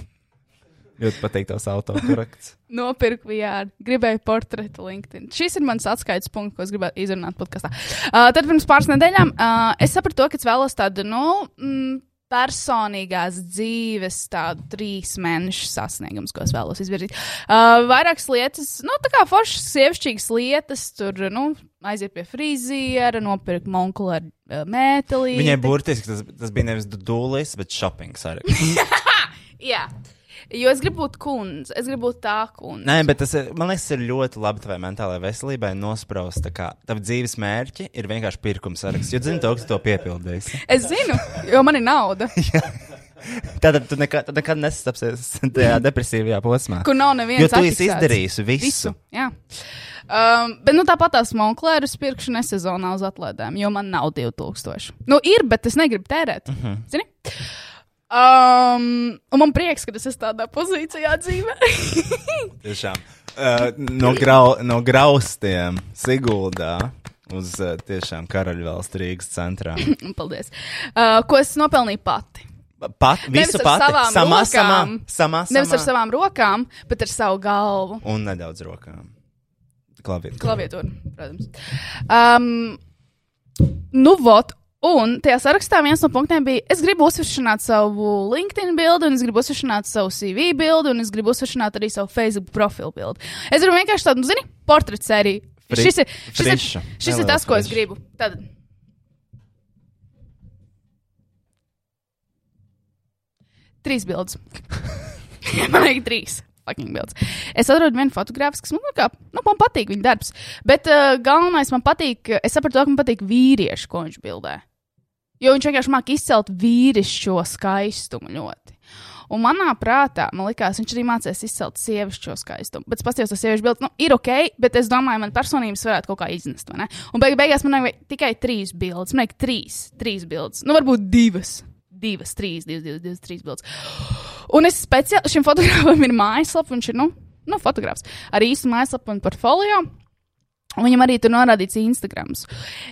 Ļoti patīk tavs autokorekts. Nopirku VR, gribēju portretu LinkedIn. Šis ir mans atskaites punkts, ko es gribētu izrunāt podkāstā. Uh, tad pirms pāris nedēļām uh, es sapratu, to, ka es vēlos tādu, nu, mm, personīgās dzīves, tādu trīs mēnešu sasniegumu, ko es vēlos izvirzīt. Uh, vairākas lietas, nu, tā kā foršas, sievišķīgas lietas, tur, nu, aiziet pie friziera, nopirkt monkulu ar uh, mētelī. Viņai burtiski tas, tas bija nevis dūlis, bet shopping arī. Jā. Jo es gribu būt kundze, es gribu būt tā kundze. Nē, bet tas ir, man liekas, ir ļoti labi tavai mentālajai veselībai nospraust, kā tavi dzīves mērķi ir vienkārši pirkums saraksts. Jo zini, to, ka tu to piepildīsi. Es zinu, jo man ir nauda. Tad tu nekad, nekad nesastapsies tajā depresīvajā posmā. Kur nav nevienas Jo tu esi atfiksēts. izdarījusi visu. Jā. Um, bet nu, tāpat tās monklērus pirkšu nesezonā uz atlaidēm, jo man nav 2000. Nu, ir, bet es negribu tērēt. Uh Mhm. -huh. Zini? Um, un man prieks, ka es esmu tādā pozīcijā dzīvē. Tiešām. Uh, no, grau, no graustiem Siguldā uz uh, tiešām karaļvalsts Rīgas centrā. Paldies. Uh, ko es nopelnīju pati? Pat, visu pati. Samā, samā, rokām. samā, Nevis ar samā. savām rokām, bet ar savu galvu. Un nedaudz rokām. Klaviet. Klaviatūra, protams. Um, nu, vot. Un tajā sarakstā viens no punktiem bija, es gribu uzsveršināt savu LinkedIn bildi, un es gribu uzsveršināt savu CV bildi, un es gribu uzsveršināt arī savu Facebook profilu bildi. Es gribu vienkārši tādu, nu, zini, portretu sēriju. Fri- Šis ir, šis ir, friša. šis ir Neliela tas, ko es friša. gribu. Tad. Trīs bildes. man vajag trīs. Es atradu vienu fotografu, kas man, kā, nu, man patīk viņa darbs. Bet uh, galvenais man patīk, es sapratu, ka man patīk vīrieši, ko viņš bildē. Jo viņš vienkārši māca izcelt vīrišķo skaistumu ļoti. Un manā prātā, man liekas, viņš arī mācīs izcelt sievišķo skaistumu. Bet es paskatījos, tas sieviešu bildes, nu, ir ok, bet es domāju, man personības varētu kaut kā iznest. Un beig beigās man vajag tikai trīs bildes. Man vajag trīs, trīs bildes. Nu, varbūt divas. Divas, trīs, divas, divas, divas trīs bildes. Un es speciāli šim fotogrāfam ir mājaslapa, viņš ir, nu, nu fotogrāfs ar īstu mājaslapu un portfolio. Un viņam arī tur norādīts Instagrams.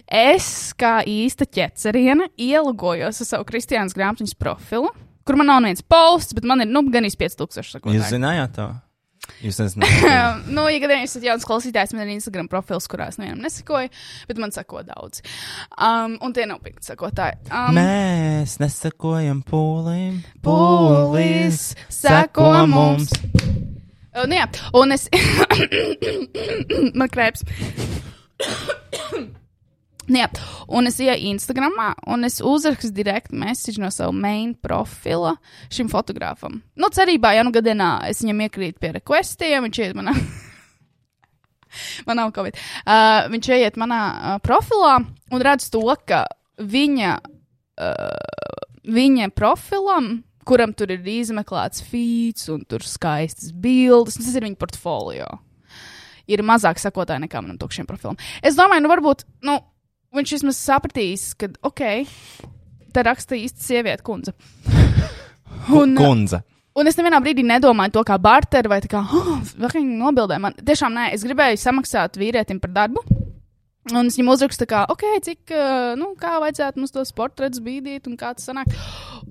Es, kā īsta ķeceriena, ielogojos uz savu Kristiānas grāmatiņas profilu, kur man nav viens posts, bet man ir nu, gan īsti 5000 sekotāji. Jūs zinājāt to? Jūs nezināt. nu, ja gadījumā esat jauns klausītājs, man ir Instagram profils, kurā es nevienam nesakoju, bet man sako daudz. Um, un tie nav pikti sakotāji. Um, Mēs nesakojam pūlim. Pūlis seko mums. Uh, nu jā, un es. Man krēps. Nu jā, un es ienāku Instagramā, un es uzrakstu direktu message no sava main profila šim fotogrāfam. Nu, cerībā, ja nu gadienā es viņam iekrītu pie requestiem, viņš iet manā. Man nav covid. Uh, viņš iet manā uh, profilā un redz to, ka viņa, uh, viņa profilam, kuram tur ir izmeklēts feeds un tur skaistas bildes, tas ir viņa portfolio. Ir mazāk sekotāji nekā manam tukšiem profilam. Es domāju, nu varbūt, nu, viņš vismaz sapratīs, ka, ok, tā raksta īsta sieviete, kundze. Un, Kundze. Un es nevienā brīdī nedomāju to kā barteru vai tā kā, oh, nobildē man. Tiešām nē, es gribēju samaksāt vīrietim par darbu. Un es viņam uzrakstu, kā, ok, cik, uh, nu, kā vajadzētu mums tos portretus bīdīt un kā tas sanāk.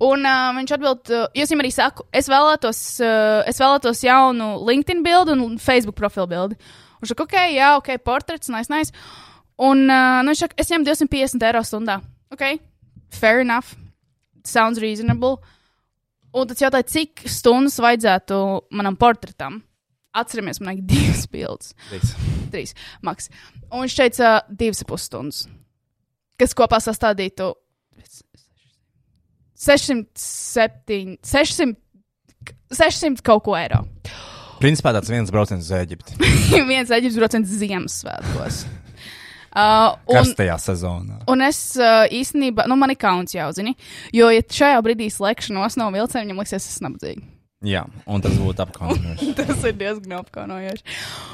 Un uh, viņš atbild, uh, es viņam arī saku, es vēlētos, uh, es vēlētos jaunu LinkedIn bildi un Facebook profilu bildi. Viņš saka, ok, jā, ok, portrets, nice, nice. Un uh, nu, viņš saka, es ņemu 250 eiro stundā. Ok, fair enough, sounds reasonable. Un tad jautāja, cik stundas vajadzētu manam portretam. Atceramies, man vajag divas bildes. Trīs. Trīs, maks. Un viņš teica, divas pusstundas. Kas kopā sastādītu 607, 600, 600 kaut ko eiro. Principā tāds viens brauciens uz Eģipti. Viens eģiptes brauciens Ziemassvētkos. Uh, un, Karstajā sezonā. Un es uh, īstenībā, nu, man ir kauns jau, zini, jo, ja šajā brīdī slēgšanos nav vilciena, viņam liksies, es esmu nabadzīga. Jā, un tas būtu apkaunojoši. Tas ir diezgan apkaunojoši.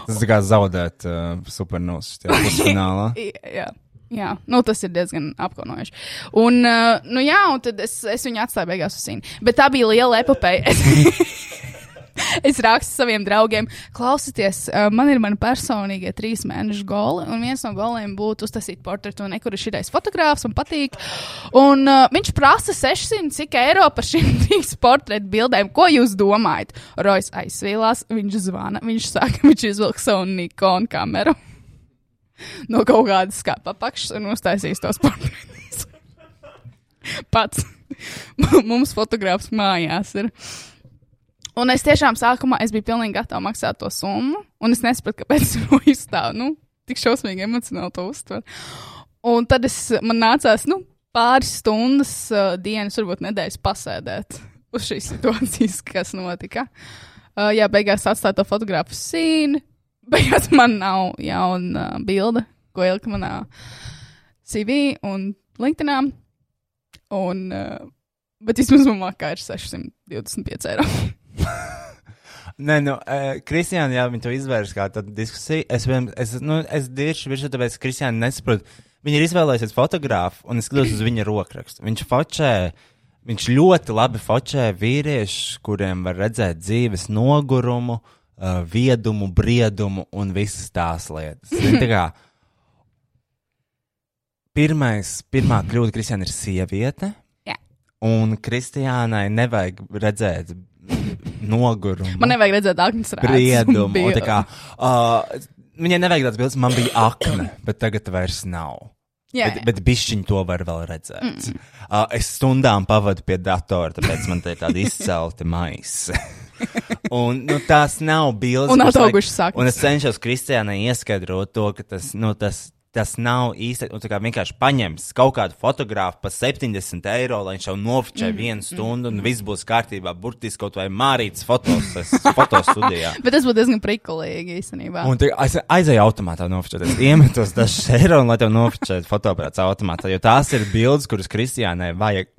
Tas ir kā zaudēt uh, pusfinālā. I- Jā. Jā, nu tas ir diezgan apkaunojoši. Un, uh, nu jā, un tad es, es viņu atstāju beigās uz sīnu. Bet tā bija liela epopeja. Es, rakstu saviem draugiem, klausieties, uh, man ir mani personīgie trīs mēnešu goli, un viens no goliem būtu uztaisīt portretu, un kur ir šis fotogrāfs, man patīk. Un uh, viņš prasa 600 cik eiro par šīm trīs portretu bildēm. Ko jūs domājat? Rojas aizsvīlās, viņš zvana, viņš saka, viņš izvilk savu Nikon kameru no kaut kādas skāpja apakšas un uztaisīs tos portretus. Pats mums fotogrāfs mājās ir. Un es tiešām sākumā es biju pilnīgi gatava maksāt to summu, un es nesapratu, kāpēc to izstāv. Nu, tik šausmīgi emocionāli to uztver. Un tad es, man nācās, nu, pāris stundas, uh, dienas, varbūt nedēļas pasēdēt uz šīs situācijas, kas notika. Uh, jā, beigās atstāt to fotografu sīnu. Beigās man nav jauna uh, bilde, ko ielikt manā CV un LinkedInā. Un, uh, bet vismaz man makā ir 625 eiro. Nē, nu, uh, Kristiāna, jā, viņa to izvērsa kā tādu diskusiju. Es, vien, es, nu, es tieši virsū, tāpēc, Kristiāna nesaprot. Viņa ir izvēlējusies fotografu, un es skatos uz viņa rokrakstu. Viņš fočē, viņš ļoti labi fočē vīriešus, kuriem var redzēt dzīves nogurumu, uh, viedumu, briedumu un visas tās lietas. Zini, tā kā, pirmais, pirmā kļūda Kristiāna ir sieviete. Jā. Un Kristiānai nevajag redzēt nogurumu. Man nevajag redzēt aknas. Briedumu. Kā, uh, viņai nevajag tāds bildes, man bija akne, bet tagad vairs nav. Jā, bet, jā. bet bišķiņi to var vēl redzēt. Mm. Uh, es stundām pavadu pie datora, tāpēc man te ir tāda izcelta maisa. un nu, tās nav bildes. Un ataugušas saknes. Un es cenšos Kristiānai ieskaidrot to, ka tas, nu, tas, tas nav īsti. Nu, tā kā vienkārši paņems kaut kādu fotografu par 70 eiro, lai viņš jau nofočē Mm, vienu stundu, un viss būs kārtībā. Burtiski kaut vai mārītas fotos, fotostudijā. Bet tas būtu diezgan prikulīgi īstenībā. Un tu aiz, aizēju automātā nofočēties. Iemetos dažus eiro, un lai tev nofočētu fotoaparāts automātā. Jo tās ir bildes, kuras Kristiānai vajag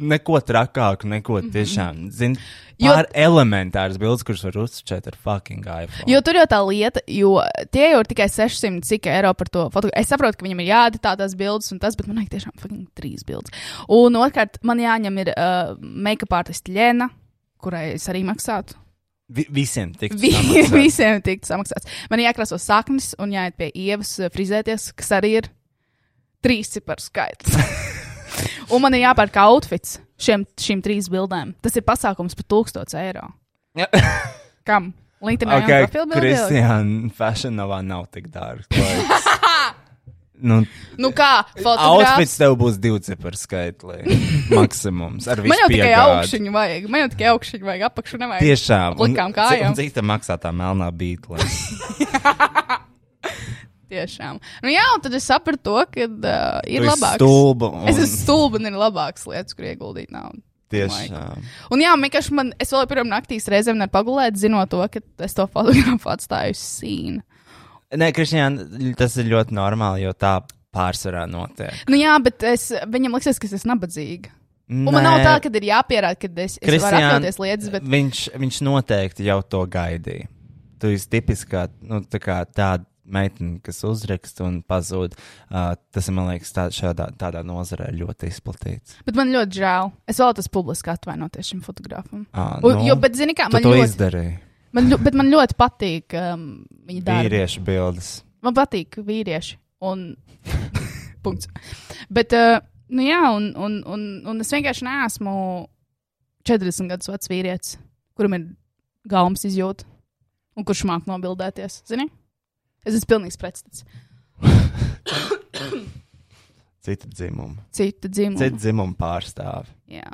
neko trakāku, neko tiešām. Zin, Jo- pār elementāras bildes, kuras var uzfočēt ar fucking iPhone. Jo tur jau tā lieta, jo tie jau ir tikai 600 cik eiro par to fotogrāfiju. Es saprotu, ka viņam ir jāeditā tās bildes un tas, bet man vajag tiešām fucking trīs bildes. Un otrkārt, man jāņem ir uh, make-up artist Lēna, kurai es arī maksātu. Vi, visiem tik Vi, visiem tikt samaksāts. Man jākrāso saknes un jāiet pie ievas eh, frizēties, kas arī ir trīs ciparu skaits. un man ir jāpērk outfits šiem, šīm trīs bildēm. Tas ir pasākums par 1000 eiro. Kam? LinkedIn Ok, okay, profilbildi? Kristiāna, fashionavā nav tik dārgs. nu, Nu kā, outfits fotogrāfs. tev būs divi ciparu skaitli. Maksimums. Ar visu Man jau tikai augšuņu vajag. Man jau tikai augšuņu vajag, apakšu nevajag. Tiešām. Un cik- kājām. un Cik tā maksā tā melnā bītla? Tiešām. Nu jā, un tad es sapratu to, ka uh, ir Tu esi labāk. stulba un- Es esmu stulba un ir labākas lietas, kur ieguldīt naudu. Tiešām. Un jā, vienkārši man, es vēl pirmā naktīs reizēm nevaru pagulēt, zinot to, ka es to fotografu atstāju sīnu. Nē, Kristiāna, tas ir ļoti normāli, jo tā pārsvarā notiek. Nu jā, bet es, viņam liekas, ka es esmu nabadzīga. Un man Nē. nav tā, ka ir jāpierāda, ka es, es varu atļauties lietas, bet viņš, viņš noteikti jau to gaidīja. Tu esi tipiskā nu, tā kā tāda meitene, kas uzraksta un pazūd. Uh, tas, man liekas, tā, šādā, tādā nozarē ļoti izplatīts. Bet man ļoti žēl. Es vēlētos publiski atvainoties šim fotografam. Ah, Un, nu, jo, bet, zini, kā man to ļoti, izdarīji. man, ļo- bet man ļoti patīk um, viņa darbi. Vīriešu bildes. Man patīk vīrieši. Un... Punkts. Bet, uh, nu jā, un, un, un, un es vienkārši neesmu 40 gadus vecs vīrietis, kuram ir gaumas izjūta un kurš māk nobildēties. Zini? Es esmu pilnīgs pretstats. Cita dzimuma. Cita dzimuma. Cita dzimuma pārstāvi. Jā.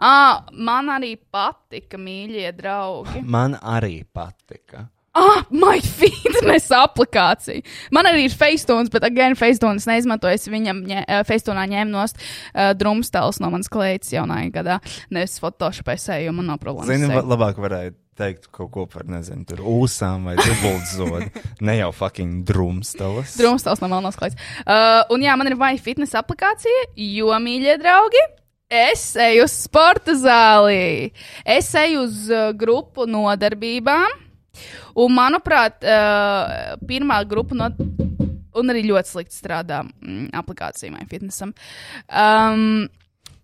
Ah, man arī patika, mīļie draugi. Man arī patika. Ah, my fitness aplikācija. Man arī ir FaceTunes, bet, again, FaceTunes neizmantoju. Es viņam ņē, uh, FaceTune'ā ņēmu nost uh, drumstēlus no manas kleitas jaunajā gadā. Nevis Photoshopā seju, jo man nav problēmas. Zini, seju. labāk varēja teikt kaut ko par, nezinu, tur ūsām vai dubultzodu. ne jau fucking drumstalas. Drumstēls no manas kleitas. Uh, un jā, man ir vai fitness aplikācija, jo, mīļie draugi, es eju uz sporta zāli. Es eju uz grupu nodarbībām. Un, manuprāt, uh, pirmā grupa no. Un arī ļoti slikti strādā mm, aplikācija vai fitnesam. Um,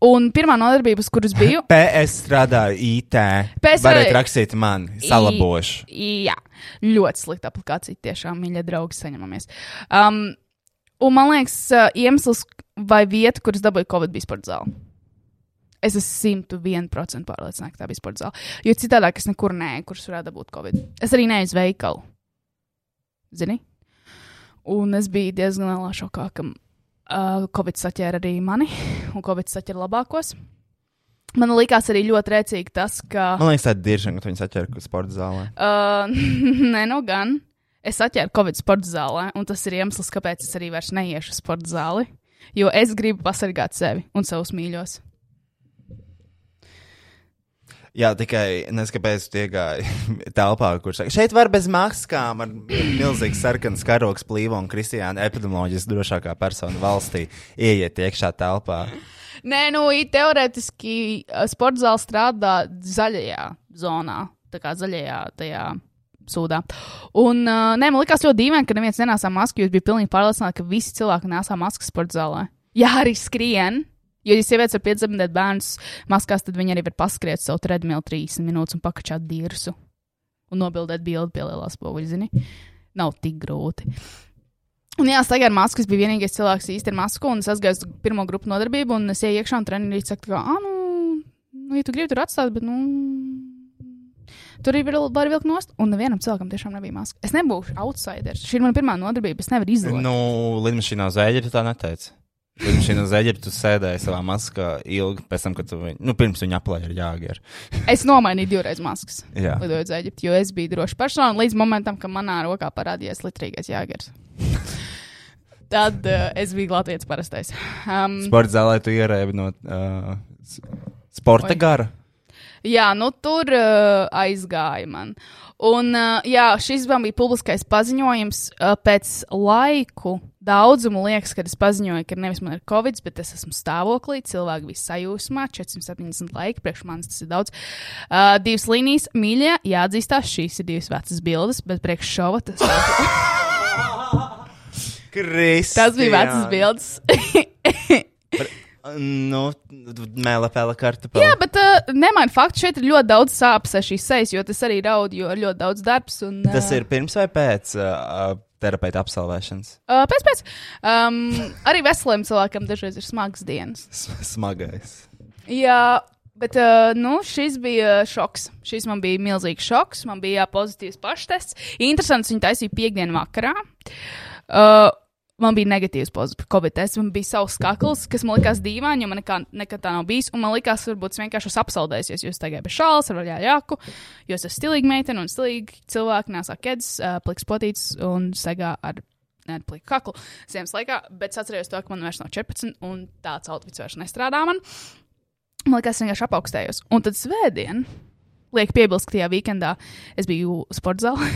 un pirmā nodarbības, kuras biju, PS strādāju IT. PS arī- rakstīt man, salabošu. I- Jā, ļoti slikta aplikācija. Tiešām, mīļie draugi, saņemamies. Um, un man liekas, iemesls vai vieta, kuras dabūju Covid, bija sporta zāle. Es esmu 101% pārliecināta, ka tā bija sporta zāle. Jo citādi es nekur neeju, kurš varētu dabūt Covid. Es arī neeju uz veikalu. Zini? Un es biju diezgan lielā šokā, ka uh, Covid saķēra arī mani, un Covid saķēra labākos. Man likās arī ļoti rēcīgi tas, ka. Man liekas, tā ir diešana, ka viņi saķer sporta zālē. Uh, nē, nu gan. Es atķēru Covid sporta zālē, un tas ir iemesls, kāpēc es arī vairs neiešu sporta zāli. Jo es gribu pasargāt sevi un savus mīļos. Jā, tikai neskapēc tu iegāji telpā, kur saka, šeit var bez maskām, ar milzīgu sarkanu karoks plīvo un Kristiāna epidemioloģijas drošākā persona valstī ieiet iekšā telpā. Nē, nu, teorētiski sporta zāle strādā zaļajā zonā, tā kā zaļajā tajā sūdā. Un, uh, nē, man liekas ļoti dīvaini, ka neviens nenāsā masku, jo es biju pilnīgi pārliecināta, ka visi cilvēki nesā maskas sporta zālē. Jā, arī skrien. Jo, ja sievietes var piedzemdēt bērnus maskās, tad viņi arī var paskriet savu treadmill 30 minūtes un pakačāt dirsu. Un nobildēt bildi pie lielās spoguļa, zini. Nav tik grūti. Un jā, staigā ar masku. Es biju vienīgais cilvēks īsti ar masku, un es aizgāju uz pirmo grupu nodarbību, un es ienāku iekšā, un treniņš saka, ka, ah, nu, nu, ja tu gribi tur atstāt, bet, nu, tur arī var, var vilkt nost. Un nevienam cilvēkam tiešām nebija maska. Es nebūšu outsiders. Šī ir mana pirmā nodarbība. Es nevaru izlaikt. Nu, lidmašīnā uz Eģiptu tā neteica. Lidmašīnā uz Eģiptu tu sēdēji savā maskā ilgi pēc tam, kad tu viņu, nu, pirms viņa aplēja ar jāgēru. Es nomainīju divreiz maskas. Lidojot uz Eģiptu, jo es biju droša persona līdz momentam, kad manā rokā parādījās litrīgais jāgars. Tad uh, es biju Latvijas parastais. Um, Sporta zālē tu ierēbi no uh, sporta Oi. gara. Jā, nu tur uh, aizgāja man. Un uh, jā, šis bija publiskais paziņojums uh, pēc laiku. Daudzumu liekas, ka es paziņoju, ka nevis man ir covid, bet es esmu stāvoklī. Cilvēki bija sajūsmā, 470 laiki, priekš manis tas ir daudz. Uh, divas līnijas, mīļie, jāatzīstās, šīs ir divas vecas bildes, bet priekš šova tas, Kristiāna. tas bija vecas bildes. Nu, Mēlā pēla kartupeli. Jā, bet uh, nemaina faktu, šeit ir ļoti daudz sāpes ar šīs sejas, jo tas arī raud, jo ir ļoti daudz darbs. Un, uh, Tas ir pirms vai pēc uh, terapeita absolvēšanas? Uh, pēc, pēc. Um, arī veseliem cilvēkiem dažreiz ir smagas dienas. Smagais. Jā, bet uh, nu, šis bija šoks. Šis man bija milzīgs šoks. Man bija jā, pozitīvs paštests. Interesants, viņi taisīja piekdienu vakarā. Uh, Man bija negatīvs covid tests, man bija savs kakls, kas man likās dīvaini, jo man nekā, nekad tā nav bijis. Un man likās, varbūt es vienkārši esmu apsaldējies, jo es tagad bez šāles, ar vaļā jāku, jo es esmu stilīga meitene un stilīga cilvēka, nesā ķēdes, uh, pliks potīts un segā ar nepliku kaklu ziemas laikā. Bet es atceros to, ka man vairs nav 14, un tāds outfits vairs nestrādā man. Man liekas, es vienkārši apaugstējos. Un tad svētdien, liek piebilst, ka tajā weekendā es biju sporta zālē.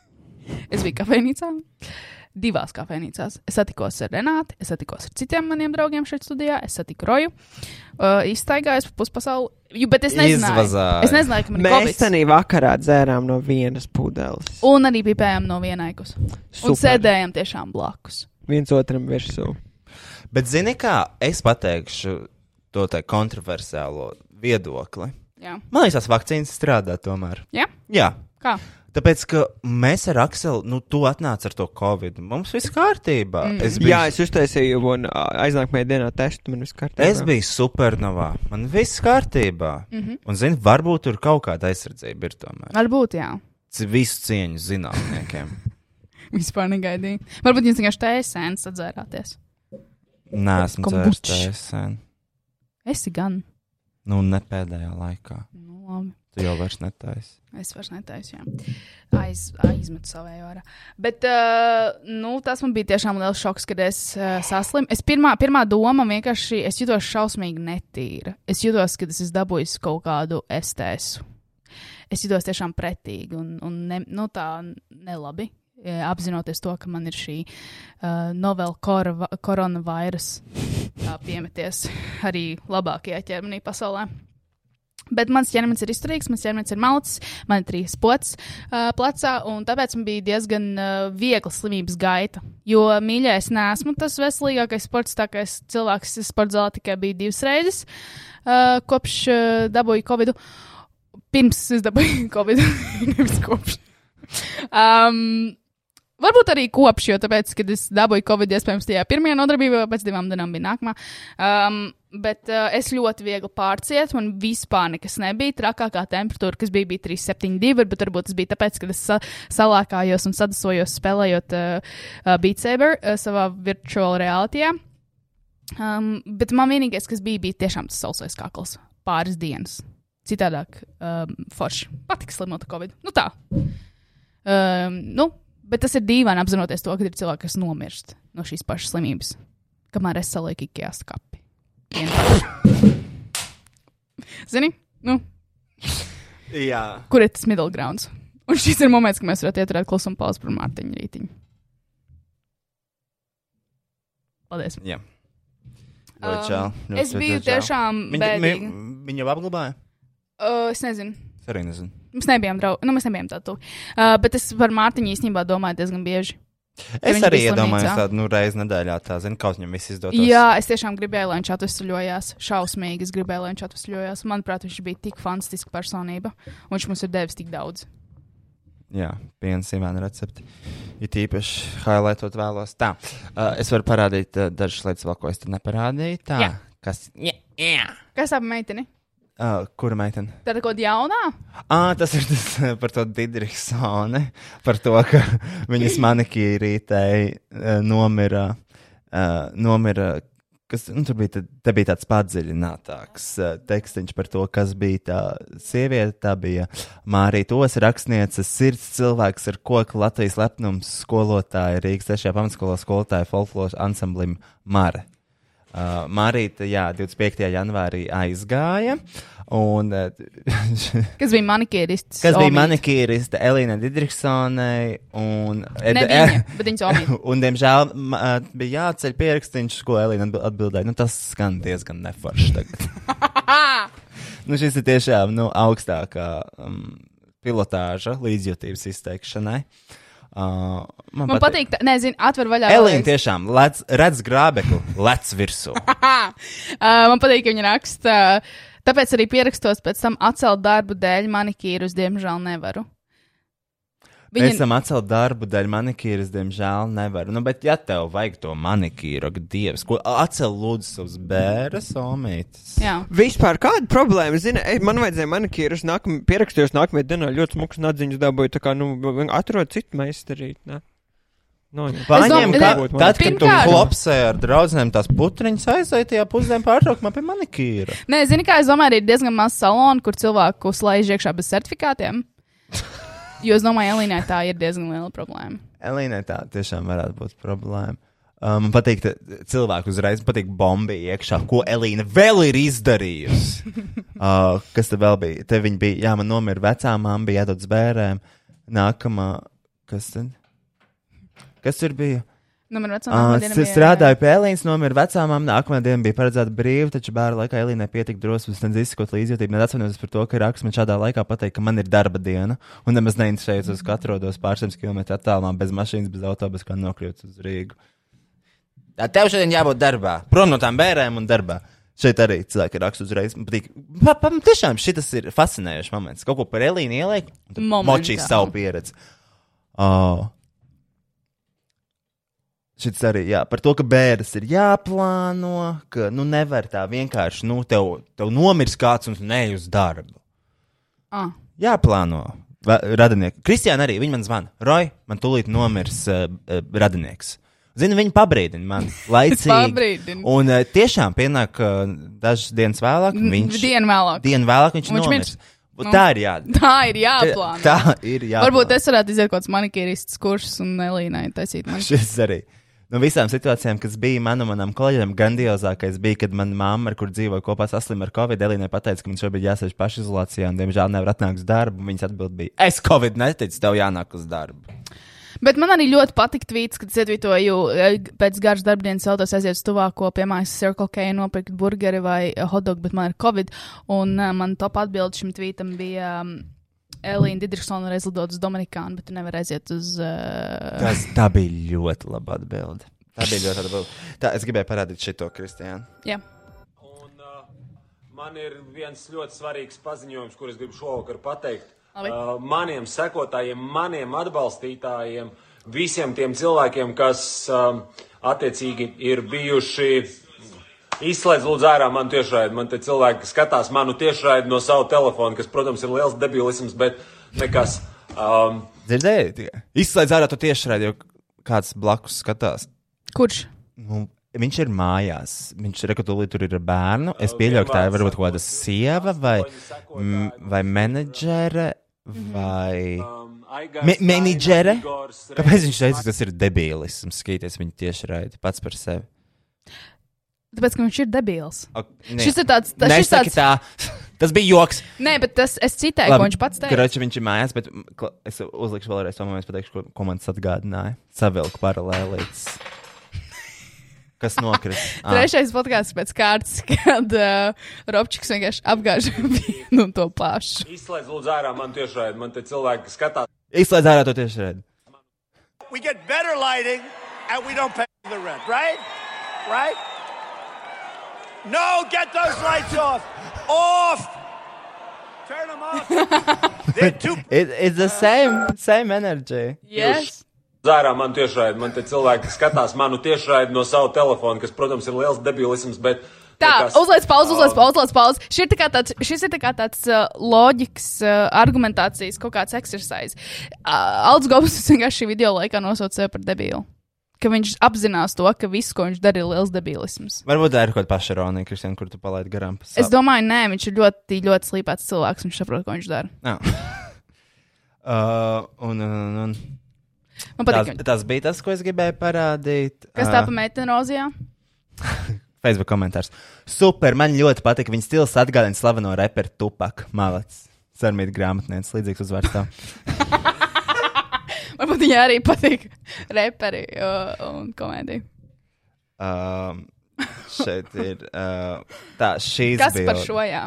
es biju kafejnīcā. Divās kafejnīcās. Es satikos ar Renāti, es satikos ar citiem maniem draugiem šeit studijā, es satiku Roju. Uh, izstaigājos pa puspasauli. Ju, Bet es nezināju, Izvazāja. es nezināju, ka man ir Mēs tenī vakarā dzērām no vienas pudeles. Un arī pipējām no vienaikus. Un Super. sēdējām tiešām blakus. Viens otram virsū. Bet, zini, kā es pateikšu to tā kontroversiālo viedokli. Jā. Man liekas, tās vakcīnas strādā tomēr. Jā? Jā. Kā? Tāpēc, ka mēs ar Akselu, nu, tu atnāc ar to covid. Mums viss kārtībā. Mm. Es biju, Jā, es uztaisīju un aiznākamajā dienā testu, man viss kārtībā. es biju supernovā. Man viss kārtībā. Mm -hmm. Un, zini, varbūt tur kaut kāda aizsardzība ir tomēr. Varbūt, jā. Visu cieņu zinātniekiem. Vispār negaidīju. Varbūt jūs vienkārši tēsēns atzērāties. Nē, esmu dzērs sen. Esi gan. Nu, ne pēdējā laikā. Nu, labi. Tu jau vairs netaisi. Es vairs netaisu, jā. Aiz, aizmetu savēju ārā. Bet, uh, nu, tas man bija tiešām liels šoks, kad es uh, saslimu. Es pirmā, pirmā doma vienkārši, es jutos šausmīgi netīra. Es jutos, ka es esmu dabūjis kaut kādu estēsu. Es jutos tiešām pretīgi un, un ne, nu, tā nelabi. eh, Apzinoties to, ka man ir šī uh, novela kora, koronavīrusa uh, piemeties arī labākajā ķermenī pasaulē. Bet mans ķermenis ir izturīgs, mans ķermenis ir malcis, man ir trīs pots uh, plecā, un tāpēc man bija diezgan uh, viegla slimības gaita. Jo mīļā es neesmu tas veselīgākais sports, tā kā es cilvēks sporta zālē tikai biju divas reizes uh, kopš uh, dabūju covid. Pirms es dabūju covid, nevis kopš. Um, Varbūt arī kopš, jo tāpēc, kad es dabūju covid, iespējams, tajā pirmajā nodarbībā, pēc divām dienām bija nākamā. Um, bet uh, es ļoti viegli pārcietu, man vispār nekas nebija. Trakākā temperatūra, kas bija, bija 372, bet varbūt tas bija tāpēc, ka es sa salākājos un sadusojos spēlējot uh, uh, Beat Saber uh, savā virtual realitātē. Um, bet man vienīgais, kas bija, bija tiešām tas sausais kakls pāris dienas. Citādāk, um, forši. Patīk slimot covid. Nu tā. Um, nu, bet tas ir dīvaini apzinoties to, ka ir cilvēki, kas nomirst no šīs pašas slimības. Kamēr es salieku ikajā skapī. Zini, nu, Jā. kur ir tas middle grounds? Un šis ir moments, kad mēs varētu ieturēt klusumu pauzi par Mārtiņu rītiņu. Paldies. Jā. Um, Ļoti žēl. Ļoti, es biju tiešām Viņa, viņa, viņa apglabāja? Uh, es nezinu. Es arī nezinu. Mēs nebijām draugi. Nu, mēs nebijām tādu. Uh, bet es par Mārtiņu īstenībā domāju diezgan bieži. Es arī iedomājos tādu nu, reizi nedēļā, tā zinu, kaut viņam viss izdodas. Jā, es tiešām gribēju, lai viņš atvesļojās. Šausmīgi es gribēju, lai viņš atvesļojās. Manuprāt, viņš bija tik fantastisks personība. Un viņš mums ir devis tik daudz. Jā, piena sīvēna recepti. Ir tīpaši highlightot vēlos. Tā, uh, es varu parādīt uh, dažas lietas, vēl, ko es tur neparādīju. Tā, Jā. kas. Jā, jā. Kas tā meitene? Uh, kura meitene? Tā ir kaut kāda jaunā? Ah, tas ir tas par to Didriksoni, par to, ka viņas manikīrītei uh, nomira, uh, nomira kas, nu, tur bija, te bija tāds padziļinātāks uh, tekstiņš par to, kas bija tā sieviete. Tā bija Mārija Tos, rakstniece, sirds cilvēks ar koku Latvijas lepnums, skolotāja Rīgas 3. pamatskolā skolotāja folkloras ansamblim Mara. Uh, Marīta, jā, 25. janvārī aizgāja. Un, uh, Kas bija manikīrists? Kas bija Omīte. manikīriste Elīna Digriksonai un Ne viņa. Un, diemžēl, ā, bija jāceļ pierakstīns, ko Elīna atbi- atbildēja. Nu, tas skan diezgan neforši tagad. nu, šis ir tiešām nu, augstākā um, pilotāža līdzjūtības izteikšanai. Uh, Man patīk, tā- nezinu, atver vaļā. Elīna tiešām lec, redz grābekli, lec virsū. uh, man patīk, ka viņa raksta. Tāpēc arī pierakstos pēc tam atcelt darbu dēļ manikīrus, diemžēl nevaru. Viņa... Tam atcelt darbu dēļ manikīras, diemžēl nevaru. Nu, bet, ja tev vajag to manikīru, ak, dievs, ko atcel lūdzu savus bērnas, omītes. Jā. Vispār kāda problēma? Zini, ej, man vajadzēja manikīrus, nākam, pierakstījos nākamajā dienā, ļoti smuks nadziņas dabūju, tā kā, nu, atrod citu meistarīt, ne? No, jā. Paņem, Es ka, domāju, tad, kad tu klopsē ar draugiem tās putriņas, aizēji tajā pusdienu pārtraukumā pie manikīra. Nē, zini, kā es domāju, ir diezgan maz salonu, kur cilvēku slēdz iekšā bez certifikātiem. Jo es domāju, Elīnai tā ir diezgan liela problēma. Elīnai tā tiešām varētu būt problēma. Um, man patīk, ka cilvēku uzreiz patīk bombi iekšā, ko Elīna vēl ir izdarījusi. uh, kas te vēl bija? Te viņa bija, jā, man nomira vecā mamma, bija jādod bērēm. Nākamā, kas tad? Kas tur bija? Nu, man vecā Uh, mamma bija- strādāju pie Elīnas, nomira vecā mamma. Nākamā diena bija paredzēta brīva, taču bērnu laikā Elīnai pietika drosmes, nedz izsakot līdzjūtību, nedz atvainoties par to, ka raksts man šādā laikā pateikt, ka man ir darba diena un nemaz neinteresējos, uz ko atrodos pārsimt km attālumā, bez mašīnas, bez autobusa, kā nokļūt uz Rīgu. Tā tev šodien jābūt darbā, prom no tām bērēm un darbā. Šeit arī cilvēki raksta uzreiz. Man patīk. Pa, pa, tiešām šis ir fascinējošs moments. Kaut ko par Elīnu ieliek, un tad močīs savu pieredzi. Uh, Šis arī, jā, par to, ka bērns ir jāplāno, ka, nu, nevar tā vienkārši, nu, tev, tev nomirs kāds un neej uz darbu. Ah. Jāplāno. Radinieki. Kristiāna arī, man zvana. Roj, man tūlīt nomirs uh, uh, radinieks. Zinu, viņa pabrīdina man laicīgi. Un uh, tiešām pienāk uh, dažas dienas vēlāk, viņš, Dienu vēlāk. dienu vēlāk viņš, Viņš mirs. nomirs. Un Nu. Tā ir jādara. Tā ir jāplāno. Tā ir jāplāno. Varbūt es varētu iziet kaut kāds manikīrists kursus un Elīnai taisīt man. Šis arī. No visām situācijām, kas bija man un manam kolēģim, grandiozākais bija, kad mana mamma, ar kur dzīvoja kopā, saslima ar covid. Elīnai pateica, ka man šobrīd jāsēž pašizolācijā un, diemžēl, nevar atnākt uz darbu. Viņas atbild bija: Es covid neticu, tev jānāk uz darbu. Bet man arī ļoti patīk tvīts, kad ietvītoju eh, pēc garas darbdienas autos aiziet uz tuvāko, piemēram, Circle K nopirkt burgeri vai hotdogu, bet man ir covid. Un uh, man top atbildi šim tvītam bija um, Elīna Didriksona reiz lidot uz Dominikānu, bet tu nevar aiziet uz. Uh, Tas, tā bija ļoti laba atbilde. Tā bija ļoti laba atbilde. Tā, es gribēju parādīt šo Kristiānu. jā. Man ir viens ļoti svarīgs paziņojums, kurus gribu šovakar pateikt. Uh, maniem sekotājiem, maniem atbalstītājiem, visiem tiem cilvēkiem, kas um, attiecīgi ir bijuši. Izslēdz, lūdzu, ārā manu tiešraidi. Man te cilvēki skatās manu tiešraidi no sava telefona, kas, protams, ir liels debilisms, bet nekas. Um, Dzirdēji? tikai? Izslēdz ārā to tiešraidi, jo kāds blakus skatās. Kurš? Nu, viņš ir mājās. Viņš ir rekatūlī, tur ir ar bērnu. Es pieļauju, ka tā ir varbūt kaut kāda sieva vai, m, vai menedžere vai me, menedžere. Kāpēc viņš teica, ka tas ir debilisms, skaties viņa tieši raidi pats par sevi? Tāpēc, ka viņš ir debils. Ok, ne. Šis ir tāds. tas- šis Nesaki tāds tā. Tas bija joks. Nē, bet tas es citēju, ko viņš pats teica. Kroči, viņš ir mājās, bet es uzlikšu vēlreiz to momentu, pateikšu, ko, ko man tas atgādināja. Savilku paralēlītes. Kas nokrita? Ah. Trešais podkāsts pēc kārtas, kad uh, Robčiks vienkārši apgāž vienu un to pašu. Izslēdz, lūdzu, ārā manu tiešraidi. Man te cilvēki skatās. Izslēdz ārā to tieši redzi. we get better lighting and we don't pay the rent, right? Right? No, get those lights off. Off. Turn them off. They're too It, it's the same, same energy. Yes. Zārā man tiešraidi, man te cilvēki skatās manu tiešraidi no sava telefona, kas, protams, ir liels debilisms, bet. Tā, nekas. uzliec pauzi, uzliec pauzi, uzliec pauzi. Šis ir tā kā tāds, šis ir tā kā tāds uh, loģikas, uh, argumentācijas, kaut kāds exercise. Uh, Alts Gobs vienkārši šī video laikā nosauca sevi par debilu. Ka viņš apzinās to, ka viss, ko viņš dara, ir liels debilisms. Varbūt tā ir kaut kāda pašaronija, Kristian, kur tu palaidi garām. pa Es domāju, nē, viņš ir ļoti, ļoti slīpēts cilvēks. Viņš saprot, ko viņš dara. Uh, un, un, un. Man patīk, Tas, tas bija tas, ko es gribēju parādīt. Kas tā pa meiteni rozijā? Facebook komentārs. Super, man ļoti patīk. Viņa stils atgādina slaveno reperu Tupaku Malats. Sarmīt grāmatnēs, līdzīgs uzvārds tam. Varbūt viņai arī patīk reperi un komēdija. Um, šeit ir. Uh, tā, šīs Kas par bildes. šo jā?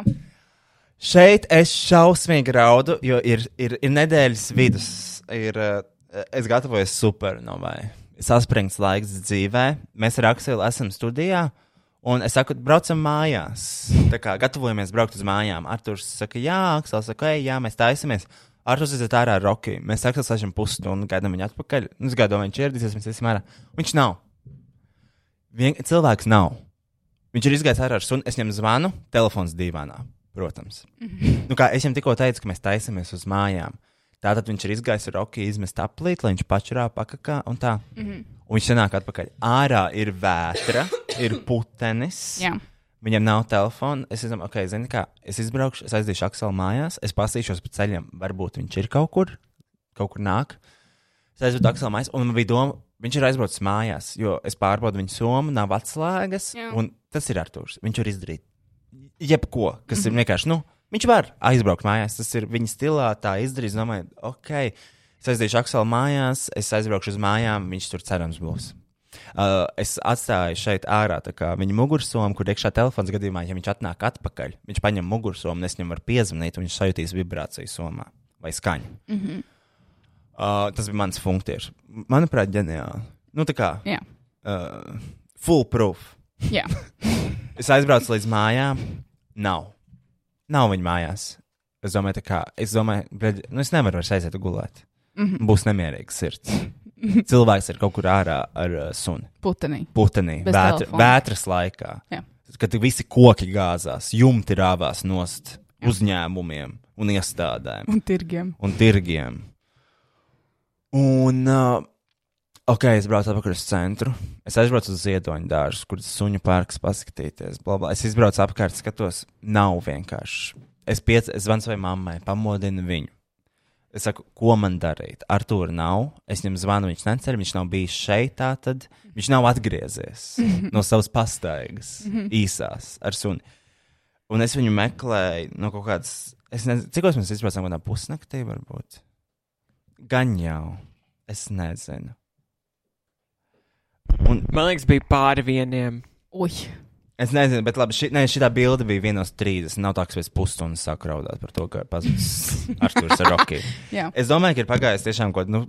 Šeit es šausmīgi raudu, jo ir, ir, ir nedēļas vidus. Ir, uh, es gatavojos supernovai. Saspringts laiks dzīvē. Mēs ar Akselu esam studijā. Un es saku, braucam mājās. Tā kā gatavojamies braukt uz mājām. Arthurs saka, jā, Aksels saka, ej, jā, mēs taisamies. Arthurs iziet ārā ar Rocky. Mēs Aksels sēžam pusstundu, gaidām viņu atpakaļ. Nu, Es gaidu, viņš ieradīsies, mēs iesim ārā. Viņš nav. Vien, cilvēks nav. Viņš ir izgājis ārā ar sunu. Es viņam zvanu, telefons divānā, protams. Nu, kā es viņam tikko teicu, ka mēs taisamies uz mājām. Tātad viņš ir izgājis ar Rocky, izmest aplīt, lai viņš pačurā pakakā un tā. Mhm. Un viņš senāk atpakaļ. Ārā ir vētra, ir putenis. Jā. Viņam nav telefona. Es domāju, ok, zini, kā es izbraukšu, es aizdīšu Akselu mājās, es pasīšos pa ceļam. Varbūt viņš ir kaut kur, kaut kur nāk. Es aizvedu Akselu mājās, un man bija doma, viņš ir aizbraucis mājās, jo es pārbaudu viņu somu, nav atslēgas, Jā. un tas ir Artūrs. Viņš var izdarīt jebko, kas ir vienkārši, nu, viņš var aizbraukt mājās. Tas ir viņa stilā, tā izdarīt. Es domāju, ok, es aizdīšu Akselu mājās, es aizbraukšu uz mājām, viņš tur cerams būs. Uh, es atstāju šeit ārā viņa mugursomu, kur iekšā telefons gadījumā, ja viņš atnāk atpakaļ, viņš paņem mugursomu, es viņam varu piezvanīt, un viņš sajutīs vibrāciju somā vai skaņu. Mhm. Uh, tas bija mans funkcijas. Manuprāt, ģeniāli. Nu, tā kā Jā. uh, full proof. Jā. es aizbraucu līdz mājām. Nav. Nav viņa mājās. Es domāju, kā, es domāju, bļaļ, nu, es nevaru vairs aiziet gulēt. Mhm. Būs nemierīgs sirds. Cilvēks ir kaut kur ārā ar uh, suni. Putenī. Putenī. Bez Vētra, telefona. vētras laikā. Jā. Kad visi koki gāzās, jumti rāvās nost uzņēmumiem un iestādēm Un tirgiem. un tirgiem. Un, uh, ok, es braucu atpakaļ uz centru. Es aizbraucu uz ziedoņu dārzu, kur suņu parks, paskatīties. Bla, bla. Es izbraucu apkārt, skatos, nav vienkārši. Es, piec, es zvanu savai mammai, pamodinu viņu. Es saku, ko man darīt? Ar to nav. Es viņam zvanu, viņš neceļ, viņš nav bijis šeit. Tad viņš nav atgriezies no savas pastaigas, Mhm. īsās ar suni. Un es viņu meklēju no kaut kādas, es nezinu, cik mēs izbraucām, kādā pusnaktī varbūt. Gan jau, es nezinu. Un, Man liekas, bija pāri vieniem. Ui. Es nezinu, bet labi, šī, ne, šī bilde bija 1,30. Nav tā, ka pēc pusstundas sāku raudāt par to, ka pazudis Arthurs ar Rocky. Es domāju, ka ir pagājis tiešām kaut nu,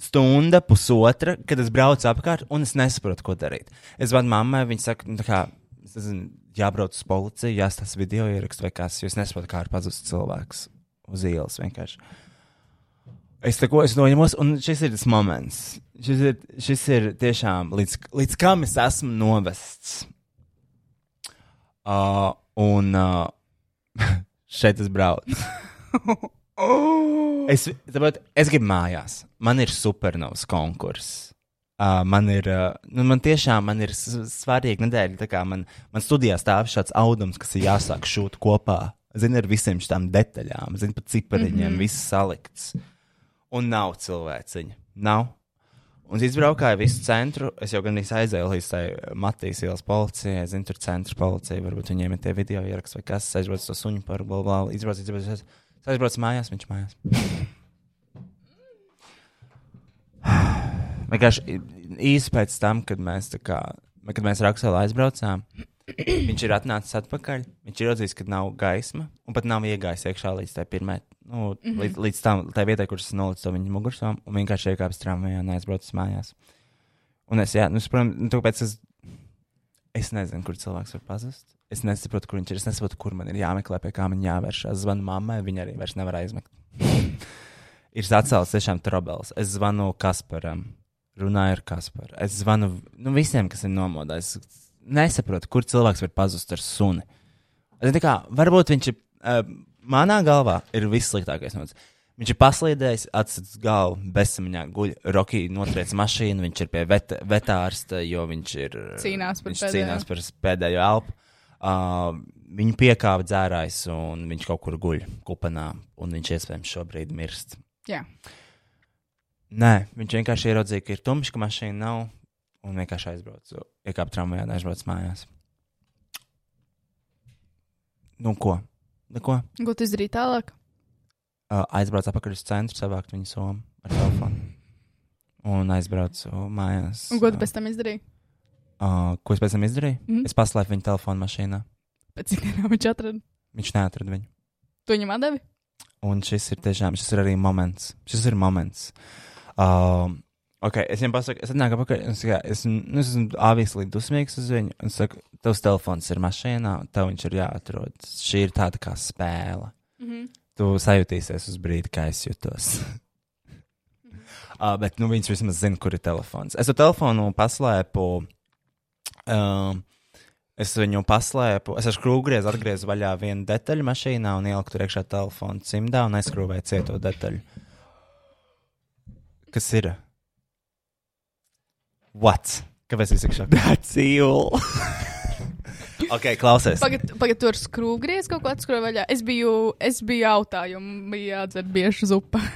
stunda, pusotra, kad es braucu apkārt un es nesaprotu, ko darīt. Es zvanu mammai, viņa saka, nu, kā, nezinu, jābrauc uz policiju, jāstāsta video ierakstu vai kas, jo es nesaprotu, kā ir pazudis cilvēks uz ielas vienkārši. Es tā ko es noņemos, un šis ir tas moments. Šis ir, šis ir tiešām līdz, līdz kam es esmu novests. Uh, un uh, šeit es braucu. es, tāpēc, es gribu mājās. Man ir supernovs konkurss. Uh, man ir, uh, nu, man tiešām man ir svarīga nedēļa. Man, man studijā stāv šāds audums, kas ir jāsāk šūt kopā. Zini, ar visiem šīm detaļām, zini, pat cipariņiem, mm. -hmm. viss salikts. Un nav cilvēciņa. Nav. Un izbraukāju visu centru. Es jau gan aizēju līdz tai Matīs ielas policijai. Zinu, tur centra policija. Varbūt viņiem ir tie video ieraksti vai kas. Es aizbraucu to suņu par bla bla. Izbraucu, izbraucu. Es aizbraucu mājās, viņš mājās. Vienkārši īsi pēc tam, kad mēs, kā, kad mēs ar Akselu aizbraucām, viņš ir atnācis atpakaļ. Viņš ir redzējis, ka nav gaisma un pat nav iegājis iekšā līdz tai pirmai, nu, Mhm. līdz, līdz tam, tai vietai, kur es nolicu to viņa mugursomu un vienkārši iekāpis tramvajā un aizbraucis mājās. Un es, jā, nu, es, protams, nu, tāpēc es, es nezinu, kur cilvēks var pazust. Es nesaprotu, kur viņš ir. Es nesaprotu, kur man ir jāmeklē, pie kā man jāvēršas. Zvanu mammai, viņa arī vairs nevar aizmigt. ir atcēlts tiešām trobels. Es zvanu Kasparam, runāju ar Kasparu. Es zvanu nu, visiem, kas ir nomodā. Es nesaprotu, kur cilvēks var pazust ar suni. Tā kā, varbūt viņš ir, uh, manā galvā ir vissliktākais nots. Viņš ir paslīdējis, atstāts galvu, bezsamaņā guļ. Rocky notriec mašīnu, viņš ir pie vet, vetārsta, jo viņš ir. Cīnās par viņš pēdējo. cīnās par pēdējo elpu. Uh, viņu piekāva dzērājs, un viņš kaut kur guļ kupenā, un viņš iespējams šobrīd mirst. Jā. Nē, viņš vienkārši ieraudzīja, ka ir tumšs, ka mašīna nav, un vienkārši aizbrauca. Iekāpa tramvajā un aizbrauca mājās. Nu, ko? Neko. Ko tu izdarīji tālāk? Uh, aizbraucu atpakaļ uz centru, savākt viņu somu ar telefonu. Un aizbraucu mājās. Un ko tu pēc tam izdarīji? Uh, ko es pēc tam izdarīju? Mm. Es paslēpu viņu telefonu mašīnā. Pēc cik dienām viņš atrada? Viņš neatrada viņu. Tu viņam atdevi? Un šis ir tiešām, šis ir arī moments. Šis ir moments. Um, ok, es viņam pasaku, es atnāku apakaļ, un es, saku, es, nu, es esmu obviously dusmīgs uz viņu, un es saku, tavs telefons ir mašīnā, un tev viņš ir jāatrod. Šī ir tāda kā spēle. Mhm. Tu sajūtīsies uz brīdi, kā es jutos. uh, bet, nu, viņš vismaz zina, kur ir telefons. Es to telefonu paslēpu. Um, Es viņu paslēpu, es ar skrūvgriezu atgriezu vaļā vienu detaļu mašīnā un ieliku tur iekšā telefonu cimdā un aizskrūvēju cieto detaļu. Kas ir? What? Kāpēc es tikšu? That's evil. ok, klausies. Pagaidiet, pagad, tur skrūvgriez kaut ko atskrūvēja vaļā. Es biju, es biju jautājumā, bija jādzer bieži zupa.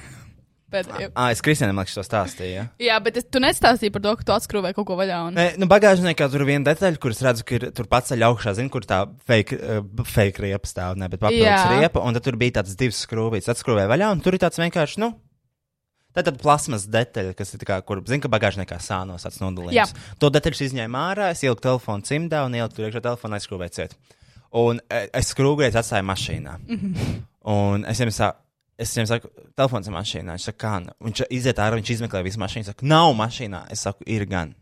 Pēdējo. Ah, es Kristianam liekas, to stāstīju. Ja? Jā, bet es, tu nestāstīji par to, ka tu atskrūvēji kaut ko vaļā. Un... Nē, nu, bagāžniekā tur ir viena detaļa, kuras redzu, ka ir tur pats ceļā augšā, zinu, kur tā fake, uh, fake riepa stāv, ne, bet papildus Jā. riepa, un tad tur bija tāds divs skrūvīts, atskrūvēja vaļā, un tur ir tāds vienkārši, nu, tā tāda plasmas detaļa, kas ir tā kā, kur, zinu, ka bagāžniekā sānos tāds nodalījums. Jā. To detaļu izņēmu ārā, es ieliku telefonu cimdā un ieliku tur iekšā telefonu aizskrūvēju ciet. Un e, es skrūvgriezu atstāju mašīnā. Mhm. Un es viņam saku, es viņam saku, telefons ir mašīnā. Viņš saka, kā? nu? Viņš iziet ārā, viņš izmeklē visu mašīnu. Viņš saka, nav mašīnā. Es saku, ir gan.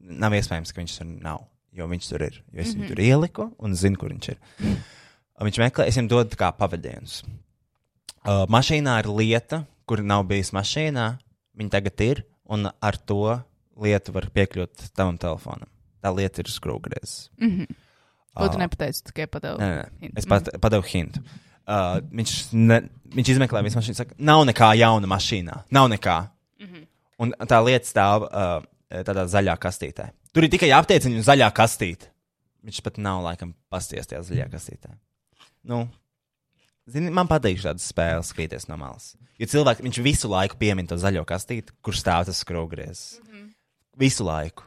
Nav iespējams, ka viņš tur nav. Jo viņš tur ir. Jo es viņu Mhm. tur ieliku un zinu, kur viņš ir. Un viņš meklē, es viņam dodu kā pavadienus. Uh, mašīnā ir lieta, kur nav bijis mašīnā. Viņa tagad ir, un ar to lietu var piekļūt tavam telefonam. Tā lieta ir skrūvgriezs. Mhm. Ko tu Ā. nepateici, tikai padevu? Nē, nē, nē. Es pat, padevu hintu. Uh, viņš, ne, viņš izmeklē visu mašīnu. Saka, nav nekā jauna mašīnā. Nav nekā. Mhm. Un tā lieta stāv uh, tādā zaļā kastītē. Tur ir tikai aptieciņa un zaļā kastīte. Viņš pat nav laikam pasties tajā zaļajā kastītē. Nu, zini, man patīk šādas spēles, skatīties no malas. Jo cilvēki, viņš visu laiku piemin to zaļo kastīti, kur stāv tas skrūvgriezs. Visu laiku.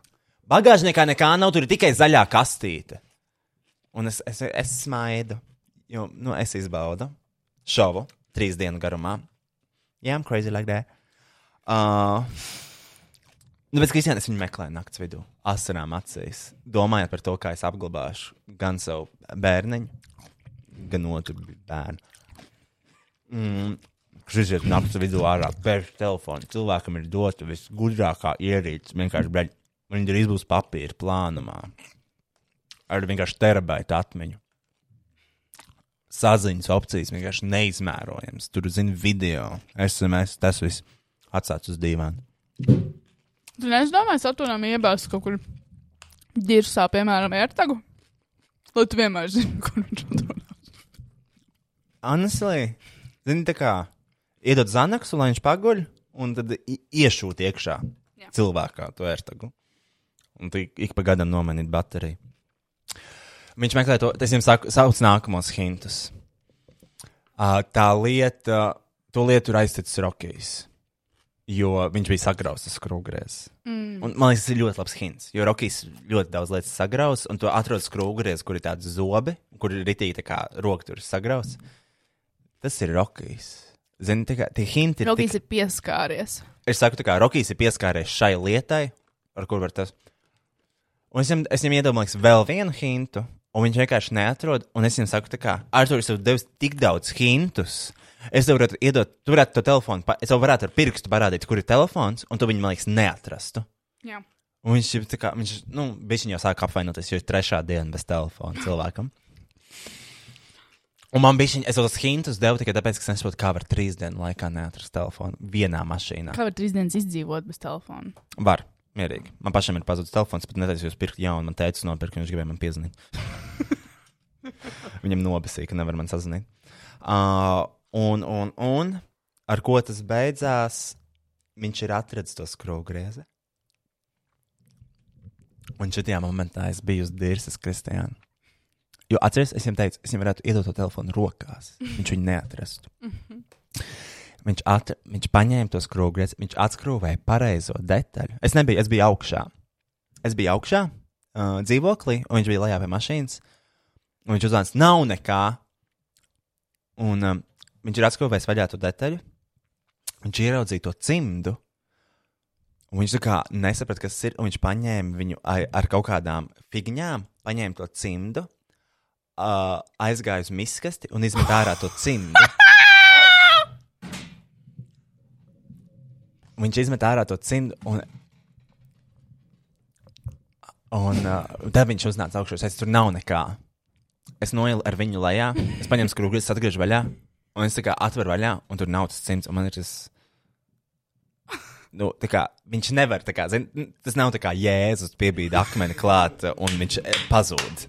Bagāžniekā nekā nav, tur ir tikai zaļā kastīte. Un es, es, es smaidu, jo nu, es izbaudu šovu trīs dienu garumā. Jā, yeah, I'm crazy like that. Uh, nu, bet Kristiāna, es viņu meklēju naktas vidū, asarām acīs, domājot par to, kā es apglabāšu gan savu bērniņu, gan otru bērnu. Mm, Šis ir naktas vidū ārā, pērš telefonu. Cilvēkam ir dota visgudrākā ierīce. Vienkārši, bļaļ, viņi drīz būs papīra plānumā. Ar vienkārši terabaitu atmiņu. Saziņas opcijas vienkārši neizmērojams. Tur zina video, SMS, tas viss atstāts uz dīvāna. Tu nedomāji, satunām iebāzt kaut kur dirsā, piemēram, ērtagu? Lai tu vienmēr zini, kur viņš atrodas. Honestly, zini, tā kā iedod zanaksu, lai viņš paguļ, un tad iešūt iekšā Jā. cilvēkā to ērtagu. Un tu ik pa gadam nomainīt bateriju. Viņš meklē to, es viņam saku, sauc nākamos hintus. Uh, tā lieta, to lietu ir aizticis Rokijs. Jo viņš bija sagrauzts skrūvgrēs. Mm. Un, man liekas, tas ir ļoti labs hints. Jo Rokijs ļoti daudz lietas sagrauz, un tu atrod skrūvgrēs, kur ir tādi zobi, kur ir ritīgi tā kā roka tur sagrauz. Tas ir Rokijs. Zini, tā kā tie hinti ir. Rokijs ir pieskāries. Es saku, tā kā Rokijs ir pieskāries šai lietai, ar kur var tas. Un es viņam, es viņam iedomājos vēl vienu hintu, un viņš vienkārši neatrod. Un es viņam saku, tā kā Artur, es tev devu tik daudz hintus. Es tev varētu iedot, tu varētu to telefonu, pa- es tev varētu ar pirkstu parādīt, kur ir telefons, un tu viņu, man liekas, neatrastu. Jā. Un viņš kā, viņš, nu, jau sāk apvainoties, jo ir trešā diena bez telefona cilvēkam. Un man bija šī, es tos hintus devu tikai tāpēc, ka es nesaprotu, kā var trīs dienu laikā neatrast telefonu vienā mašīnā. Kā var trīs dienas izdzīvot bez telefona? Var, mierīgi. Man pašam ir pazudis telefons, bet neteicu, jūs pirkt jaunu. Man teica, nopirkt, viņš gribēja man piezvanīt. Viņam nobasīja, ka nevar man sazvanīt. Uh, un, un, un ar ko tas beidzās? Viņš ir atradzis to skrūvgriezi. Un šajā momentā es biju uz dirzas Kristiāna. Jo atceries, es viņam teicu, es viņam varētu iedot to telefonu rokās. Viņš viņu neatrastu. Mhm. Viņš, atra, viņš paņēma to skrūvgriezu, viņš atskrūvēja pareizo detaļu. Es nebiju, es biju augšā. Es biju augšā, uh, dzīvoklī, un viņš bija lejā pie mašīnas. Viņš uzzvanīs, nav nekā. Un um, viņš ir atskrūvējis vaļā to detaļu. Viņš ieraudzīja to cimdu. Un viņš kā nesaprata, kas tas ir. Viņš paņēma viņu ai- ar kaut kādām figņām, paņēma to cimdu, uh, aizgāja uz miskasti un izmet ārā to cimdu. viņš izmet ārā to cimdu. Un, un uh, tad viņš uznāca augšā. Es tur nav nekā. Es noielu ar viņu lejā, es paņēmu skrūvi, es atgriežu vaļā, un es tā kā atveru vaļā, un tur nav tas cimds. Man ir tas. Nu, kā, viņš nevar, kā, zin, tas nav tā kā jēzus piebīda akmeni klāt, un viņš eh, pazūd.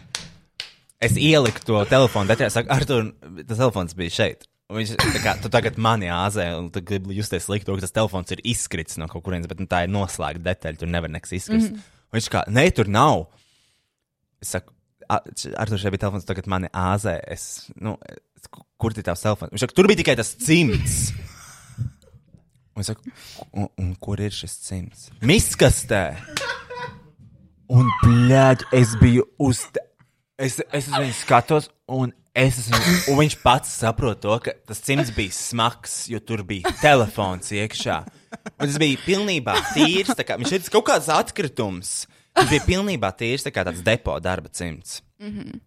Es ieliku to telefonu detaļā, saku, Artur, tas telefons bija šeit. Un viņš kā, tu tagad mani āzē, un tu gribi justies slikti, ka tas telefons ir izkritis no kaut kurienes, bet nu, tā ir noslēgta detaļa, tur nevar nekas izkrist. Mm. -hmm. Viņš kā, nē, tur nav. Es saku, ar to šeit bija telefons, tagad mani āzē. Es, nu, es, kur ir tavs telefons? Viņš saka, tur bija tikai tas cimds. Un es saku, un, un kur ir šis cimds? Miskastē! Un, blēģ, es biju uz. te- Es, es uz viņu skatos, un, es esmu, un viņš pats saprot to, ka tas cimds bija smags, jo tur bija telefons iekšā. Un tas bija pilnībā tīrs. Kā, viņš ir kaut kāds atkritums. Tas bija pilnībā tīrs, tā kā tāds depo darba cimds. Mhm.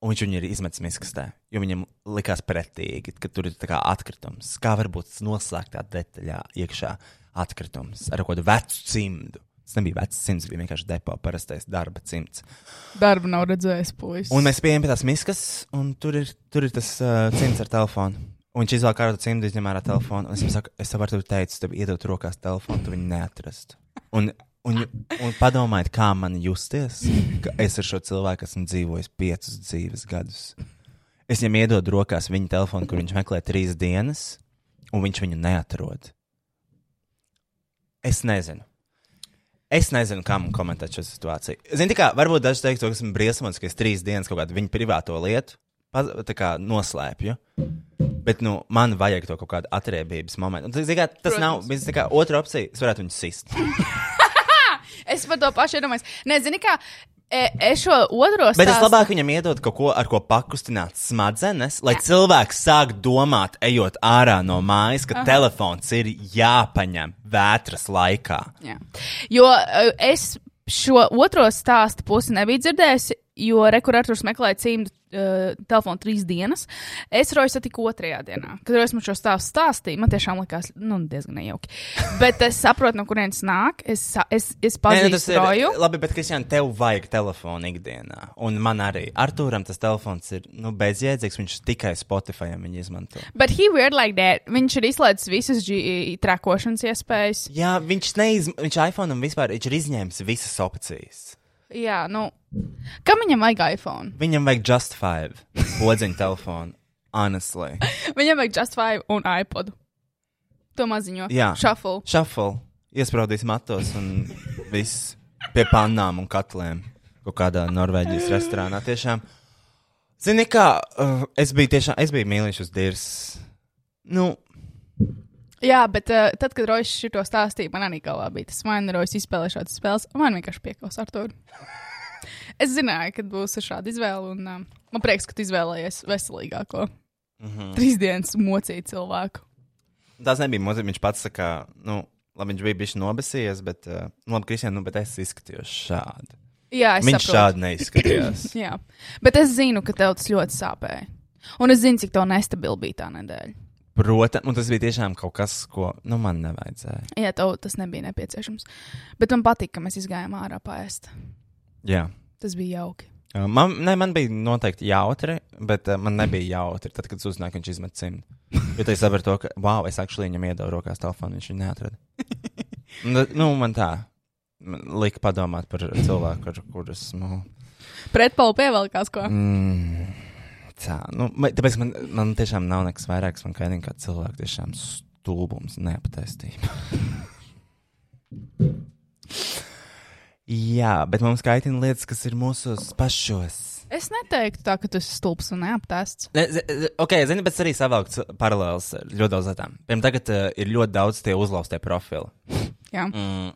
Un viņš viņu ir izmetis miskastē, jo viņam likās pretīgi, ka tur ir atkritums. Kā var būt noslēgtā detaļā iekšā atkritums ar kaut kādu vecu cimdu? Tas nebija vecs cimds, bija vienkārši depo parastais darba cimds. Darbu nav redzējis, puisis. Un mēs pieejam pie tās miskas, un tur ir, tur ir tas uh, cimds ar telefonu. Un viņš izvēlējās kādu cimdu, izņem ārā telefonu. Un es viņam saku, es tev varu teikt, tev iedot rokās telefonu, tu viņu neatrastu. Un, un, un padomājiet, kā man justies, ka es ar šo cilvēku esmu dzīvojis piecus dzīves gadus. Es viņam iedodu rokās viņa telefonu, kur viņš meklē trīs dienas, un viņš viņu neatrod. Es nezinu. Es nezinu, kā man komentēt šo situāciju. Zini, kā varbūt daži teiks, ka esmu briesmots, ka es trīs dienas kaut kādu viņu privāto lietu tā kā noslēpju. Bet, nu, man vajag to kaut kādu atriebības momentu. Un, zini, kā, tas Protams. nav, zini, kā, otra opcija, es varētu viņu sist. Es par to pašu iedomājos. Nē, zini, kā es šo otro Bet es stāstu- labāk viņam iedod kaut ko, ar ko pakustināt smadzenes, lai cilvēks sāk domāt, ejot ārā no mājas, ka Aha. telefons ir jāpaņem vētras laikā. Jā. Jo uh, es šo otro stāstu pusi nebiju dzirdējusi, jo rekurors meklēja cimdu uh, telefonu trīs dienas. Es roju satiku otrajā dienā. Kad es man šo stāstu stāstīju, man tiešām likās nu, diezgan nejauki. Bet es saprotu, no kurienes nāk. Es, es, es nu, pazīstu ir roju. labi, bet, Kristiāna, tev vajag telefonu ikdienā. Un man arī. Arthūram tas telefons ir nu, bezjēdzīgs. Viņš tikai Spotify viņu izmanto. Bet he weird like that. Viņš ir izslēdzis visas trakošanas iespējas. Jā, viņš neiz... viņš iPhone un vispār viņš ir izņēmis visas opcijas. Jā, nu. Kam viņam vajag iPhone? Viņam vajag Just Five podziņu telefonu. Honestly. Viņam vajag Just Five un iPod. To maziņo. Jā, Shuffle. Shuffle. Iespraudīs matos un viss pie pannām un katliem. Kaut kādā Norvēģijas restorānā tiešām. Zini, kā uh, es biju tiešām, es biju mīlīgs uz dirs. Nu, Jā, bet uh, tad, kad Rojas šo stāstīja, man arī galvā bija tas, man Rojas izspēlē šādas spēles, man vienkārši pieklās ar to. Es zināju, ka būs šāda izvēle, un uh, man prieks, ka tu izvēlējies veselīgāko. Mhm. Trīs dienas mocīt cilvēku. tas nebija mūzika. Viņš pats saka, nu, labi, viņš bija bijis nobesījies, bet, uh, nu, labi, Kristian, nu, bet es izskatījos šādi. Jā, es Viņš saprotu. šādi neizskatījās. Jā, bet es zinu, ka tev tas ļoti sāpēja. Un es zinu, cik tev nestabili bija tā nedēļa. Protams, un tas bija tiešām kaut kas, ko nu, man nevajadzēja. Jā, tev tas nebija nepieciešams. Bet man patīk, ka mēs izgājām ārā pāriest. Jā. Tas bija jauki. Man, ne, man bija noteikti jautri, bet uh, man nebija jautri. Tad, kad uzzināju, ka viņš izmet cimdu. Jo es sapratu, to, ka, wow, es actually viņam iedevu rokās telefonu, viņš viņu neatrada. Tad, nu, man tā man lika padomāt par cilvēku, ar kuru esmu. Pretpalu pievelkās ko? Mm, tā, nu, tāpēc man, man tiešām nav nekas vairāks, man kaidina kā cilvēku tiešām stulbums, neaptaistība. Jā, bet mums kaitina lietas, kas ir mūsos pašos. Es neteiktu tā, ka tu esi stulbs un neaptēsts. Ne, Ok, zini, bet es arī savalku paralēlus ar ļoti daudz lietām. Piemēram, tagad uh, ir ļoti daudz tie uzlaustie profili. Jā. Mm,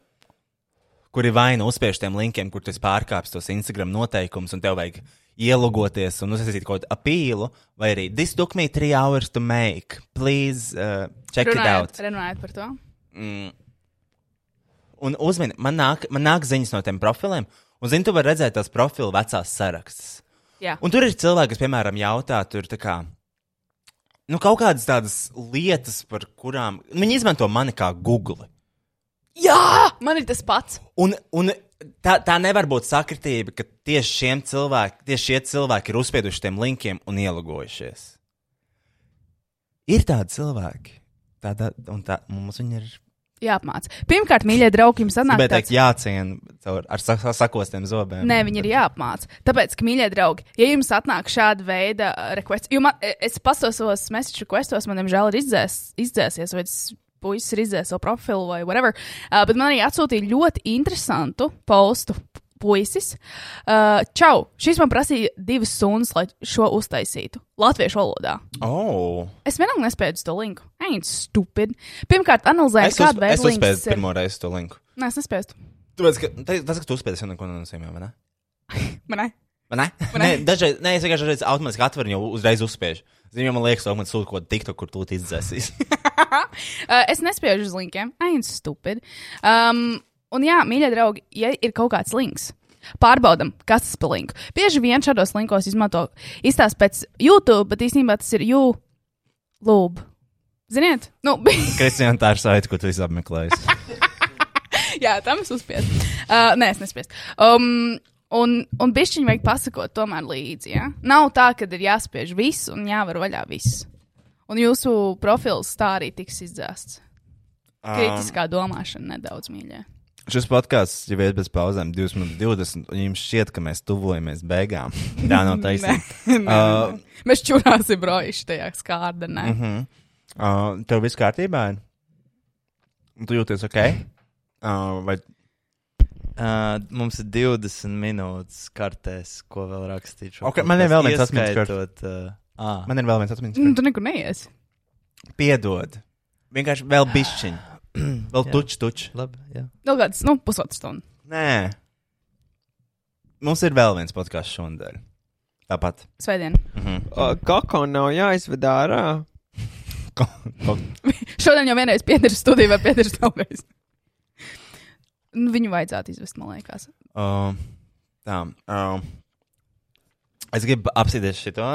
kuri vai nu uzspiež tiem linkiem, kur tu esi pārkāpis tos Instagram noteikumus, un tev vajag ielogoties un uzsākt kaut kādu apīlu, vai arī This took me three hours to make. Please uh, check it out. Runājot, runājot par to. Mm. Un uzmini, man nāk, man nāk ziņas no tiem profiliem, un zini, tu vari redzēt tās profilu vecās sarakstus. Jā. Un tur ir cilvēki, kas, piemēram, jautā, tur tā kā. Nu, kaut kādas tādas lietas, par kurām nu, viņi izmanto mani kā Google. Jā, man ir tas pats. Un, un tā, tā nevar būt sakritība, ka tieši šiem cilvēkiem, tieši šie cilvēki ir uzspieduši tiem linkiem un ielogojušies. Ir tādi cilvēki, tāda, un tā, mums viņi ir. Jāapmāca. Pirmkārt, mīļie draugi, jums sanāk, teikt, tāds, jāciena ar sa- sa- sakostiem zobiem. Nē, viņi ir jāapmāca. Tāpēc, ka, mīļie draugi, ja jums atnāk šāda veida request, jo man, e, es pasos savos message requestos, man, diemžēl, ir izdzēs, izdzēsies, vai tas puisis izdzēsis savu profilu vai whatever, uh, bet man arī atsūtīja ļoti interesantu postu. Puisis. Uh, čau! Šis man prasīja divas stundas, lai šo uztaisītu. Latviešu valodā. Oh. Es vienalga nespēju to linku. Ain't stupid. Pirmkārt, analizēju, Es, uz, kādu es uzspēju ir. pirmo reizi to linku. Nē, es nespēju. Tāpēc, ka, tas, ka tu uzspēji, jau neko nenozīmē, vai ne? Man ne? Vai ne? Nē, ne? dažreiz, nē, es vienkārši dažreiz automātiski atveru un jau uzreiz uzspiežu. Zinu, jo man liekas, ka man sūta kaut ko tiktu, kur tu izdzēsīs. Uh, es nespēju uz linkiem. Ain't stupid. Um, un jā, mīļie draugi, ja ir kaut kāds links. Pārbaudam, kas tas par linku. Bieži vien šādos linkos izmanto izstāst pēc YouTube, bet īstenībā tas ir YouTube. Ziniet, nu, Kristiāna, tā ir saita, ko tu esi apmeklējis. jā, tam es uzspiedu. Uh, nē, es nespēju. Um, un, un bišķiņi vajag pasakot tomēr līdzi, ja? Nav tā, ka ir jāspiež viss un jāvar vaļā viss. Un jūsu profils tā arī tiks izdzēsts. Kritiskā domāšana nedaudz mīļāk. Šis podkāsts jau ir bez pauzēm, 2 minūtes 20, un jums šķiet, ka mēs tuvojamies beigām. Tā nav taisnība. Uh. Mēs čurāsim brojuši tajā skārdenē. uh -huh. uh, tev viss kārtībā? ir? Tu jūties ok? Uh, vai Uh, mums ir 20 minūtes kartēs, ko vēl rakstīt. šo Ok, man ir vēl viens atmiņas Uh, ah. Man ir vēl viens atmiņas. Nu, tu nekur neies. Piedod. Vienkārši vēl bišķiņ. Vēl Jā. tuč, tuč. Labi, jā. Vēl kāds, nu, pusotru stundu. Nē. Mums ir vēl viens podkāsts šonadēļ. Tāpat. Svētdien. Mhm. O, Koko nav jāizved ārā. Šodien jau vienreiz piederis studijā, vai piederis vēlreiz. Nu, viņu vajadzētu izvest, man liekas. Uh, tā. Uh, es gribu apsīties šo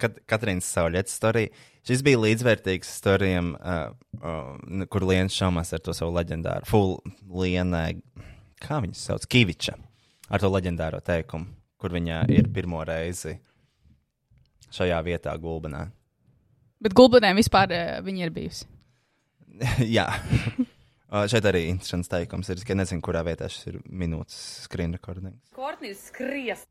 kat Katrīnas Saulietas storiju. Šis bija līdzvērtīgs storijam, uh, uh, kur Lienas šaumās ar to savu leģendāru, full Lienai, kā viņas sauc, Kiviča, ar to leģendāro teikumu, kur viņa ir pirmo reizi šajā vietā gulbenā. Bet gulbenēm vispār eh, viņa ir bijusi. Jā. Uh, šeit arī interesants teikums ir, ka nezinu, kurā vietā šis ir minūtes screen recording. Kortnīs skries.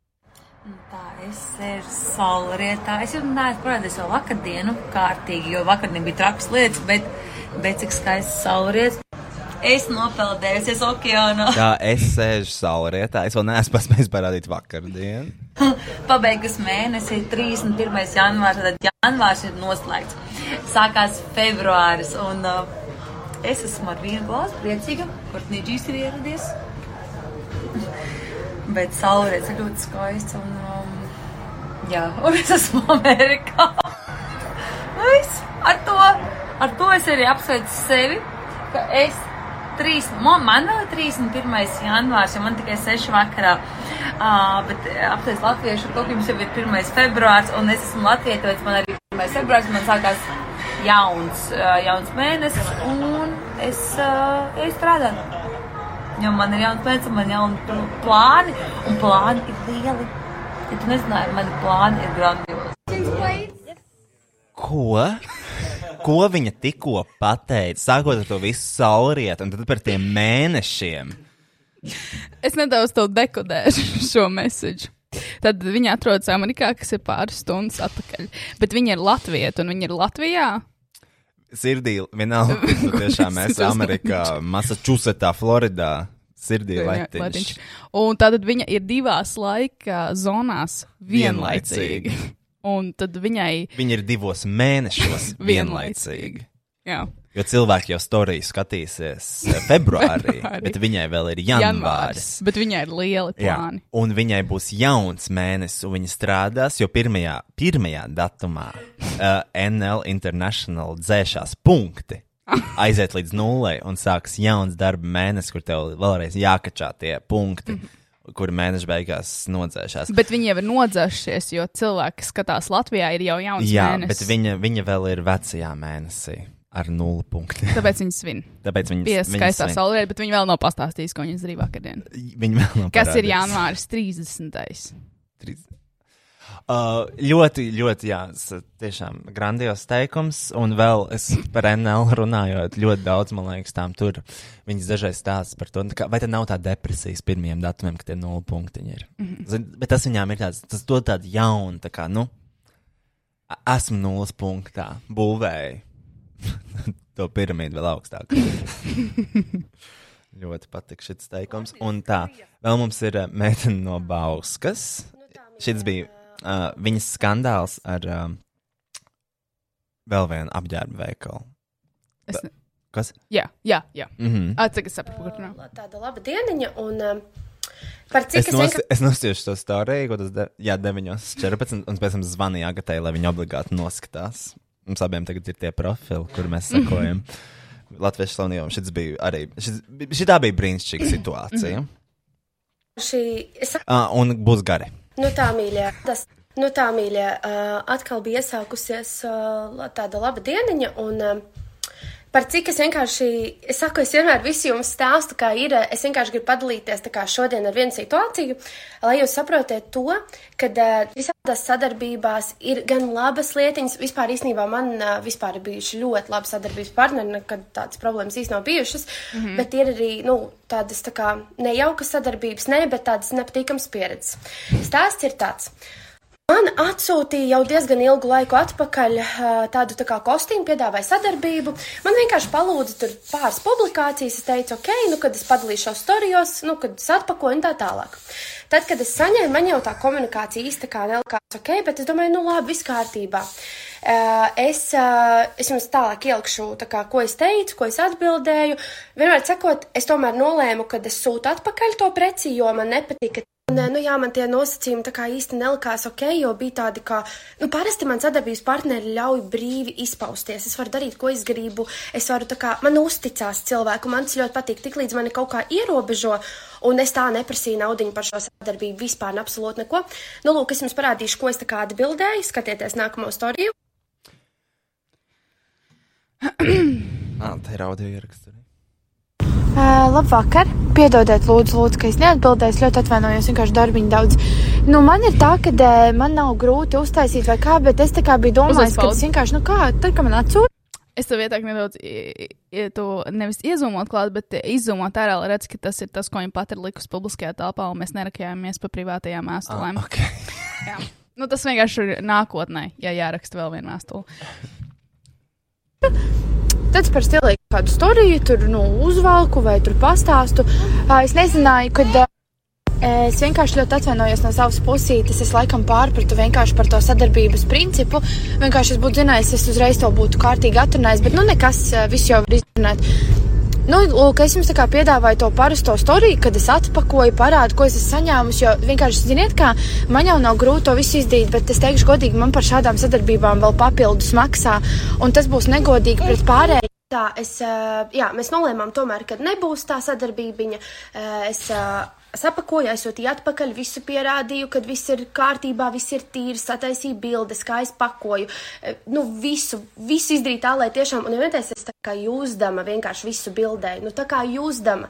Tā es sēžu saulrietā. Es jau neesmu parādījis vēl vakardienu kārtīgi, jo vakardien bija trakas lietas, bet, bet cik skaists saulriets. Es nopeldējusies okeānā. Jā, es sēžu saulrietā. Es vēl neesmu paspējis parādīt vakardienu. Pabeigus mēnesi, 31. janvārs, tad janvārs ir noslēgts. Sākās februāris, un uh, es esmu ar vienu glāzi priecīga, kur Nīdžīs ir ieradies. Bet saulriets ir ļoti skaists, un, um, jā, un es esmu Amerikā. Viss, ar to, ar to es arī apsveicu sevi, ka es trīs, mo- man vēl ir 31. janvārs, jo man tikai 6 vakarā. Uh, bet apsveicu latviešu, kaut jums jau ir 1. februārs, un es esmu Latvijā, tāpēc man arī 1. februārs, man sākās jauns, uh, jauns mēnesis, un es, uh, es strādāju. Jo man ir jauns mēnesis, man ir jauni pl- plāni, un plāni ir lieli. Ja tu nezināji, mani plāni ir grandiozi. Ko? Ko viņa tikko pateica? Sākot ar to visu saulrietu, un tad par tiem mēnešiem. Es nedaudz dekodēšu šo mēsīju. Tad viņa atrodas Amerikā, kas ir pāris stundas atpakaļ. Bet viņa ir Latvija, un viņa ir Latvijā. Sirdī, vienalga, tu tiešām ir Amerikā, Massachusettsā, Floridā. Sirdī Latiņš. letiņš. Un tad viņa ir divās laika zonās vienlaicīgi. Vienlaicīgi. Un tad viņai Viņa ir divos mēnešos vienlaicīgi. Jā. Jo cilvēki jau storiju skatīsies eh, februārī, Februārī. bet viņai vēl ir janvāris. Bet viņai ir lieli Jā, plāni. un viņai būs jauns mēnesis, un viņa strādās, jo pirmajā, pirmajā datumā uh, NL International dzēšās punkti. Aiziet līdz nulei un sāks jauns darba mēnesis, kur tev vēlreiz jākačā tie punkti, kuri mēneša beigās nodzēšās. Bet viņi jau ir nodzēsušies, jo cilvēki, kas skatās Latvijā, ir jau jauns Jā, mēnesis. bet viņa, viņa vēl ir vecajā mēnesī. Ar nulli punktiem. Tāpēc viņi svin. Tāpēc Bija viņas skaistā saulē, bet viņi vēl nav pastāstījuši, ko viņi izdarīja vakardien. Viņi vēl nav Kas ir parādījusi. janvāris 30. Uh, ļoti, ļoti, jā, tiešām grandios teikums. Un vēl es par NL runājot, ļoti daudz, man liekas, tām tur. Viņas dažreiz stāsta par to, nu, kā- vai tā nav tā depresijas pirmajiem datumiem, kad tie nulli punktiņi ir. Mhm. Zin, bet tas viņām ir tāds, tas dod tādu jaunu, tā kā, nu, esmu nulles punktā, būvēju to piramīdu vēl augstāk. ļoti patīk šis teikums. Un tā, vēl mums ir uh, meitene no Bauskas. Šis bija uh, viņas skandāls ar um, vēl vienu apģērbu veikalu. Es ne- Kas? Jā, jā, jā. Mhm. Atcik, es saprotu, runā. Tāda laba dieniņa, un um, par cik Es, es, vienkār- es nosiešu to stāstu, ko tas de, jā, 9.14. un pēc tam zvanīju Agatai, lai viņa obligāti noskatās. Mums abiem tagad ir tie profili, kur mēs sekojam. Latvijas slavenībām šis bija arī. Šī tā bija brīnišķīga situācija. šī, es uh, un būs gari. Nu tā, mīļā, tas, nu tā, mīļā, uh, atkal bija iesākusies uh, tāda laba dieniņa, un uh, par cik es vienkārši, es saku, es vienmēr visu jums stāstu, kā ir, es vienkārši gribu padalīties šodien ar vienu situāciju, lai jūs saprotiet to, ka uh, visādās sadarbībās ir gan labas lietiņas, vispār īstenībā man uh, vispār ir bijuši ļoti labi sadarbības partneri, nekad tādas problēmas īsti nav bijušas, mm. -hmm. bet ir arī, nu, tādas tā kā nejaukas sadarbības, ne, bet tādas nepatīkamas pieredzes. Stāsts ir tāds. Man atsūtīja jau diezgan ilgu laiku atpakaļ tādu tā kā kostīmu, piedāvāja sadarbību. Man vienkārši palūdza tur pāris publikācijas. Es teicu, ok, nu, kad es padalīšos storijos, nu, kad es atpakoju un tā tālāk. Tad, kad es saņēmu, man jau tā komunikācija īsti kā nelikās ok, bet es domāju, nu labi, viss kārtībā. Es, es jums tālāk ielikšu, tā kā, ko es teicu, ko es atbildēju. Vienmēr sakot, es tomēr nolēmu, ka es sūtu atpakaļ to preci, jo man nepatika Un, nu, jā, man tie nosacījumi tā kā īsti nelikās ok, jo bija tādi, ka, nu, parasti man sadarbības partneri ļauj brīvi izpausties. Es varu darīt, ko es gribu. Es varu, tā kā, man uzticās cilvēku, man tas ļoti patīk. Tiklīdz mani kaut kā ierobežo, un es tā neprasīju naudu par šo sadarbību vispār, ne absolūti neko. Nu, lūk, es jums parādīšu, ko es tā kā atbildēju. Skatieties nākamo storiju. Ah, tā ir audio ieraksts. Uh, labvakar! Piedodiet, lūdzu, lūdzu, ka es neatbildēju. Es ļoti atvainojos, vienkārši darbiņu daudz. Nu, man ir tā, ka uh, man nav grūti uztaisīt vai kā, bet es tā kā biju domājis, ka tas vienkārši, nu kā, tad, kad man atsūta. Es tev ieteiktu nedaudz i- to nevis iezūmot klāt, bet izzūmot ārā, lai redzētu, ka tas ir tas, ko viņa pat ir likusi publiskajā telpā, un mēs nerakājāmies pa privātajām vēstulēm. Ah, okay. Jā. Nu, tas vienkārši ir nākotnē, ja jāraksta vēl viena vēstule. Tad par stilīgu kādu storiju tur nu, uzvalku vai tur pastāstu. Es nezināju, kad. Es vienkārši ļoti atvainojos no savas pusītes. Es laikam pārpratu vienkārši par to sadarbības principu. Vienkārši es būtu zinājis, es uzreiz to būtu kārtīgi atrunājis, bet nu nekas, viss jau var izrunāt. Nu, lūk, es jums piedāvāju to parasto storiju, kad es atpakoju, parādu, ko es esmu saņēmusi. Jo vienkārši, ziniet, kā man jau nav grūti to visu izdarīt, bet es teikšu, godīgi, man par šādām sadarbībām vēl papildus maksā, un tas būs negodīgi pret pārējiem. Tā, es, jā, mēs nolēmām tomēr, ka nebūs tā sadarbība. Es sapakoju, aizsūtīju atpakaļ, visu pierādīju, ka viss ir kārtībā, viss ir tīrs, sataisīju bildes, kā es pakoju. E, Nu, visu, visu izdarīju tā, lai tiešām, un vienreiz es tā kā jūzdama vienkārši visu bildēju, nu tā kā jūzdama.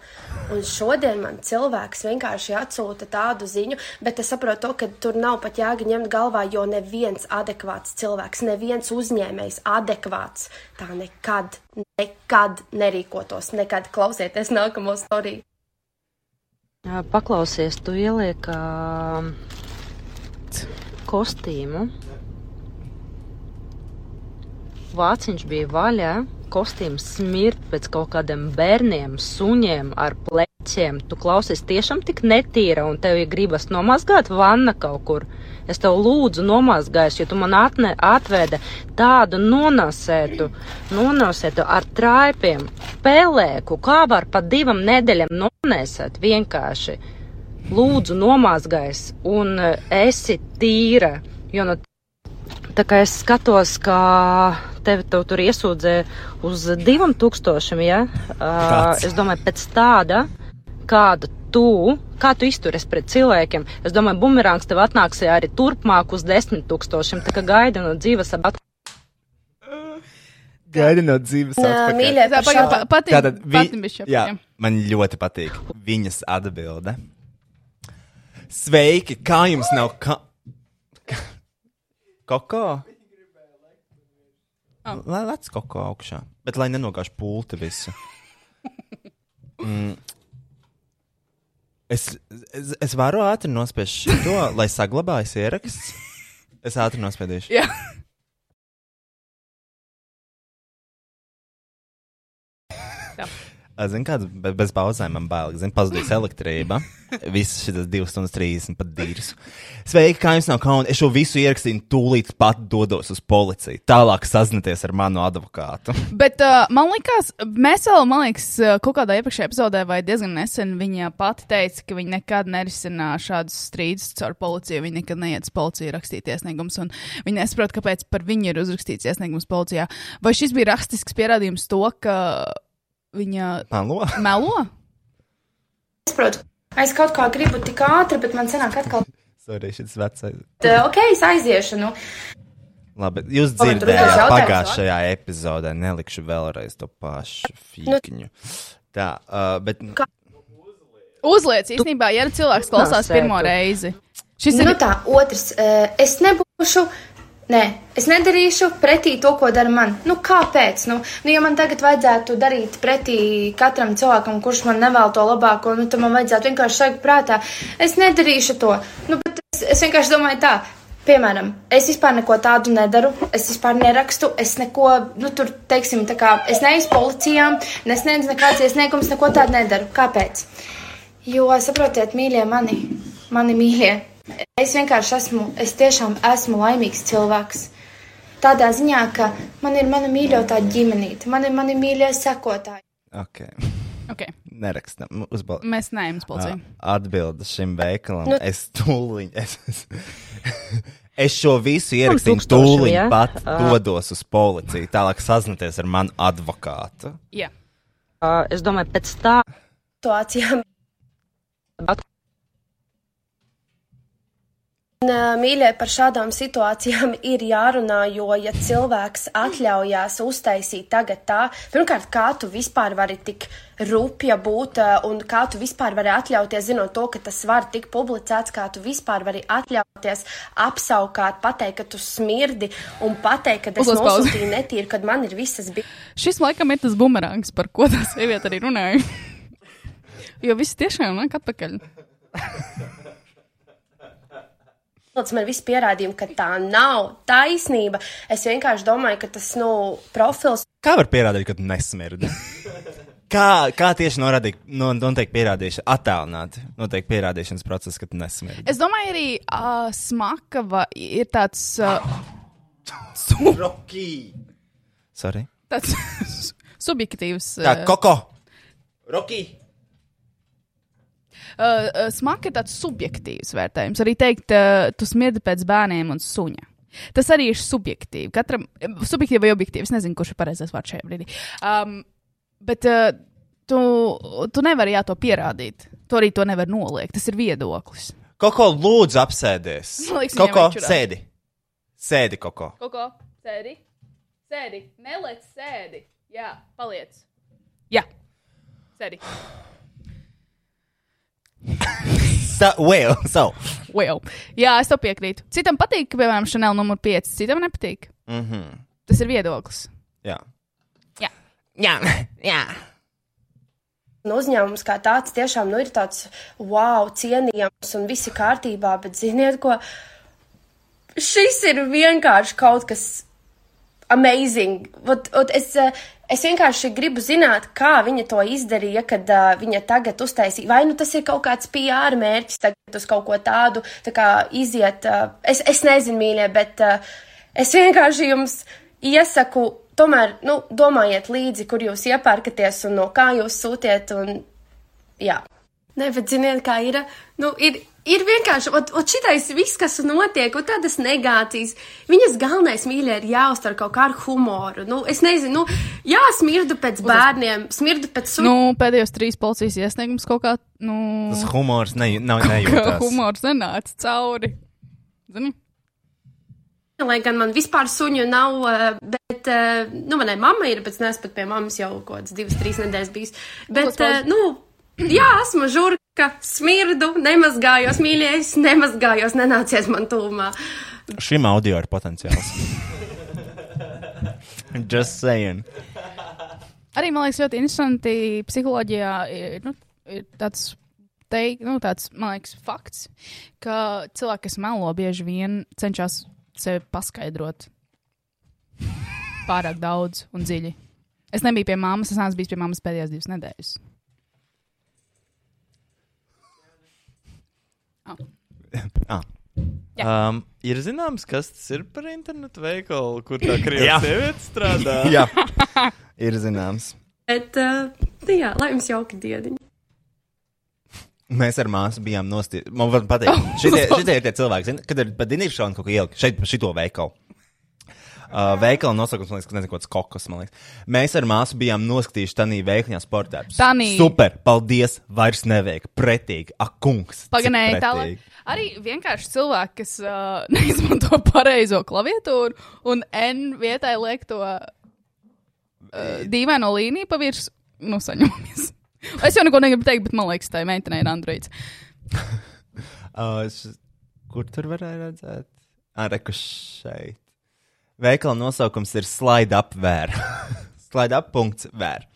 Un šodien man cilvēks vienkārši atsūta tādu ziņu, bet es saprotu to, ka tur nav pat jēga ņemt galvā, jo neviens adekvāts cilvēks, neviens uzņēmējs adekvāts tā nekad, nekad nerīkotos, nekad klausieties nākamo storiju. Paklausies, tu ieliek ā, kostīmu. Vāciņš bija vaļā, kostīms smirt pēc kaut kādiem bērniem, suņiem ar pleķiem. Tu klausies tiešām tik netīra un tev ir gribas nomazgāt vanna kaut kur. Es tev lūdzu nomazgājis, jo tu man atne, atveda tādu nonāsētu, nonāsētu ar traipiem, pelēku, kā var pa divam nedēļam nonēsēt vienkārši. Lūdzu nomazgājis un eh, esi tīra, jo no Tā kā es skatos, ka tevi tev tur iesūdzēja uz diviem tūkstošiem, ja? Uh, es domāju, pēc tāda, kāda tu, kā tu izturies pret cilvēkiem, es domāju, bumerāns tev atnāks arī turpmāk uz desmit tūkstošiem, tā kā gaida no dzīves ap Gaida no dzīves Nā, mīļie, Tā par pagaid, šādu- pa- patīk- Tātad vi- patīk jā, man ļoti patīk viņas atbilde. Sveiki, kā jums nav ka- koko? Oh. Lai lec koko augšā, bet lai nenogāž pulti visu. Mm. Es, es, es varu ātri nospiest šo, lai saglabājas ieraksts. Es ātri nospiedīšu. Jā. Zinu, kāda be- bez pauzēm man bail. Zinu, pazudīs elektrība. Visas šīs 2 stundas 30 pat dīrs. Sveiki, kā jums nav kauna? Es šo visu ierakstīju, tūlīt pat dodos uz policiju. Tālāk sazināties ar manu advokātu. Bet uh, man liekas, mēs vēl, man liekas, kaut kādā iepriekšējā epizodē vai diezgan nesen viņa pati teica, ka viņa nekad nerisina šādus strīdus caur policiju. Viņa nekad neiet uz policiju rakstīt iesniegumus, un viņa nesaprot, kāpēc par viņu ir uzrakstīts iesniegums policijā. Vai šis bija rakstisks pierādījums to, ka viņa Melo? melo? Es saprotu, es kaut kā gribu tik ātri, bet man sanāk atkal, Sorry, šis vecais. ok, es aiziešu. Nu. Labi, jūs dzirdējāt pagājušajā epizodē. Nelikšu vēlreiz to pašu fīkņu. Tā, uh, bet. Uzliec, īstenībā, ja cilvēks klausās pirmo reizi. Šis nu ir tā, otrs, eh, es nebūšu. Nē, es nedarīšu pretī to, ko dara man. Nu, kāpēc? Nu, nu, ja man tagad vajadzētu darīt pretī katram cilvēkam, kurš man nevēl to labāko, nu, tad man vajadzētu vienkārši šeit prātā. Es nedarīšu to. Nu, es, es vienkārši domāju tā. Piemēram, es vispār neko tādu nedaru, es vispār nerakstu, es neko, nu, tur, teiksim, tā kā es neeju policijām, nesniedzu nekāds iesniegums, neko tādu nedaru. Kāpēc? Jo, saprotiet, mīļie mani, mani mīļie, es vienkārši esmu, es tiešām esmu laimīgs cilvēks. Tādā ziņā, ka man ir mana mīļotā ģimenīte, man ir mani mīļie sekotāji. Ok. Okay. Nerakstam. Uzbal... Mēs neejam uz policiju. Atbildes šim veikalam. Nu- Nu... Es tūlīt. Es, es, es šo visu ierakstīju, tūlīt ja? pat Ā. dodos uz policiju. Tālāk sazināties ar manu advokātu. Jā. Uh, es domāju, pēc tā. situācijām. Ā, Mīļie, par šādām situācijām ir jārunā, jo, ja cilvēks atļaujās uztaisīt tagad tā, pirmkārt, kā tu vispār vari tik rupja būt, un kā tu vispār vari atļauties, zinot to, ka tas var tik publicēts, kā tu vispār vari atļauties apsaukāt, pateikt, ka tu smirdi, un pateikt, ka es nosūtīju netīru, kad man ir visas bija. Šis laikam ir tas bumerāns, par ko tā sieviete arī runāja. jo viss tiešām nāk atpakaļ. Tas man viss pierādījumi, ka tā nav taisnība. Es vienkārši domāju, ka tas, nu, profils. Kā var pierādīt, ka tu nesmirdi? Kā, kā tieši norādīt, no, notiek pierādīšana, attēlināti notiek pierādīšanas process, kad tu nesmirdi? Es domāju, arī uh, smakava ir tāds. Uh, Rocky! Sorry. tāds subjektīvs. Tā, koko! Rocky! Uh, uh, Smaka ir tāds subjektīvs vērtējums. Arī teikt, uh, tu smirdi pēc bērniem un suņa. Tas arī ir subjektīvi. Katram subjektīvi vai objektīvi. Es nezinu, kurš ir pareizais vārds šajā brīdī. Um, bet uh, tu, tu nevari jā, to pierādīt. Tu arī to nevar noliegt. Tas ir viedoklis. Koko, lūdzu, apsēdies. Liekas, Koko, sēdi. Sēdi, Koko. Koko, sēdi. Sēdi. Nelec, sēdi. Jā, paliec. Jā, sēdi. So, well, so. Well. Jā, es to piekrītu. Citam patīk, ka, piemēram, Chanel numur 5, citam nepatīk. Mm -hmm. Tas ir viedoklis. Jā. Jā. Jā, jā. Un uzņēmums kā tāds tiešām nu, ir tāds wow, cienījams un viss ir kārtībā, bet ziniet, ko? Šis ir vienkārši kaut kas amazing. Ot, ot, es, eh, es vienkārši gribu zināt, kā viņa to izdarīja, kad uh, viņa tagad uztaisīja. Vai nu tas ir kaut kāds PR mērķis, tagad uz kaut ko tādu tā kā iziet. Uh, es, es nezinu, mīļie, bet uh, es vienkārši jums iesaku. Tomēr, nu, domājiet līdzi, kur jūs iepērkaties un no kā jūs sūtiet. Un, jā. Nē, bet ziniet, kā ir. Nu, ir, ir vienkārši, ot, ot šitais viss, kas notiek, un tādas negācijas. Viņas galvenais mīļā ir jāuztver kaut kā ar humoru. Nu, es nezinu, nu, jā, smirdu pēc bērniem, smirdu pēc sūkņiem. Nu, pēdējos trīs policijas iesniegums kaut kā. Nu, Tas humors ne, nav Kā nejūtas. humors nenāca cauri. Zini? Lai gan man vispār suņu nav, eh, bet, eh, nu, manai mammai ir, bet es neesmu pat pie mammas jau kaut kādas divas, trīs nedēļas bijis. Bet, eh, nu, jā, esmu žurka, smirdu, nemazgājos, mīļais, nemazgājos, nenācies man tūmā. Šim audio ir potenciāls. Just saying. Arī man liekas, ļoti interesanti psiholoģijā ir, nu, ir tāds. Teik, nu, tāds, man liekas, fakts, ka cilvēki, kas melo, bieži vien cenšas sevi paskaidrot pārāk daudz un dziļi. Es nebiju pie mammas, es neesmu bijis pie mammas pēdējās divas nedēļas. Ah. Um, ir zināms, kas tas ir par internetu veikalu, kur tā krievu Jā. sieviete strādā. Jā, ir zināms. Bet, uh, jā, lai jums jauka dieniņa. Mēs ar māsu bijām nostājušies. Man var pateikt, šitie, šitie ir tie cilvēki, zin, kad ir pat dinīšana kaut ko ielikt šeit, pa šito veikalu. Uh, veikala nosaukums, man liekas, ka nezinu, kāds kokos. Mēs ar māsu bijām noskatījuši tādā veikliņā sportā. Tanī. Super, paldies, vairs nevajag. Pretīgi, ak, kungs. Paganēji tālāk. Arī vienkārši cilvēki, kas uh, neizmanto pareizo klaviatūru un N vietai liek to uh, dīvaino līniju pa virsmu, nu, saņemamies. Es jau neko negribu teikt, bet man liekas, tā meitene ir Androids. Uh, kur tur varēja redzēt? Areku šeit. Veikala nosaukums ir Slide Up Vēr. slide Up. punkts Vēr.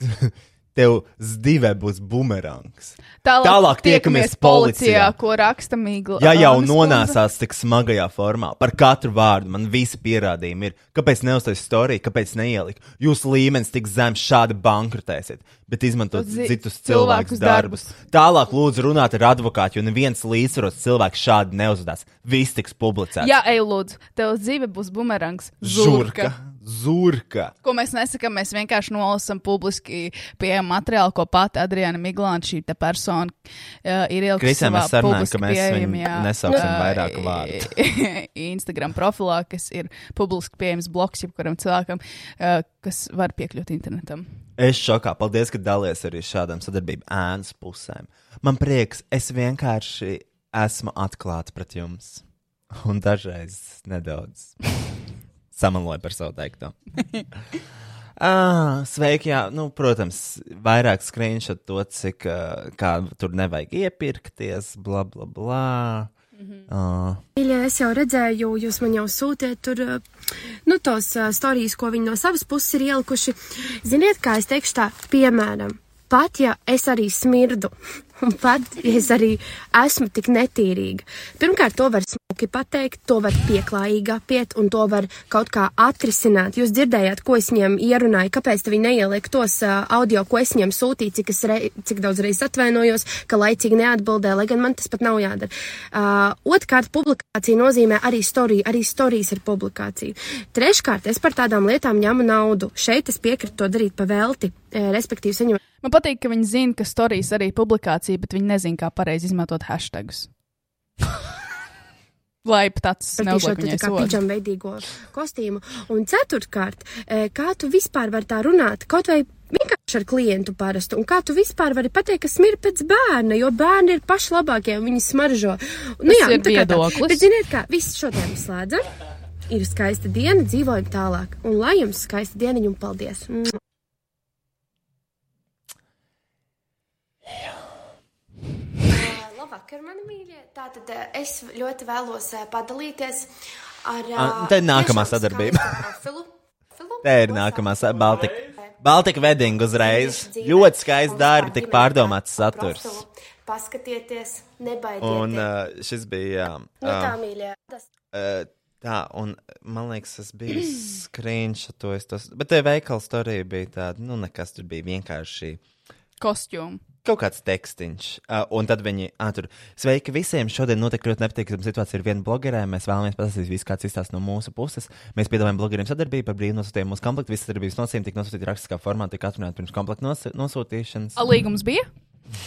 Tev zdivē būs bumerangs. Tālāk tiekamies policijā. ko raksta Mīgla. Ja jau Ānas nonāsās tik smagajā formā, par katru vārdu man visi pierādījumi ir, kāpēc neuztaisīt storiju, kāpēc neielikt. Jūsu līmenis tik zems, šādi bankrotēsiet, bet izmantot Zi- citus cilvēkus cilvēkus darbus. Tālāk lūdzu runāt ar advokātu, jo neviens līdzsvarots cilvēks šādi neuzvedās. Viss tiks publicēts. Jā, ej, lūdzu, tev dzīve būs bumerangs. Žurka. Zurka. Ko mēs nesakām, mēs vienkārši nolasām publiski pieejamu materiālu, ko pati Adriana Miglāna, šī persona, uh, ir ielikusi. Kristija, mēs sarunājam, ka mēs viņu pieejamajā, nesauksim uh, vairāk vārdu. Instagram profilā, kas ir publiski pieejams bloks jebkuram cilvēkam, uh, kas var piekļūt internetam. Es šokā. Paldies, ka dalies arī šādām sadarbību ēnas pusēm. Man prieks, es vienkārši esmu atklāts pret jums. Un dažreiz nedaudz samaloju par savu teikto. Ah, sveiki, jā, nu, protams, vairāk screenshot to, cik uh, kā tur nevajag iepirkties, bla, bla, bla. Uh, Mīļie, es jau redzēju, jūs man jau sūtiet tur, uh, nu, tos uh, stāstus, ko viņi no savas puses ir ielikuši. Ziniet, kā es teikšu tā, piemēram, pat ja es arī smirdu, un pat ja es arī esmu tik netīrīga, pirmkārt, to var smuki pateikt, to var pieklājīgi apiet, un to var kaut kā atrisināt. Jūs dzirdējāt, ko es viņiem ierunāju, kāpēc viņi neieliek tos uh, audio, ko es viņiem sūtīju, cik, rei, cik daudz reizes atvainojos, ka laicīgi neatbildēju, lai gan man tas pat nav jādara. Uh, Otrkārt, publikācija nozīmē arī storiju, arī storijas ir publikācija. Treškārt, es par tādām lietām ņemu naudu. Šeit es piekrītu to darīt pa velti, respektīvi saņemt. Man patīk, ka viņi zina, ka stāstījis arī publikācija, bet viņi nezina, kā pareizi izmantot hashtagus. Lai tāds neuzliek viņai sodu. pidžam veidīgo kostīmu. Un ceturtkārt, eh, kā tu vispār vari tā runāt, kaut vai vienkārši ar klientu parastu, un kā tu vispār vari pateikt, ka smir pēc bērna, jo bērni ir paši labākie, un viņi smaržo. Nu, Tas ir tā kā tā. viedoklis. Bet ziniet kā, viss šodien slēdzam. Ir skaista diena, dzīvojam tālāk. Un lai jums skaista diena, un paldies! Labvakar, mani mīļie. Tātad es ļoti vēlos padalīties ar. Te ir nākamā sadarbība. skaistu profilu. Te ir nākamā sa- Baltika. Baltika wedding uzreiz. Ļoti skaisti darbi, tik pārdomāts saturs. Paskatieties, nebaidieties. Un uh, šis bija. Jā, nu, tā, um, mīļie. Tas... Uh, tā, un man liekas, tas bija. Tas, bet te veikals arī bija tāda, nu, nekas tur bija vienkārši. Kostjūmu. Kaut kāds tekstiņš, uh, un tad viņi tur sveiki visiem. Šodien notiek ļoti nepatīkama situācija ar vienu blogerē. Mēs vēlamies pastāstīt visu, kāds izstāsta no mūsu puses. Mēs piedāvājam blogeriem sadarbību par brīvu nosūtījumu mūsu komplektu. Visas darbības nosacījumi tika nosūtīti rakstiskā formā, tika atrunāti pirms komplekta nos nosūtīšanas. Līgums bija?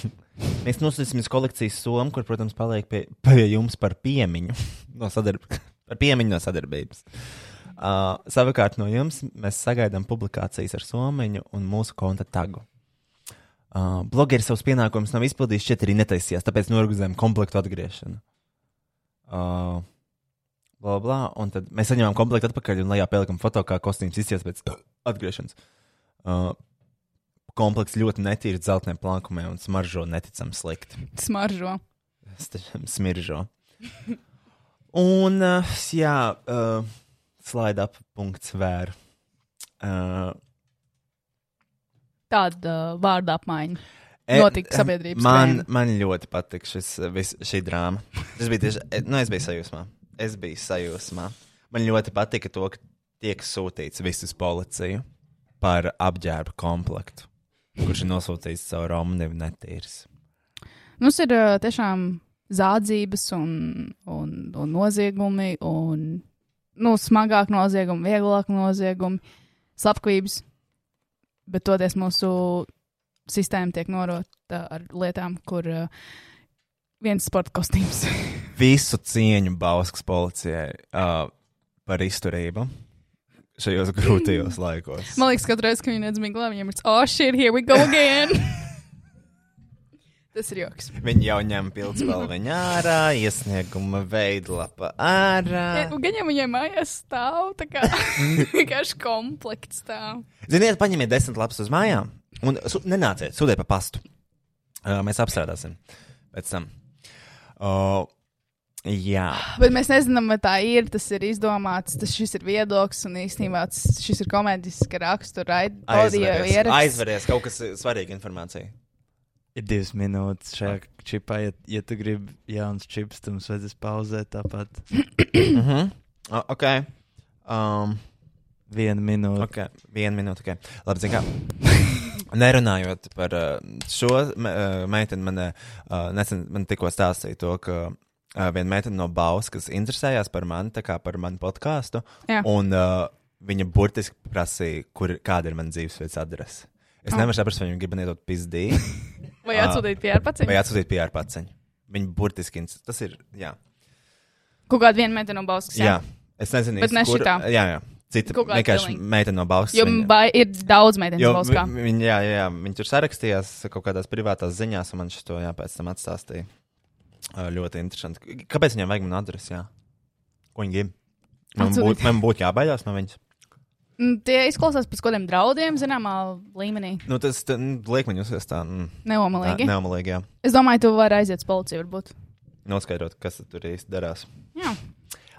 Mēs nosūtīsim uz kolekcijas somu, kur, protams, paliek pie, pie jums par piemiņu no, sadarb par piemiņu no sadarbības. Uh, savukārt no jums mēs sagaidām publikācijas ar somiņu un mūsu konta tagu. Uh, blogeri savus pienākumus nav izpildījis, šķiet arī netaisījās, tāpēc norganizējam komplektu atgriešanu. Uh, Bla, bla, un tad mēs saņēmām komplektu atpakaļ un lejā pielikām foto, kā kostīms izties pēc atgriešanas. Uh, komplekts ļoti netīrs dzelteniem plankumiem un smaržo neticami slikti. Smaržo. Smiržo. Un, uh, jā, uh, slide up punkts vēr. Uh, Tāda uh, vārda apmaiņa. E- Notika sabiedrības Man, krēma. man ļoti patīk šis, vis, šī drāma. Es biju tieši, e, nu, es biju sajūsmā. Es biju sajūsmā. Man ļoti patika to, ka tiek sūtīts viss uz policiju par apģērba komplektu, kurš ir nosūtīts caur Romnivu netīrs. Mums ir uh, tiešām zādzības un, un, un noziegumi, un nu, smagāk noziegumi, vieglāk noziegumi, slepkavības. Bet toties mūsu sistēma tiek norota ar lietām, kur uh, viens sporta kostīms. Visu cieņu Bauskas policijai uh, par izturību šajos grūtajos laikos. Man liekas, katru reizi, kad viņi redz miglā, viņiem ir, oh, shit, here we go again! Tas ir joks. Viņi jau ņem pildspalviņu ārā, iesnieguma veidlapa ārā. Gan jau viņiem mājās stāv, tā kā vienkārši komplekts stāv. Ziniet, paņemiet desmit lapas uz mājām un su nenāciet, sūtiet pa pastu. Uh, mēs apstrādāsim pēc tam. Uh, jā. Bet mēs nezinām, vai tā ir. Tas ir izdomāts, tas šis ir viedoklis, un īstenībā šis ir komēdisks rakstura audio Aizveries, aizveries kaut kas svarīga informācija. Ir divas minūtes šajā čipā, ja, ja tu gribi jauns čips, tad mums vajadzēs pauzēt tāpat. mm -hmm. Ok. Um, Viena minūte. Ok, viena minūte. Okay. Labi, zini, kā. Nerunājot par uh, šo me, uh, meiteni, man, uh, nesen, man tikko stāstīja to, ka uh, viena meitene no Bauskas, kas interesējās par mani, tā kā par manu podkāstu, un uh, viņa burtiski prasīja, kur, kāda ir mana dzīvesvietas adrese. Es Oh. nevaru saprast, vai viņa grib man iedot pizdī. Vai atsūtīt PR paciņu? Vai atsūtīt PR paciņu. Viņa burtiski, tas ir, jā. Kaut kāda viena meitene no Bauskas. Jā, es nezinu, Bet ne kur- šitā. Jā, jā. Cita vienkārši meitene no Bauskas. Jo viņa- ir daudz meitenes no Bauskā. vi- Viņi, jā, jā, jā, viņi tur sarakstījās kaut kādās privātās ziņās, un man šis to jā, pēc tam atstāstīja. Ļoti interesanti. Kāpēc viņam vajag manu adresi? Jā? Ko viņi grib? Man būtu man būt jābaidās no viņas. Mm, Tie izklausās pēc kaut kādiem draudiem, zināmā līmenī. Nu, tas tā, nu, liek man jūs tā. Mm, Neomalīgi. Jā, Neomalīgi, jā. Es domāju, tu vari aiziet uz policiju, varbūt. Noskaidrot, kas tur īsti darās. Jā.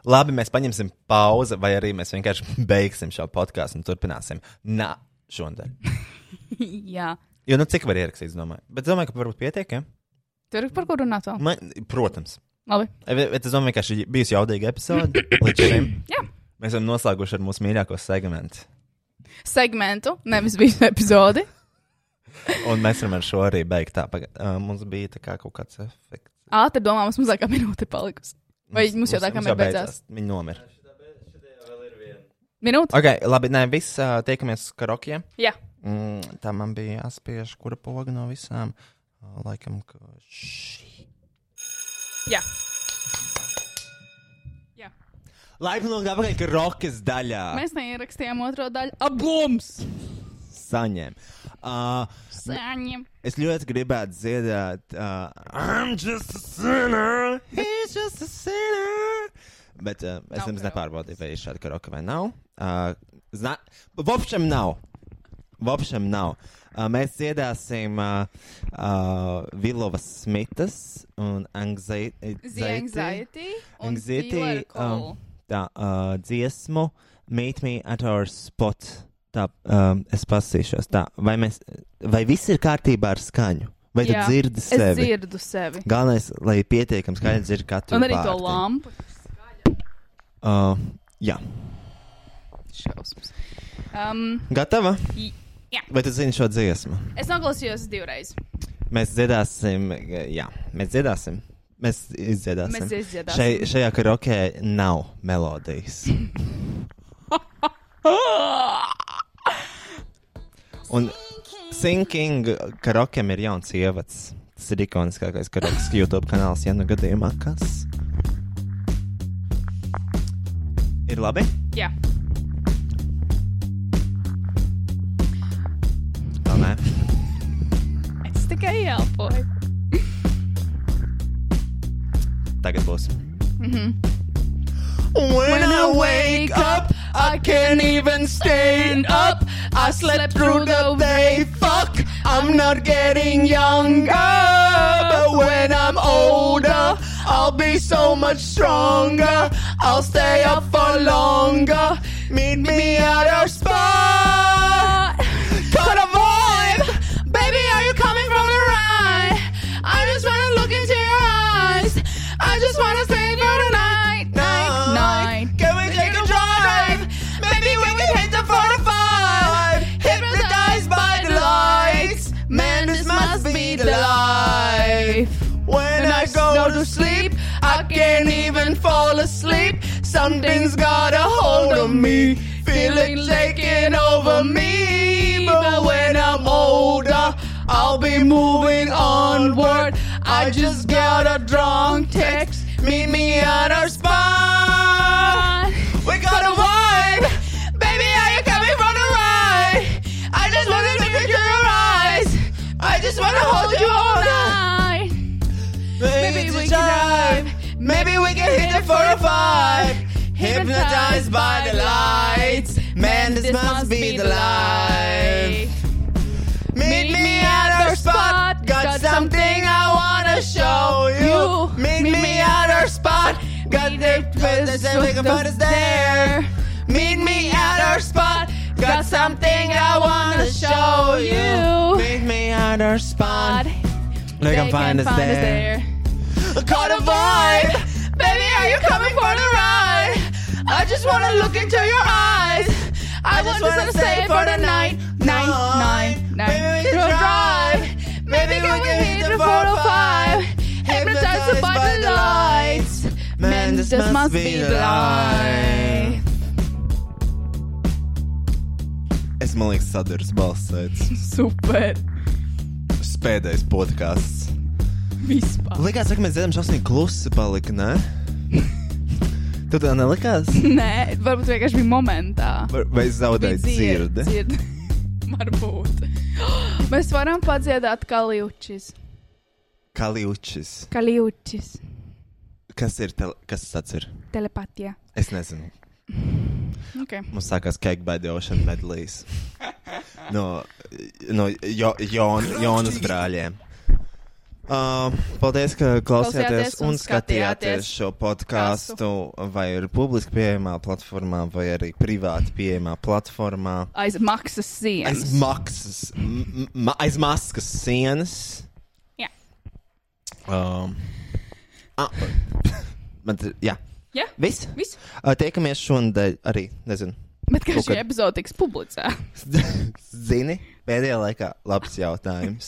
Labi, mēs paņemsim pauzi, vai arī mēs vienkārši beigsim šo podkāstu un turpināsim. Nā, šodien. Jā. Jo, nu, cik var ierakstīt, domāju. Bet domāju, ka varbūt pietiek, ja? Tur ir par ko runāt vēl. Man, protams. Labi. Bet es domāju, ka šī bijusi jaudīga epizode līdz šim. Jā. Mēs esam noslēguši ar mūsu mīļāko segmentu. Segmentu, nevis visu epizodi. Un mēs varam ar šo arī beigt. Tā, paga- ā, mums bija tā kā kaut kāds efekts. Ātri domā, mums mazāk kā minūte palikusi. Vai mums jau tā kā mēs beidzās? Viņi nomira. Minūte? Ok, labi, nē, viss ā, tiekamies karaoke. Jā. Mm, tā man bija jāspiež, kura poga no visām. Ā, Laikam, ka šī. Jā. Laipni lūgtu apakaļ karaoke daļā. Mēs neierakstījām otro daļu. Ablums! Saņem. Uh, Saņem. Es ļoti gribētu dziedāt. Uh, I'm just a sinner. He's just a sinner. Bet uh, es nemaz nepārbaudīju, vai ir šāda karaoke vai nav. Uh, zna... Vopšam nav. Vopšam nav. Uh, mēs dziedāsim uh, uh, Vilovas Smitas un Anxiety. The Anxiety un Anxiety, Dealer Call. um, tā, uh, dziesmu Meet Me at Our Spot. Tā, um, es pasīšos. Tā, vai, mēs, vai viss ir kārtībā ar skaņu? Vai tu Jā, dzirdi es sevi? dzirdu sevi. Galvenais, lai pietiekami skaļi dzird katru Un arī to vārdu. lampu. Uh, jā. Šausmas. Um, Gatava? jā. Vai tu zini šo dziesmu? Es noklausījos divreiz. Mēs dziedāsim, jā, mēs dziedāsim. Mēs izdziedāsim. Mēs izdziedāsim. Šai, šajā karaokē nav melodijas. Un Sinking karaokem ir jauns ievads. Tas ir ikoniskākais karaokas YouTube kanāls, ja nu gadījumā kas. Ir labi? Jā. Vēl nē. Es tikai ielpoju. Tagad būs. Mhm. When I wake up, I can't even stand up. I slept through the day. Fuck, I'm not getting younger. But when I'm older, I'll be so much stronger. I'll stay up for longer. Meet me at our spot. To sleep, I can't even fall asleep. Something's got a hold of me, feeling taking over me. But when I'm older, I'll be moving onward. I just got a drunk text. Meet me at our spot. We got a vibe. Baby, are you coming from the right? I just wanna into your eyes. I just wanna hold you all night. Maybe we can drive. Maybe we can hit the 45. Hypnotized by the lights. Man, this must be the life. Meet me at our spot. Got something I wanna show you. Meet me at our spot. Got the place and we can find us there. Meet me at our spot. Got something I wanna show you. Meet me at our spot. They can find us there. Caught a vibe. Baby, are you coming for the ride? I just wanna look into your eyes. I just wanna stay for the night, night, night, night. Maybe we can drive. Maybe we can hit the 405. Hypnotized by the lights. Man, this must be the life. Es man liekas, sadarbs balsēts. Super. Spēdējais podkāsts. Vispār. Likās, ka mēs dzirdam šausmīgi klusi palika, ne? Tu tā nelikās? Nē, varbūt vienkārši bija momentā. Vai- vai Bija dzirdi? dzirdi. varbūt. Mēs varam padziedāt kaliučis. Kaliučis. Kaliučis. Kas ir? Tele... Kas tas ir? Telepatija. Es nezinu. Okay. Mums sākās cake by the ocean medleys. No, no jo, Jon, Jonas brāļiem. Uh, paldies, ka klausījāties Klausījāties un un skatījāties šo podkāstu. Vai ir publiski pieejamā platformā, vai arī privāti pieejamā platformā. Aiz maksas sienas. Aiz maksas, m- m- aiz maskas sienas. Jā. Um, ah, man, te- jā. Jā, Viss? viss. Uh, tiekamies šonadēļ arī, nezinu. Bet kā šī kad- epizode tiks publicēta? Zini, pēdējā laikā labs jautājums.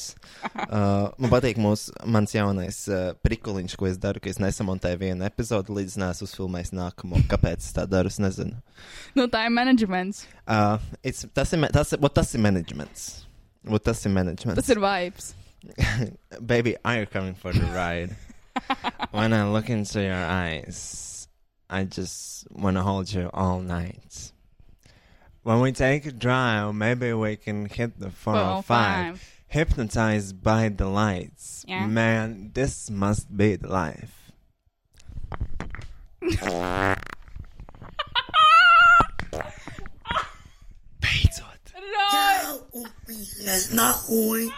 Uh, man patīk mūsu, mans jaunais uh, prikuliņš, ko es daru, ka es nesamontēju vienu epizodi, līdz nesu uzfilmējis nākamo. Kāpēc es tā daru, es nezinu. Nu, tā ir menedžments. Uh, it's, tas ir, tas, ir- what, tas ir managements. What, tas ir managements. Tas ir vibes. Baby, you coming for the ride? when I look into your eyes, I just want to hold you all night. When we take a drive, maybe we can hit the 405. 405. Hypnotized by the lights. Yeah. Man, this must be the life. Beidzot! Nākuj!